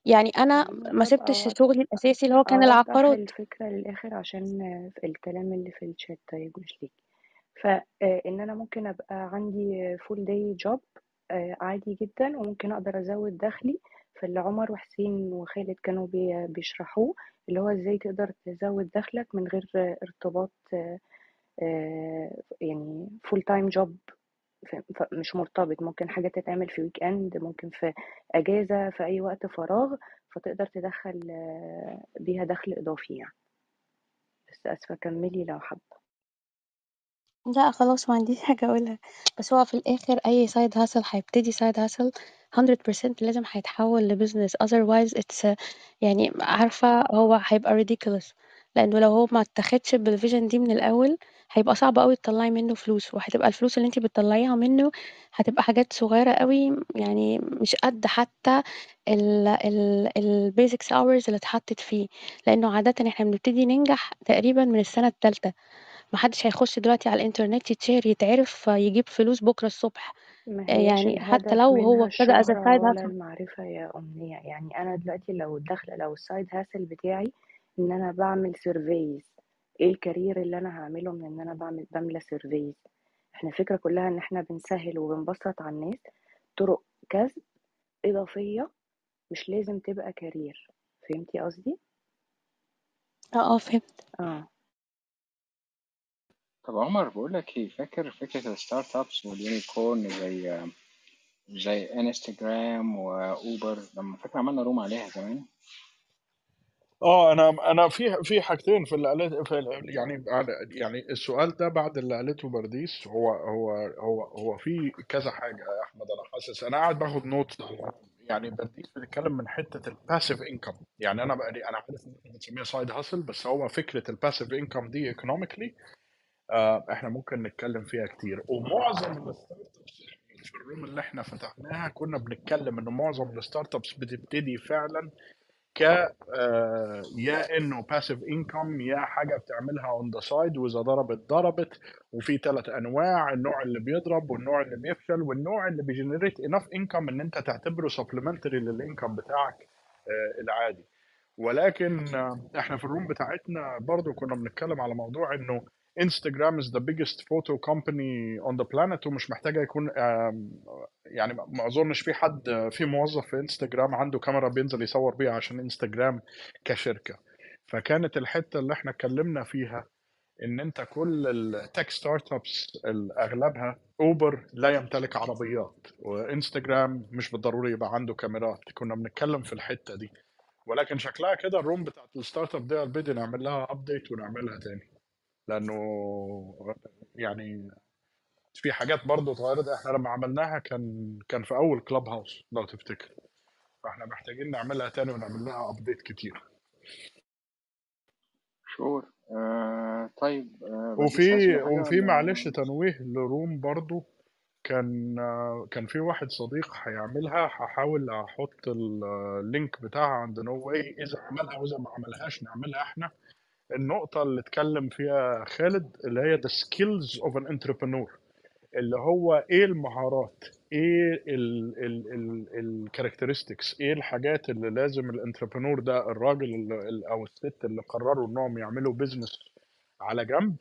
يعني أنا خلّيني ما سِبتش شغلي الأساسي اللي هو كان أوضّح العقارات. الفكرة للآخر عشان الكلام اللي في الchat طيب مش ليكِ. ف آآ إن أنا ممكن أبقى عندي full day job آآ عادي جدًا وممكن أقدر أزوّد دخلي، فاللي عمر وحسين وخالد كانوا بي بيشرحوه اللي هو إزاي تقدر تزوّد دخلك من غير ارتباط آآ يعني full time job ف فمش مرتبط، ممكن حاجة تتعمل في weekend ممكن في أجازة، في أي وقت فراغ، فتقدر تدخّل بيها دخل إضافي يعني. بس آسفة كمّلي لو حابة. لأ خلاص ما عنديش حاجة أقولها، بس هو في الآخر أي side hustle هيبتدي side hustle 100% لازم هيتحول لbusiness otherwise it's يعني عارفة هو هيبقى ridiculous لإنه لو هو ما اتاخدش بالvision دي من الأول هيبقى صعب أوي تطلّعي منه فلوس، وهتبقى الفلوس اللي أنتِ بتطلّعيها منه هتبقى حاجات صغيرة أوي يعني مش قد حتى ال ال الbasics hours اللي اتحطت فيه، لإنه عادةً إحنا بنبتدي ننجح تقريبًا من السنة التالتة. ما حدش هيخش دلوقتي على الإنترنت يتشهر، يتعرف، يجيب فلوس بكرة الصبح. ما آآ هياش يعني حتى الهدف لو هو منها ابتدى as a الشهرة side ولا hustle. المعرفة يا أمنية، يعني أنا دلوقتي لو الدخل لو الside hustle بتاعي إن أنا باعمل surveys إيه الcareer اللي أنا هاعمله من إن أنا باعمل باملى surveys إحنا الفكرة كلها إن إحنا بنسهّل وبنبسّط على الناس طرق كسب إضافية مش لازم تبقى career فهمتِ قصدي؟ آه، آه فهمت. آه. طب عمر باقول لك إيه، فاكر فكرة ال startups وال unicorn زي زي إنستجرام وأوبر لمّا فاكر عملنا room عليها زمان؟ آه أنا أنا في في حاجتين في اللي قالت في يعني يعني السؤال ده بعد اللي قالته برديس هو هو هو هو في كذا حاجة يا أحمد أنا حاسس. أنا قاعد باخد note يعني برديس بتتكلم من حتة ال passive income يعني أنا بقى أنا عارف إن إحنا بنسميها side hustle بس هو فكرة ال passive income دي economically آه، إحنا ممكن نتكلم فيها كتير. ومعظم ال startups في ال room اللي إحنا فتحناها كنا بنتكلم إن معظم ال startups بتبتدي فعلا ك آه، يا انه passive income يا حاجة بتعملها on the side وإذا ضربت ضربت. وفي ثلاث أنواع النوع اللي بيضرب والنوع اللي بيفشل والنوع اللي بي generate enough income إن أنت تعتبره supplementary لل income بتاعك آه، العادي. ولكن آه، إحنا في ال room بتاعتنا برضو كنا بنتكلم على موضوع إنه انستغرام is the biggest photo company on the planet ومش محتاجة يكون يعني ما أظنش في حد في موظف في انستغرام عنده كاميرا بينزل يصور بيها عشان انستغرام كشركة. فكانت الحتة اللي إحنا اتكلمنا فيها إن أنت كل ال tech startups أغلبها اوبر لا يمتلك عربيات. وانستغرام مش بالضروري يبقى عنده كاميرات. كنا بنتكلم في الحتة دي. ولكن شكلها كده ال room بتاعت ال startup دي نعمل لها update ونعملها تاني. لأنه يعني في حاجات برضه اتغيرت. إحنا لما عملناها كان كان في أول كلاب هاوس لو تفتكر. فإحنا محتاجين نعملها تاني ونعمل لها update كتير. sure آه طيب آه وفي وفي معلش تنويه ل room برضو كان آه، كان في واحد صديق هيعملها. هحاول أحط ال link بتاعها عند no way إذا عملها وإذا ما عملهاش نعملها إحنا. النقطة اللي اتكلم فيها خالد اللي هي the skills of an entrepreneur. اللي هو إيه المهارات إيه ال characteristics إيه الحاجات اللي لازم ال entrepreneur ده الراجل أو الست اللي قرروا إنهم يعملوا business على جنب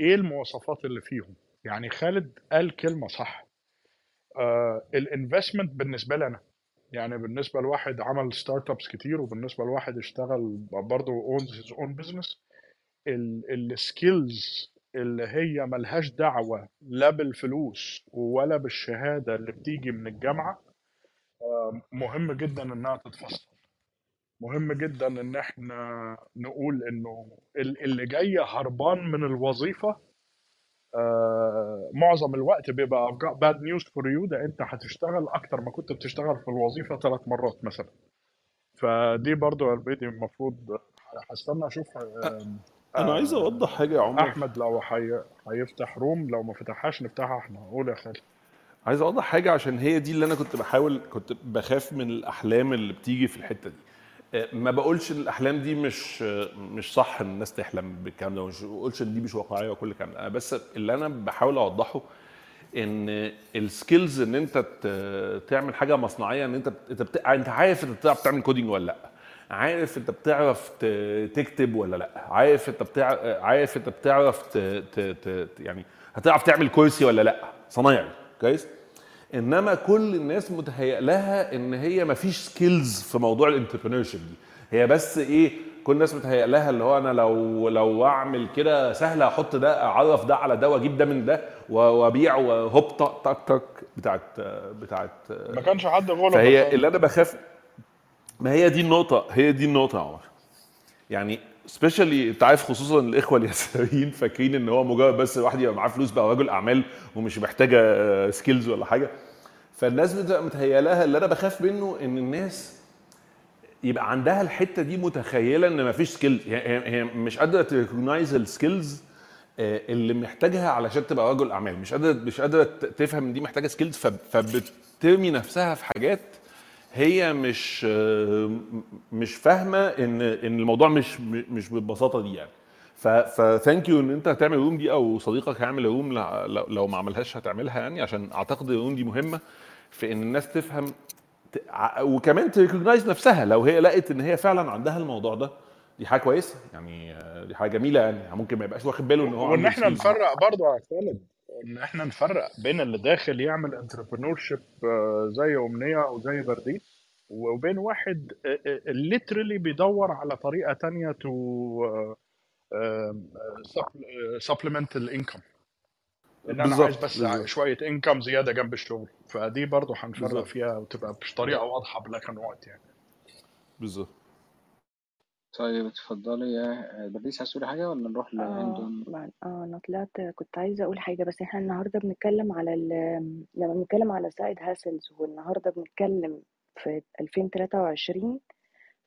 إيه المواصفات اللي فيهم؟ يعني خالد قال كلمة صح. آه ال investment بالنسبة لنا يعني بالنسبة لواحد عمل startups كتير وبالنسبة لواحد اشتغل برضه owns his own business السكيلز اللي هي ملهاش دعوة لا بالفلوس ولا بالشهادة اللي بتيجي من الجامعة آه، مهم جدا إنها تتفصل. مهم جدا إن إحنا نقول إنه ال- اللي جاي هربان من الوظيفة آه، معظم الوقت بيبقى I've got bad news for you ده أنت هتشتغل أكتر ما كنت بتشتغل في الوظيفة ثلاث مرات مثلا. فدي برضو البيدي المفروض هستنى أشوف آم، أنا عايز آه، أوضح حاجة يا عمر. أحمد لو حي... هيفتح room لو ما فتحهاش نفتحها إحنا. قول يا خالد. عايز أوضح حاجة عشان هي دي اللي أنا كنت بحاول كنت بخاف من الأحلام اللي بتيجي في الحتة دي. آه، ما بقولش ان الأحلام دي مش مش صح إن الناس تحلم بالكلام ده ومش بقولش إن دي مش واقعية وكل الكلام ده. بس اللي أنا بحاول أوضحه إن ال skills إن أنت تعمل حاجة صنايعية إن أنت أنت بت... أنت عارف أنت بتعرف تعمل coding ولا لأ. عارف أنت بتعرف تكتب ولا لأ. عارف أنت بتع... عارف أنت بتعرف ت... ت... ت... يعني هتعرف تعمل كرسي ولا لأ. صنايعي. كويس؟ إنما كل الناس متهيأ لها إن هي مفيش skills في موضوع ال entrepreneur دي. هي بس إيه كل الناس متهيأ لها اللي هو أنا لو لو أعمل كده سهل أحط ده أعرف ده على ده وأجيب ده من ده وأبيع وهوب طق طق طق بتاعت بتاعت. ما كانش حد غلط فهي اللي أنا بخاف ما هي دي النقطة هي دي النقطة يا عمر. يعني specially انت عارف خصوصا الإخوة اليساريين فاكرين إن هو مجرد بس الواحد يبقى معاه فلوس بقى رجل أعمال ومش محتاجة skills ولا حاجة. فالناس بتبقى متهيألها اللي أنا بخاف منه إن الناس يبقى عندها الحتة دي متخيلة إن مفيش skills هي مش قادرة to recognize ال skills اللي محتاجها علشان تبقى رجل أعمال. مش قادرة مش قادرة تفهم إن دي محتاجة skills فبترمي نفسها في حاجات هي مش آه، مش فاهمة إن إن الموضوع مش مش بالبساطة دي يعني. ف thank you إن أنت هتعمل room دي أو صديقك هيعمل room لو ما عملهاش هتعملها يعني عشان أعتقد ال room دي مهمة في إن الناس تفهم وكمان to recognize نفسها لو هي لقت إن هي فعلا عندها الموضوع ده. دي حاجة كويسة يعني آه، دي حاجة جميلة يعني. ممكن ما يبقاش واخد باله إن هو وإن إحنا. نفرق برضه يا خالد. إن إحنا نفرق بين اللي داخل يعمل entrepreneurship زي أمنية أو زي برديس وبين واحد literally بيدور على طريقة تانية to supplement ال income إن أنا عايز بس بالظبط. شوية income زيادة جنب الشغل فدي برضه هنفرق فيها وتبقى بطريقة واضحة black and white يعني. بالظبط. طيب اتفضلي. يا برديس عايز تقولي حاجة ولا نروح آه آه أنا طلعت كنت عايزة أقول حاجة بس إحنا النهارده بنتكلم على ال... لما بنتكلم على side hustles والنهاردة بنتكلم في 2023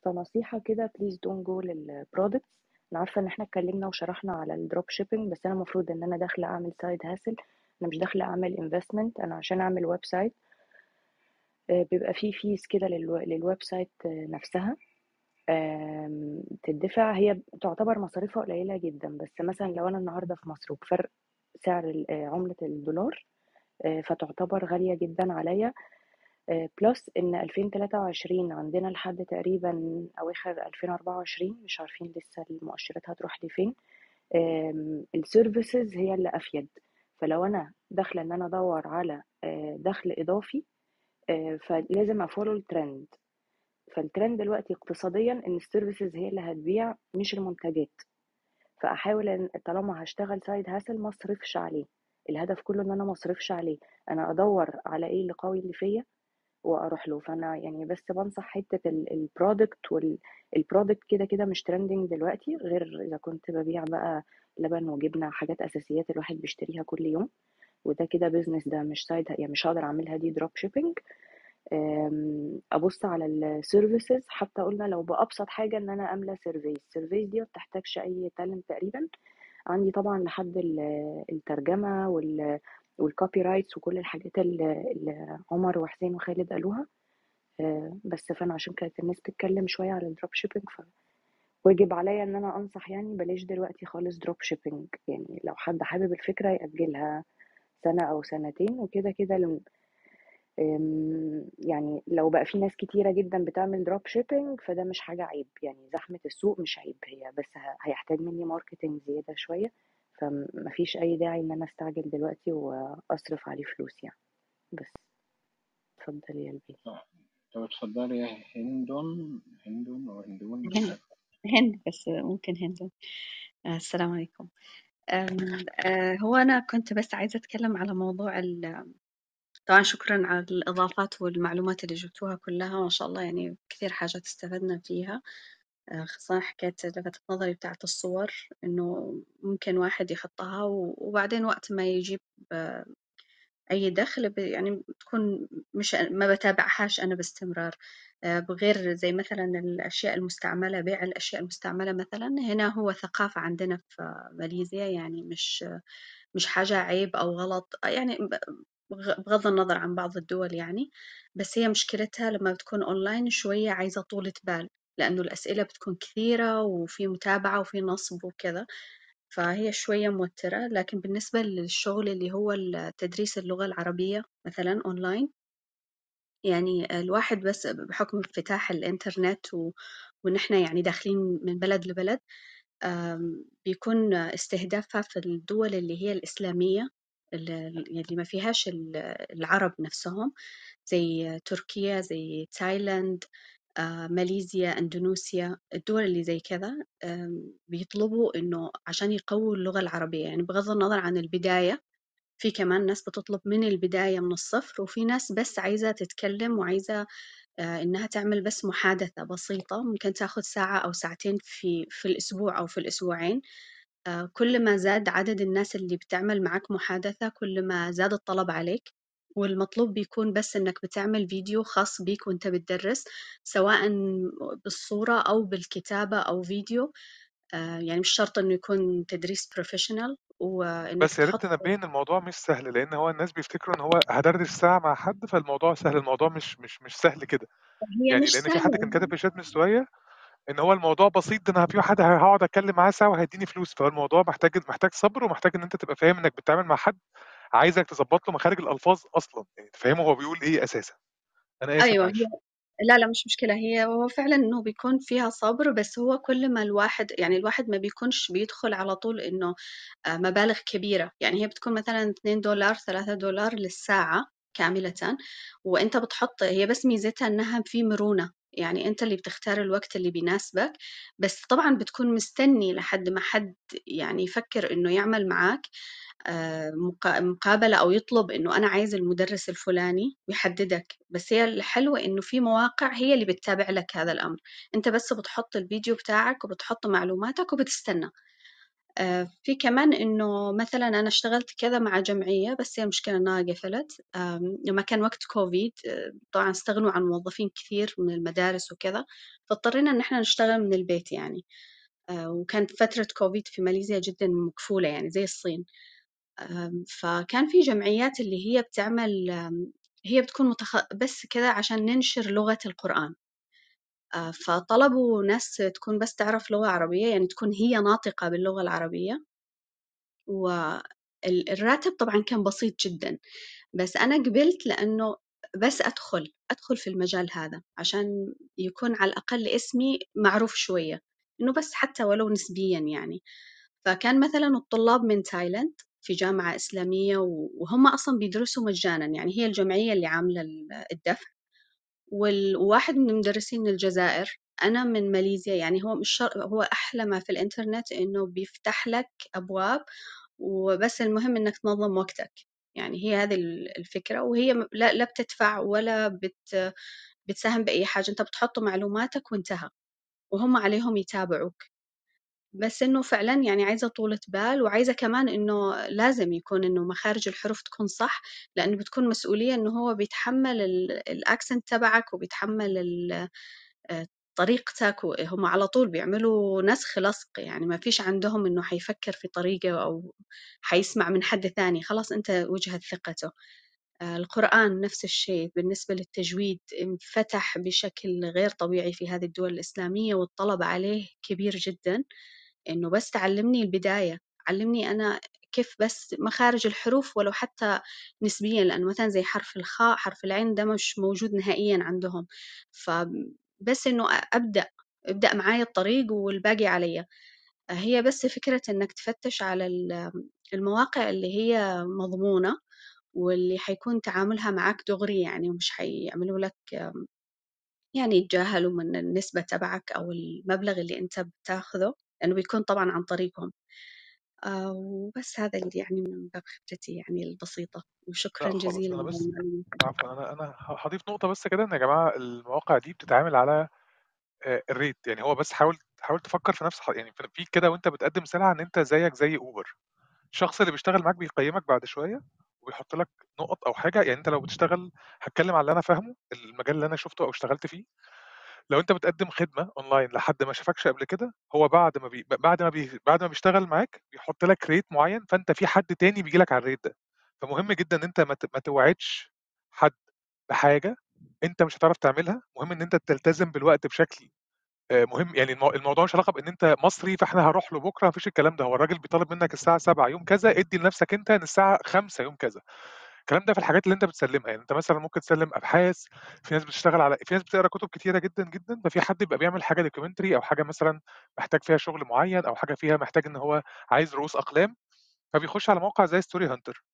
فنصيحة كده please don't go لل products أنا عارفة إن إحنا اتكلمنا وشرحنا على ال drop shipping بس أنا المفروض إن أنا داخلة أعمل side hustle أنا مش داخلة أعمل investment أنا عشان أعمل website آه، بيبقى فيه fees كده للو- لل website آه، نفسها. تدفع هي تعتبر مصاريفها قليلة جدا بس مثلا لو أنا النهاردة في مصر وبفرق سعر آه، عملة الدولار آه، فتعتبر غالية جدا عليا. plus إن 2023 عندنا لحد تقريبا أواخر 2024 مش عارفين لسه المؤشرات هتروح لفين. ال services هي اللي أفيد. فلو أنا داخلة إن أنا أدور على آه، دخل إضافي آه، فلازم أ follow ال trend فال trend دلوقتي اقتصاديا إن ال services هي اللي هتبيع مش المنتجات. فأحاول إن طالما هشتغل side hustle ما أصرفش عليه. الهدف كله إن أنا ما أصرفش عليه. أنا أدور على إيه اللي قوي اللي فيا وأروح له. فأنا يعني بس بنصح حتة ال product وال product كده كده مش trending دلوقتي غير إذا كنت ببيع بقى لبن وجبنة حاجات أساسيات الواحد بيشتريها كل يوم. وده كده business ده مش side يعني مش هقدر أعملها دي drop shipping أم، أبص على ال services حتى قلنا لو بأبسط حاجة إن أنا أملى service ال service دي ما بتحتاجش أي talent تقريبا. عندي طبعا لحد ال- الترجمة وال وال copy rights وكل الحاجات اللي عمر وحسين وخالد قالوها. أه، بس فأنا عشان كانت الناس بتتكلم شوية على ال drop shipping فواجب عليا إن أنا أنصح يعني بلاش دلوقتي خالص drop shipping يعني لو حد حابب الفكرة يأجلها سنة أو سنتين وكده كده يعني لو بقى في ناس كتيرة جدا بتعمل drop shipping فده مش حاجة عيب يعني زحمة السوق مش عيب هي بس هيحتاج مني marketing زيادة شوية فمفيش أي داعي إن أنا أستعجل دلوقتي وأصرف عليه فلوس يعني. بس. اتفضلي يا البيت طب اتفضلي يا هندون هندون أو هندون. هند هند بس ممكن هند آه، السلام عليكم. آه، هو أنا كنت بس عايزة أتكلم على موضوع ال... طبعا شكرا على الإضافات والمعلومات اللي جبتوها كلها. ما شاء الله يعني كثير حاجات استفدنا فيها. آه، خاصة حكاية لفتت نظري بتاعت الصور إنه ممكن واحد يحطها وبعدين وقت ما يجيب آه، أي دخل يعني بتكون مش ما بتابعهاش أنا باستمرار. آه، بغير زي مثلا الأشياء المستعملة بيع الأشياء المستعملة مثلا هنا هو ثقافة عندنا في ماليزيا يعني مش مش حاجة عيب أو غلط. يعني بغض النظر عن بعض الدول يعني بس هي مشكلتها لما بتكون أونلاين شوية عايزة طولة بال لأنه الأسئلة بتكون كثيرة وفي متابعة وفي نصب وكذا فهي شوية موترة. لكن بالنسبة للشغل اللي هو تدريس اللغة العربية مثلا أونلاين يعني الواحد بس بحكم انفتاح الإنترنت و... وإن إحنا يعني داخلين من بلد لبلد بيكون استهدافها في الدول اللي هي الإسلامية اللي اللي ما فيهاش ال- العرب نفسهم زي تركيا زي تايلاند آه، ماليزيا إندونيسيا الدول اللي زي كذا بيطلبوا إنه عشان يقووا اللغة العربية. يعني بغض النظر عن البداية في كمان ناس بتطلب من البداية من الصفر وفي ناس بس عايزة تتكلم وعايزة آه، إنها تعمل بس محادثة بسيطة. ممكن تاخد ساعة أو ساعتين في في الأسبوع أو في الأسبوعين. آه، كل ما زاد عدد الناس اللي بتعمل معك محادثة كل ما زاد الطلب عليك والمطلوب بيكون بس إنك بتعمل فيديو خاص بيك وإنت بتدرس سواء بالصورة أو بالكتابة أو فيديو. آه، يعني مش شرط إنه يكون تدريس professional وإنك بس يا ريت تحط تنبهي ان الموضوع مش سهل لأن هو الناس بيفتكروا إن هو هدردش ساعة مع حد فالموضوع سهل الموضوع مش مش مش سهل كده. هي يعني مش لأن في حد كان سهلة كاتب في الشات من شوية إن هو الموضوع بسيط ده أنا في واحد هقعد أتكلم معاه ساعه وهيديني فلوس. فهو الموضوع محتاج محتاج صبر ومحتاج إن أنت تبقى فاهم إنك بتتعامل مع حد عايزك تظبط له مخارج الألفاظ أصلا. يعني تفهمه هو بيقول إيه أساسا. أنا آسف هي معلش. لا لا مش مشكلة. هي هو فعلا إنه بيكون فيها صبر بس هو كل ما الواحد يعني الواحد ما بيكونش بيدخل على طول إنه آه، مبالغ كبيرة. يعني هي بتكون مثلا 2 دولار 3 دولار للساعة كاملة. وأنت بتحط هي بس ميزتها إنها في مرونة. يعني أنت اللي بتختار الوقت اللي بيناسبك بس طبعا بتكون مستني لحد ما حد يعني يفكر إنه يعمل معاك آه، مقا- مقابلة أو يطلب إنه أنا عايز المدرس الفلاني ويحددك بس هي الحلوة إنه في مواقع هي اللي بتتابع لك هذا الأمر. أنت بس بتحط الفيديو بتاعك وبتحط معلوماتك وبتستنى. في كمان إنه مثلا أنا اشتغلت كذا مع جمعية بس هي المشكلة إنها قفلت. لما كان وقت كوفيد آه، طبعا استغنوا عن موظفين كثير من المدارس وكذا فاضطرينا إن إحنا نشتغل من البيت يعني. آه، وكانت فترة كوفيد في ماليزيا جدا مكفولة يعني زي الصين. فكان في جمعيات اللي هي بتعمل هي بتكون متخ... بس كذا عشان ننشر لغة القرآن. آه، فطلبوا ناس تكون بس تعرف لغة عربية يعني تكون هي ناطقة باللغة العربية. والراتب طبعا كان بسيط جدا. بس أنا قبلت لأنه بس أدخل أدخل في المجال هذا عشان يكون على الأقل اسمي معروف شوية. إنه بس حتى ولو نسبيا يعني. فكان مثلا الطلاب من تايلاند في جامعة إسلامية وهم أصلا بيدرسوا مجانا يعني هي الجمعية اللي عاملة الدفع. وواحد من المدرسين من الجزائر أنا من ماليزيا يعني هو مش شر... هو أحلى ما في الإنترنت إنه بيفتح لك أبواب وبس المهم إنك تنظم وقتك. يعني هي هذه الفكرة وهي لا, لا بتدفع ولا بت... بتساهم بأي حاجة أنت بتحط معلوماتك وانتهى وهم عليهم يتابعوك. بس إنه فعلا يعني عايزة طولة بال وعايزة كمان إنه لازم يكون إنه مخارج الحروف تكون صح لأنه بتكون مسؤولية إنه هو بيتحمل الأكسنت تبعك وبيتحمل آه، طريقتك وهم على طول بيعملوا نسخ لصق. يعني ما فيش عندهم إنه حيفكر في طريقة أو حيسمع من حد ثاني. خلاص أنت وجهة ثقته. القرآن نفس الشيء بالنسبة للتجويد انفتح بشكل غير طبيعي في هذه الدول الإسلامية والطلب عليه كبير جدا إنه بس تعلمني البداية علمني أنا كيف بس مخارج الحروف ولو حتى نسبيا لأنه مثلا زي حرف الخاء حرف العين ده مش موجود نهائيا عندهم. فبس إنه أبدأ ابدأ معايا الطريق والباقي عليا. هي بس فكرة إنك تفتش على المواقع اللي هي مضمونة واللي حيكون تعاملها معك دغري يعني ومش حيعملوا لك يعني يتجاهلوا من النسبة تبعك أو المبلغ اللي أنت بتاخذه لأنه بيكون طبعا عن طريقهم. آه وبس هذا اللي يعني من باب خبرتي يعني البسيطة. وشكرا لا جزيلا أنا بس عفوا. أنا أنا هضيف نقطة بس كده إن يا جماعة المواقع دي بتتعامل على آه، الريت. يعني هو بس حاول حاول تفكر في نفس يعني في كده وأنت بتقدم سلعة إن أنت زيك زي أوبر. الشخص اللي بيشتغل معاك بيقيمك بعد شوية. وبيحط لك نقط أو حاجة يعني أنت لو بتشتغل هتكلم على اللي أنا فاهمه المجال اللي أنا شفته أو اشتغلت فيه. لو أنت بتقدم خدمة أونلاين لحد ما شافكش قبل كده هو بعد ما بي... بعد ما بي... بعد ما بيشتغل معاك بيحط لك rate معين فأنت في حد تاني بيجي لك على ال rate ده. فمهم جدا إن أنت ما, ت... ما توعدش حد بحاجة أنت مش هتعرف تعملها مهم إن أنت تلتزم بالوقت بشكل مهم. يعني المو... الموضوع مش علاقة بإن أنت مصري فإحنا هروح له بكرة مفيش الكلام ده. هو الراجل بيطالب منك الساعة 7 يوم كذا ادي لنفسك أنت إن الساعة 5 يوم كذا. الكلام ده في الحاجات اللي أنت بتسلمها. يعني أنت مثلا ممكن تسلم أبحاث في ناس بتشتغل على في ناس بتقرأ كتب كتيرة جدا جدا ففي حد بيبقى بيعمل حاجة documentary أو حاجة مثلا محتاج فيها شغل معين أو حاجة فيها محتاج إن هو عايز رؤوس أقلام فبيخش على موقع زي Storyhunter.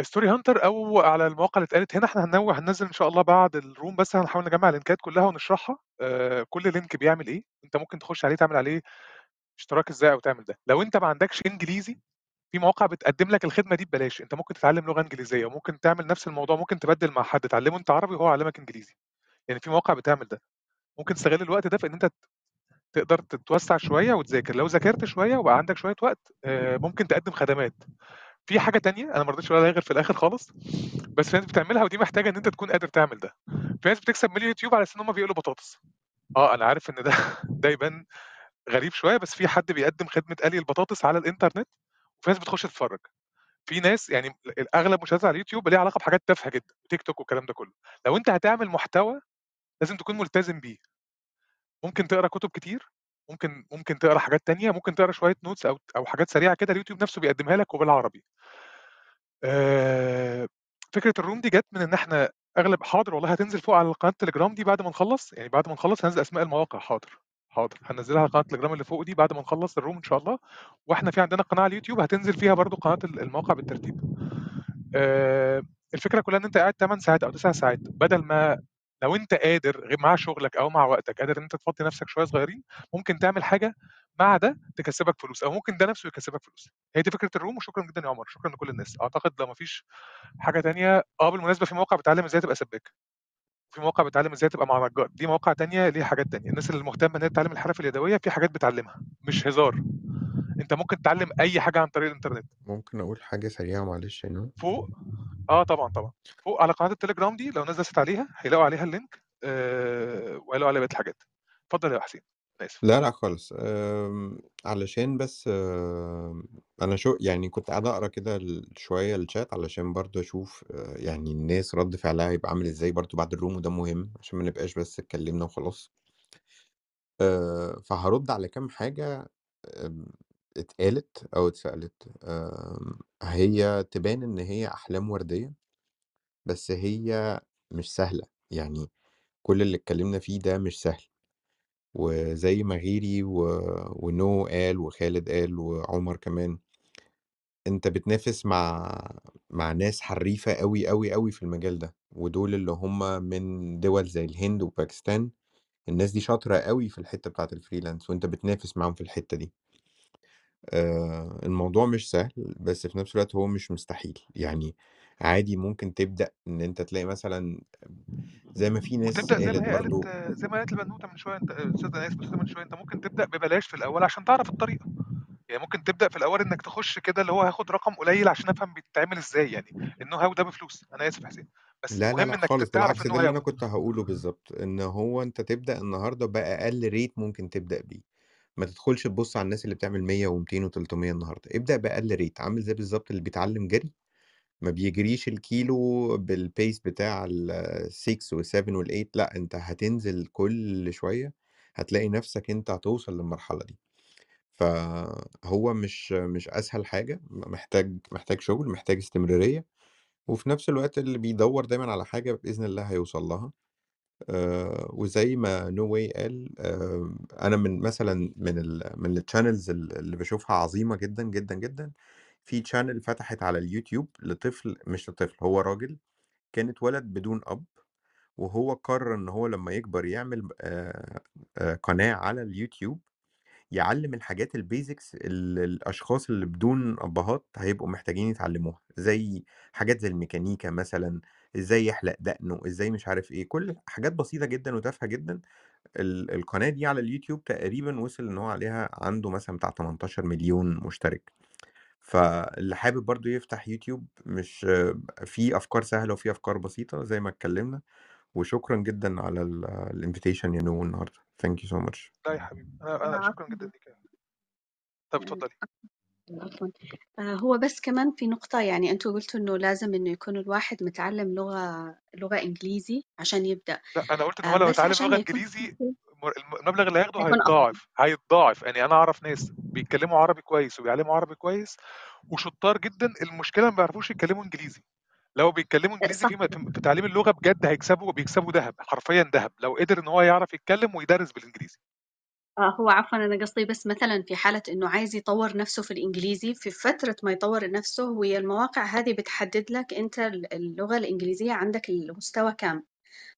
Storyhunter أو على المواقع اللي اتقالت هنا إحنا هننوع هننزل إن شاء الله بعد ال room بس هنحاول نجمع اللينكات كلها ونشرحها. آه كل link بيعمل إيه أنت ممكن تخش عليه تعمل عليه اشتراك إزاي أو تعمل ده. لو أنت ما عندكش إنجليزي في مواقع بتقدم لك الخدمة دي ببلاش أنت ممكن تتعلم لغة إنجليزية وممكن تعمل نفس الموضوع ممكن تبدل مع حد تعلمه أنت عربي وهو يعلمك إنجليزي. يعني في مواقع بتعمل ده. ممكن تستغل الوقت ده في إن أنت تقدر تتوسع شوية وتذاكر. لو ذاكرت شوية وبقى عندك شوية وقت آه، ممكن تقدم خدمات. في حاجة تانية أنا ما رضيتش أقولها غير في الآخر خالص بس في ناس بتعملها ودي محتاجة إن أنت تكون قادر تعمل ده. في ناس بتكسب مليون يوتيوب على إن هم بيقلوا بطاطس. آه أنا عارف إن ده (laughs) ده يبان غريب شوية بس في حد بيقدم خدمة قلي البطاطس على الإنترنت وفي ناس بتخش تتفرج. في ناس يعني أغلب مشاهدات على اليوتيوب ليها علاقة بحاجات تافهة جدا تيك توك والكلام ده كله. لو أنت هتعمل محتوى لازم تكون ملتزم بيه. ممكن تقرأ كتب كتير ممكن ممكن تقرا حاجات تانية ممكن تقرا شوية notes أو أو حاجات سريعة كده اليوتيوب نفسه بيقدمها لك وبالعربي. فكرة ال room دي جت من إن إحنا أغلب حاضر والله هتنزل فوق على قناة التليجرام دي بعد ما نخلص يعني بعد ما نخلص هنزل أسماء المواقع حاضر حاضر هنزلها على قناه التليجرام اللي فوق دي بعد ما نخلص الروم إن شاء الله وإحنا في عندنا قناة على اليوتيوب هتنزل فيها برضو قناة المواقع بالترتيب. الفكرة كلها إن أنت قاعد 8 ساعات أو 9 ساعات بدل ما لو أنت قادر مع شغلك أو مع وقتك قادر إن أنت تفضي نفسك شوية صغيرين ممكن تعمل حاجة مع ده تكسبك فلوس أو ممكن ده نفسه يكسبك فلوس. هي دي فكرة الروم وشكرا جدا يا عمر شكرا لكل الناس. أعتقد لو ما فيش حاجة تانية آه بالمناسبة في مواقع بتعلم إزاي تبقى سباك. في مواقع بتعلم إزاي تبقى مع نجار. دي مواقع تانية ليها حاجات تانية. الناس اللي مهتمة إن هي تتعلم الحرف اليدوية في حاجات بتعلمها مش هزار. أنت ممكن تتعلم أي حاجة عن طريق الإنترنت. ممكن أقول حاجة سريعة معلش هنا فوق آه طبعا طبعا. فوق على قناة التليجرام دي لو الناس دست عليها هيلاقوا عليها اللينك آه وهيلاقوا عليها بقية الحاجات. اتفضل يا حسين أنا آسف. لا، لأ خالص، علشان بس أنا شو يعني كنت قاعد أقرأ كده ال شوية الchat علشان برضه أشوف آآ، يعني الناس رَد فعلها هيبقى عامل إزاي برضه بعد الroom وده مهم عشان ما نبقاش بس اتكلمنا وخلاص. آآ، فهارُد على كام آمم، اتقالت أو اتسألت، آمم، هي تبان إن هي أحلام وردية، بس هي مش سهلة، يعني كل اللي اتكلمنا فيه ده مش سهل، وزي ما غيري و وNo قال وخالد قال وعمر كمان، أنت بتنافس مع مع ناس حريفة أوي، أوي، أوي في المجال ده، ودول اللي هم من دول زي الهند وباكستان، الناس دي شاطرة أوي في الحتة بتاعة الfreelance وأنت بتنافس معاهم في الحتة دي. آآ، الموضوع مش سهل، بس في نفس الوقت هو مش مستحيل، يعني عادي ممكن تبدأ إن أنت تلاقي مثلًا زي ما في ناس وتبدأ زي قالت ما هي برضه قالت زي ما قالت البنوتة من شوية أنت أستاذة أنا آسف من شوية، أنت ممكن تبدأ ببلاش في الأول عشان تعرف الطريقة، يعني ممكن تبدأ في الأول إنك تخش كده اللي هو هاخد رقم قليل عشان أفهم بيتعمل إزاي يعني. النو هاو ده بفلوس، أنا آسف يا حسين، بس لا، لا، المهم لأ إنك خالص، تعرف بالعكس ده اللي. أنا كنت هاقوله بالضبط، إن هو أنت تبدأ النهارده بأقل rate ممكن تبدأ بيه، ما تدخلش تبُص على الناس اللي بتعمل 100 و200 و300 النهارده، ابدأ بأقل rate. عامل زي بالضبط اللي بيتعلم جري، ما بيجريش الكيلو بالpace بتاع ال6 وال7 وال8 لأ، أنت هتنزل كل شوية هتلاقي نفسك أنت هتوصل للمرحلة دي، فهو مش مش أسهل حاجة، محتاج محتاج شغل، محتاج استمرارية، وفي نفس الوقت اللي بيدوّر دايمًا على حاجة بإذن الله هيوصل لها، آآ، وزي ما No Way قال آآ، أنا من مثلًا من ال من الchannels ال اللي باشوفها عظيمة جدًا، جدًا، جدًا، في channel فتحت على اليوتيوب لطفل مش لطفل هو راجل كان اتولد بدون أب، وهو قرر إن هو لمّا يكبر يعمل آآ، آآ، قناة على اليوتيوب يعلّم الحاجات الbasics اللي الأشخاص اللي بدون أبهات هيبقوا محتاجين يتعلموها، زي حاجات زي الميكانيكا مثلًا، إزاي يحلق دقنه، إزاي مش عارف إيه، كل حاجات بسيطة جدًا وتافهة جدًا، ال القناة دي على اليوتيوب تقريبًا وصل إن هو عليها عنده مثلًا بتاع 18.000.000 مشترك، فاللي حابب برضه يفتح يوتيوب مش في أفكار سهلة وفي أفكار بسيطة زي ما اتكلمنا، وشكرًا جدًا على ال ال invitation يا نو النهارده، thank you so much. لا يا حبيبي، أنا أنا شكرًا جدًا ليك طب اتفضلي. عفوًا، آآ، هو بس كمان في نقطة يعني أنتم قلتوا إنه لازم إنه يكون الواحد متعلم لغة لغة إنجليزي عشان يبدأ، لأ، أنا قُلت آآ، هو لو بس اتعلم عشان يكون م الم المبلغ اللي هياخده هيكون أفضل. هيتضاعف، هيتضاعف، يعني أنا أعرف ناس بيتكلموا عربي كويس وبيعلموا عربي كويس وشطار جدًا، المشكلة ما بيعرفوش يتكلموا إنجليزي، لو بيتكلموا صح. في في تعليم اللغة بجد هيكسبوا بيكسبوا دهب، حرفيًا دهب، لو قدر إن هو يعرف يتكلم ويدرس بالإنجليزي. آه، هو عفوًا أنا قصدي بس مثلًا في حالة إنه عايز يطوّر نفسه في الإنجليزي، في فترة ما يطوّر نفسه هي المواقع هذه بتحدد لك أنت ال اللغة الإنجليزية عندك المستوى كام،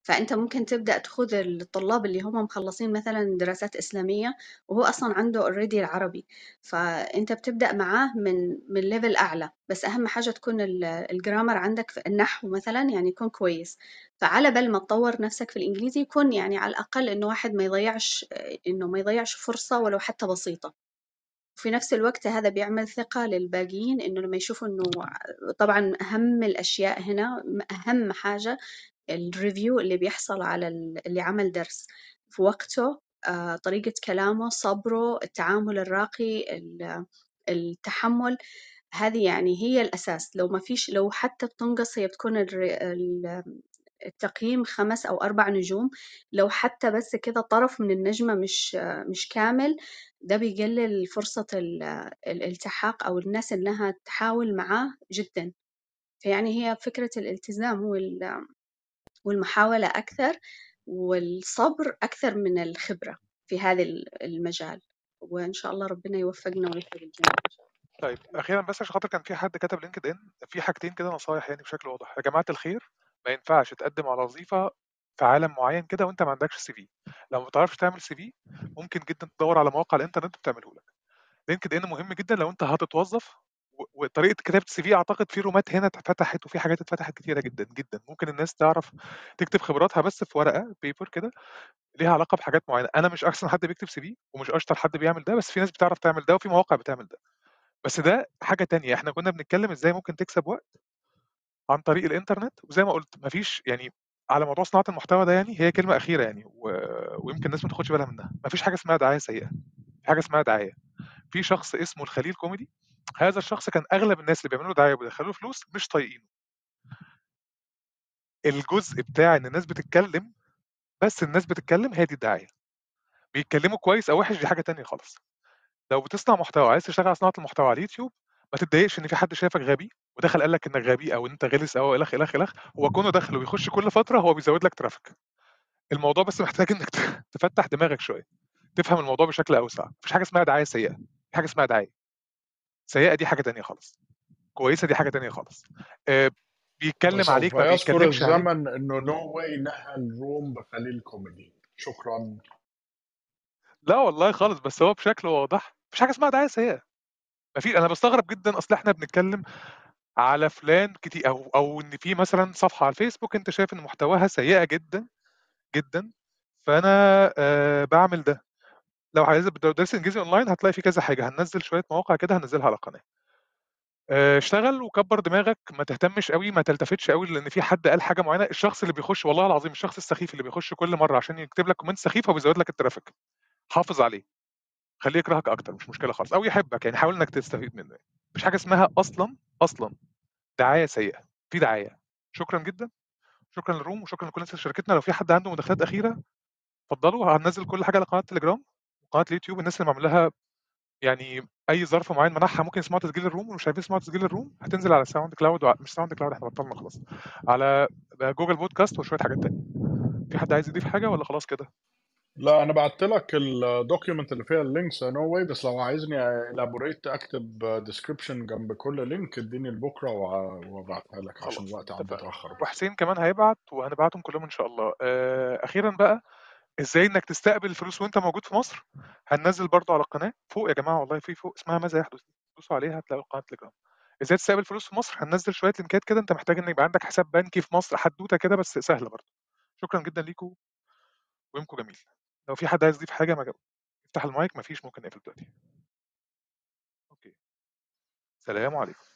فأنت ممكن تبدأ تخوض الطلاب اللي هم مخلصين مثلًا دراسات إسلامية وهو أصلًا عنده already العربي، فأنت بتبدأ معاه من من level أعلى، بس أهم حاجة تكون ال الgrammar عندك في النحو مثلًا يعني يكون كويس، فعلى بال ما تطوّر نفسك في الإنجليزي يكون يعني على الأقل إنه واحد ما يضيّعش إنه ما يضيّعش فرصة ولو حتى بسيطة. وفي نفس الوقت هذا بيعمل ثقة للباقيين إنه لما يشوفوا إنه طبعًا أهم الأشياء هنا أهم حاجة الreview اللي بيحصل على ال اللي عمل درس. في وقته، آآ، طريقة كلامه، صبره، التعامل الراقي، ال التحمل، هذه يعني هي الأساس، لو ما فيش لو حتى بتنقص هي بتكون التقييم 5 أو 4 نجوم، لو حتى بس كده طرف من النجمة مش مش كامل، ده بيقلل فرصة ال الالتحاق أو الناس إنها تحاول معاه جدًا، فيعني هي فكرة الالتزام وال والمحاولة أكثر، والصبر أكثر من الخبرة في هذا ال المجال، وإن شاء الله ربنا يوفقنا ويوفق الجميع. طيب أخيرًا بس عشان خاطر كان في حد كتب LinkedIn في حاجتين كده نصايح يعني بشكل واضح، يا جماعة الخير ما ينفعش تقدم على وظيفة في عالم معين كده وأنت ما عندكش CV، لو ما بتعرفش تعمل CV ممكن جدًا تدوّر على مواقع الإنترنت وبتعمله لك. LinkedIn مهم جدًا لو أنت هتتوظف و وطريقة كتابة الCV أعتقد في رومات هنا اتفتحت وفي حاجات اتفتحت كتيرة جدًا، جدًا، ممكن الناس تعرف تكتب خبراتها بس في ورقة paper كده ليها علاقة بحاجات معينة، أنا مش أحسن حد بيكتب CV ومش أشطر حد بيعمل ده، بس في ناس بتعرف تعمل ده وفي مواقع بتعمل ده، بس ده حاجة تانية، إحنا كنا بنتكلم إزاي ممكن تكسب وقت عن طريق الإنترنت، وزي ما قُلت ما فيش يعني على موضوع صناعة المحتوى ده يعني هي كلمة أخيرة يعني و... ويمكن الناس ما تاخدش بالها منها. مفيش حاجة اسمها دعاية سيئة. في حاجة اسمها دعاية. في شخص اسمه الخليل كوميدي هذا الشخص كان أغلب الناس اللي بيعملوا دعاية وبيدخلوا فلوس مش طايقينه. الجزء بتاع إن الناس بتتكلم بس الناس بتتكلم هي دي الدعاية. بيتكلموا كويس أو وحش دي حاجة تانية خالص. لو بتصنع محتوى عايز تشتغل على صناعة المحتوى على اليوتيوب ما تتضايقش إن في حد شايفك غبي ودخل قال لك إنك غبي أو أنت غلس أو الخ الخ الخ هو كونه دخل وبيخش كل فترة هو بيزود لك ترافيك. الموضوع بس محتاج إنك تفتح دماغك شوية. تفهم الموضوع بشكل أوسع. مفيش حاجة اسمها دعاية سيئة. في حاجة اسمها دعاية. سيئة دي حاجة تانية خالص. كويسة دي حاجة تانية خالص. آه، بيتكلم عليك ما بيتكلمش عليك الزمن إنه نو واي نهى الروم بخليل كوميدي. شكرا. لا والله خالص بس هو بشكل واضح. مفيش حاجة اسمها دعاية سيئة. ما في أنا بستغرب جدا. أصل إحنا بنتكلم على فلان كتير أو أو إن في مثلا صفحة على الفيسبوك أنت شايف إن محتواها سيئة جدا جدا. فأنا آه بعمل ده. لو عايز درس إنجليزي أونلاين هتلاقي في كذا حاجة هننزل شوية مواقع كده هنزلها على القناه آه، اشتغل وكبر دماغك ما تهتمش قوي ما تلتفتش قوي لأن في حد قال حاجة معينة الشخص اللي بيخش والله العظيم الشخص السخيف اللي بيخش كل مرة عشان يكتب لك comment سخيف هو بيزود لك ال traffic. حافظ عليه. خليه يكرهك أكتر مش مشكلة خالص. أو يحبك يعني حاول إنك تستفيد منه. مفيش حاجة اسمها أصلا أصلا. دعاية سيئة. في دعاية. شكرا جدا. شكرا لل room وشكرا لكل الناس اللي شاركتنا لو في حد عنده مداخلات أخيرة اتفضلوا. هننزل كل حاجة على قناة التليجرام وقناه اليوتيوب الناس اللي معمول لها يعني أي ظرف معين منعها ممكن يسمعوا تسجيل ال room ومش عايزين يسمعوا تسجيل ال room هتنزل على SoundCloud وع... مش SoundCloud إحنا بطلنا خلاص. على Google Podcast وشوية حاجات تانية. في حد عايز يضيف حاجة ولا خلاص كده؟ لا أنا بعت لك ال document اللي فيها ال links نو واي بس لو عايزني elaborate أكتب description جنب كل link اديني لبكرة وأبعتها لك عشان الوقت عم بيتأخر وحسين كمان هيبعت وهنبعتهم كلهم إن شاء الله. آه، أخيرا بقى إزاي إنك تستقبل الفلوس وأنت موجود في مصر؟ هننزل برضو على القناة. فوق يا جماعة والله في فوق اسمها ماذا يحدث؟ دوسوا عليها هتلاقوا قناة تليجرام. إزاي تستقبل فلوس في مصر؟ هننزل شوية لينكات كده أنت محتاج إن يبقى عندك حساب بنكي في مصر حدوتة كده بس سهلة برضو. شكرا جدا ليكم ويومكم جميل. لو في حد عايز يضيف حاجة ما. افتح المايك مفيش ممكن نقفل دلوقتي. Okay. سلام عليكم.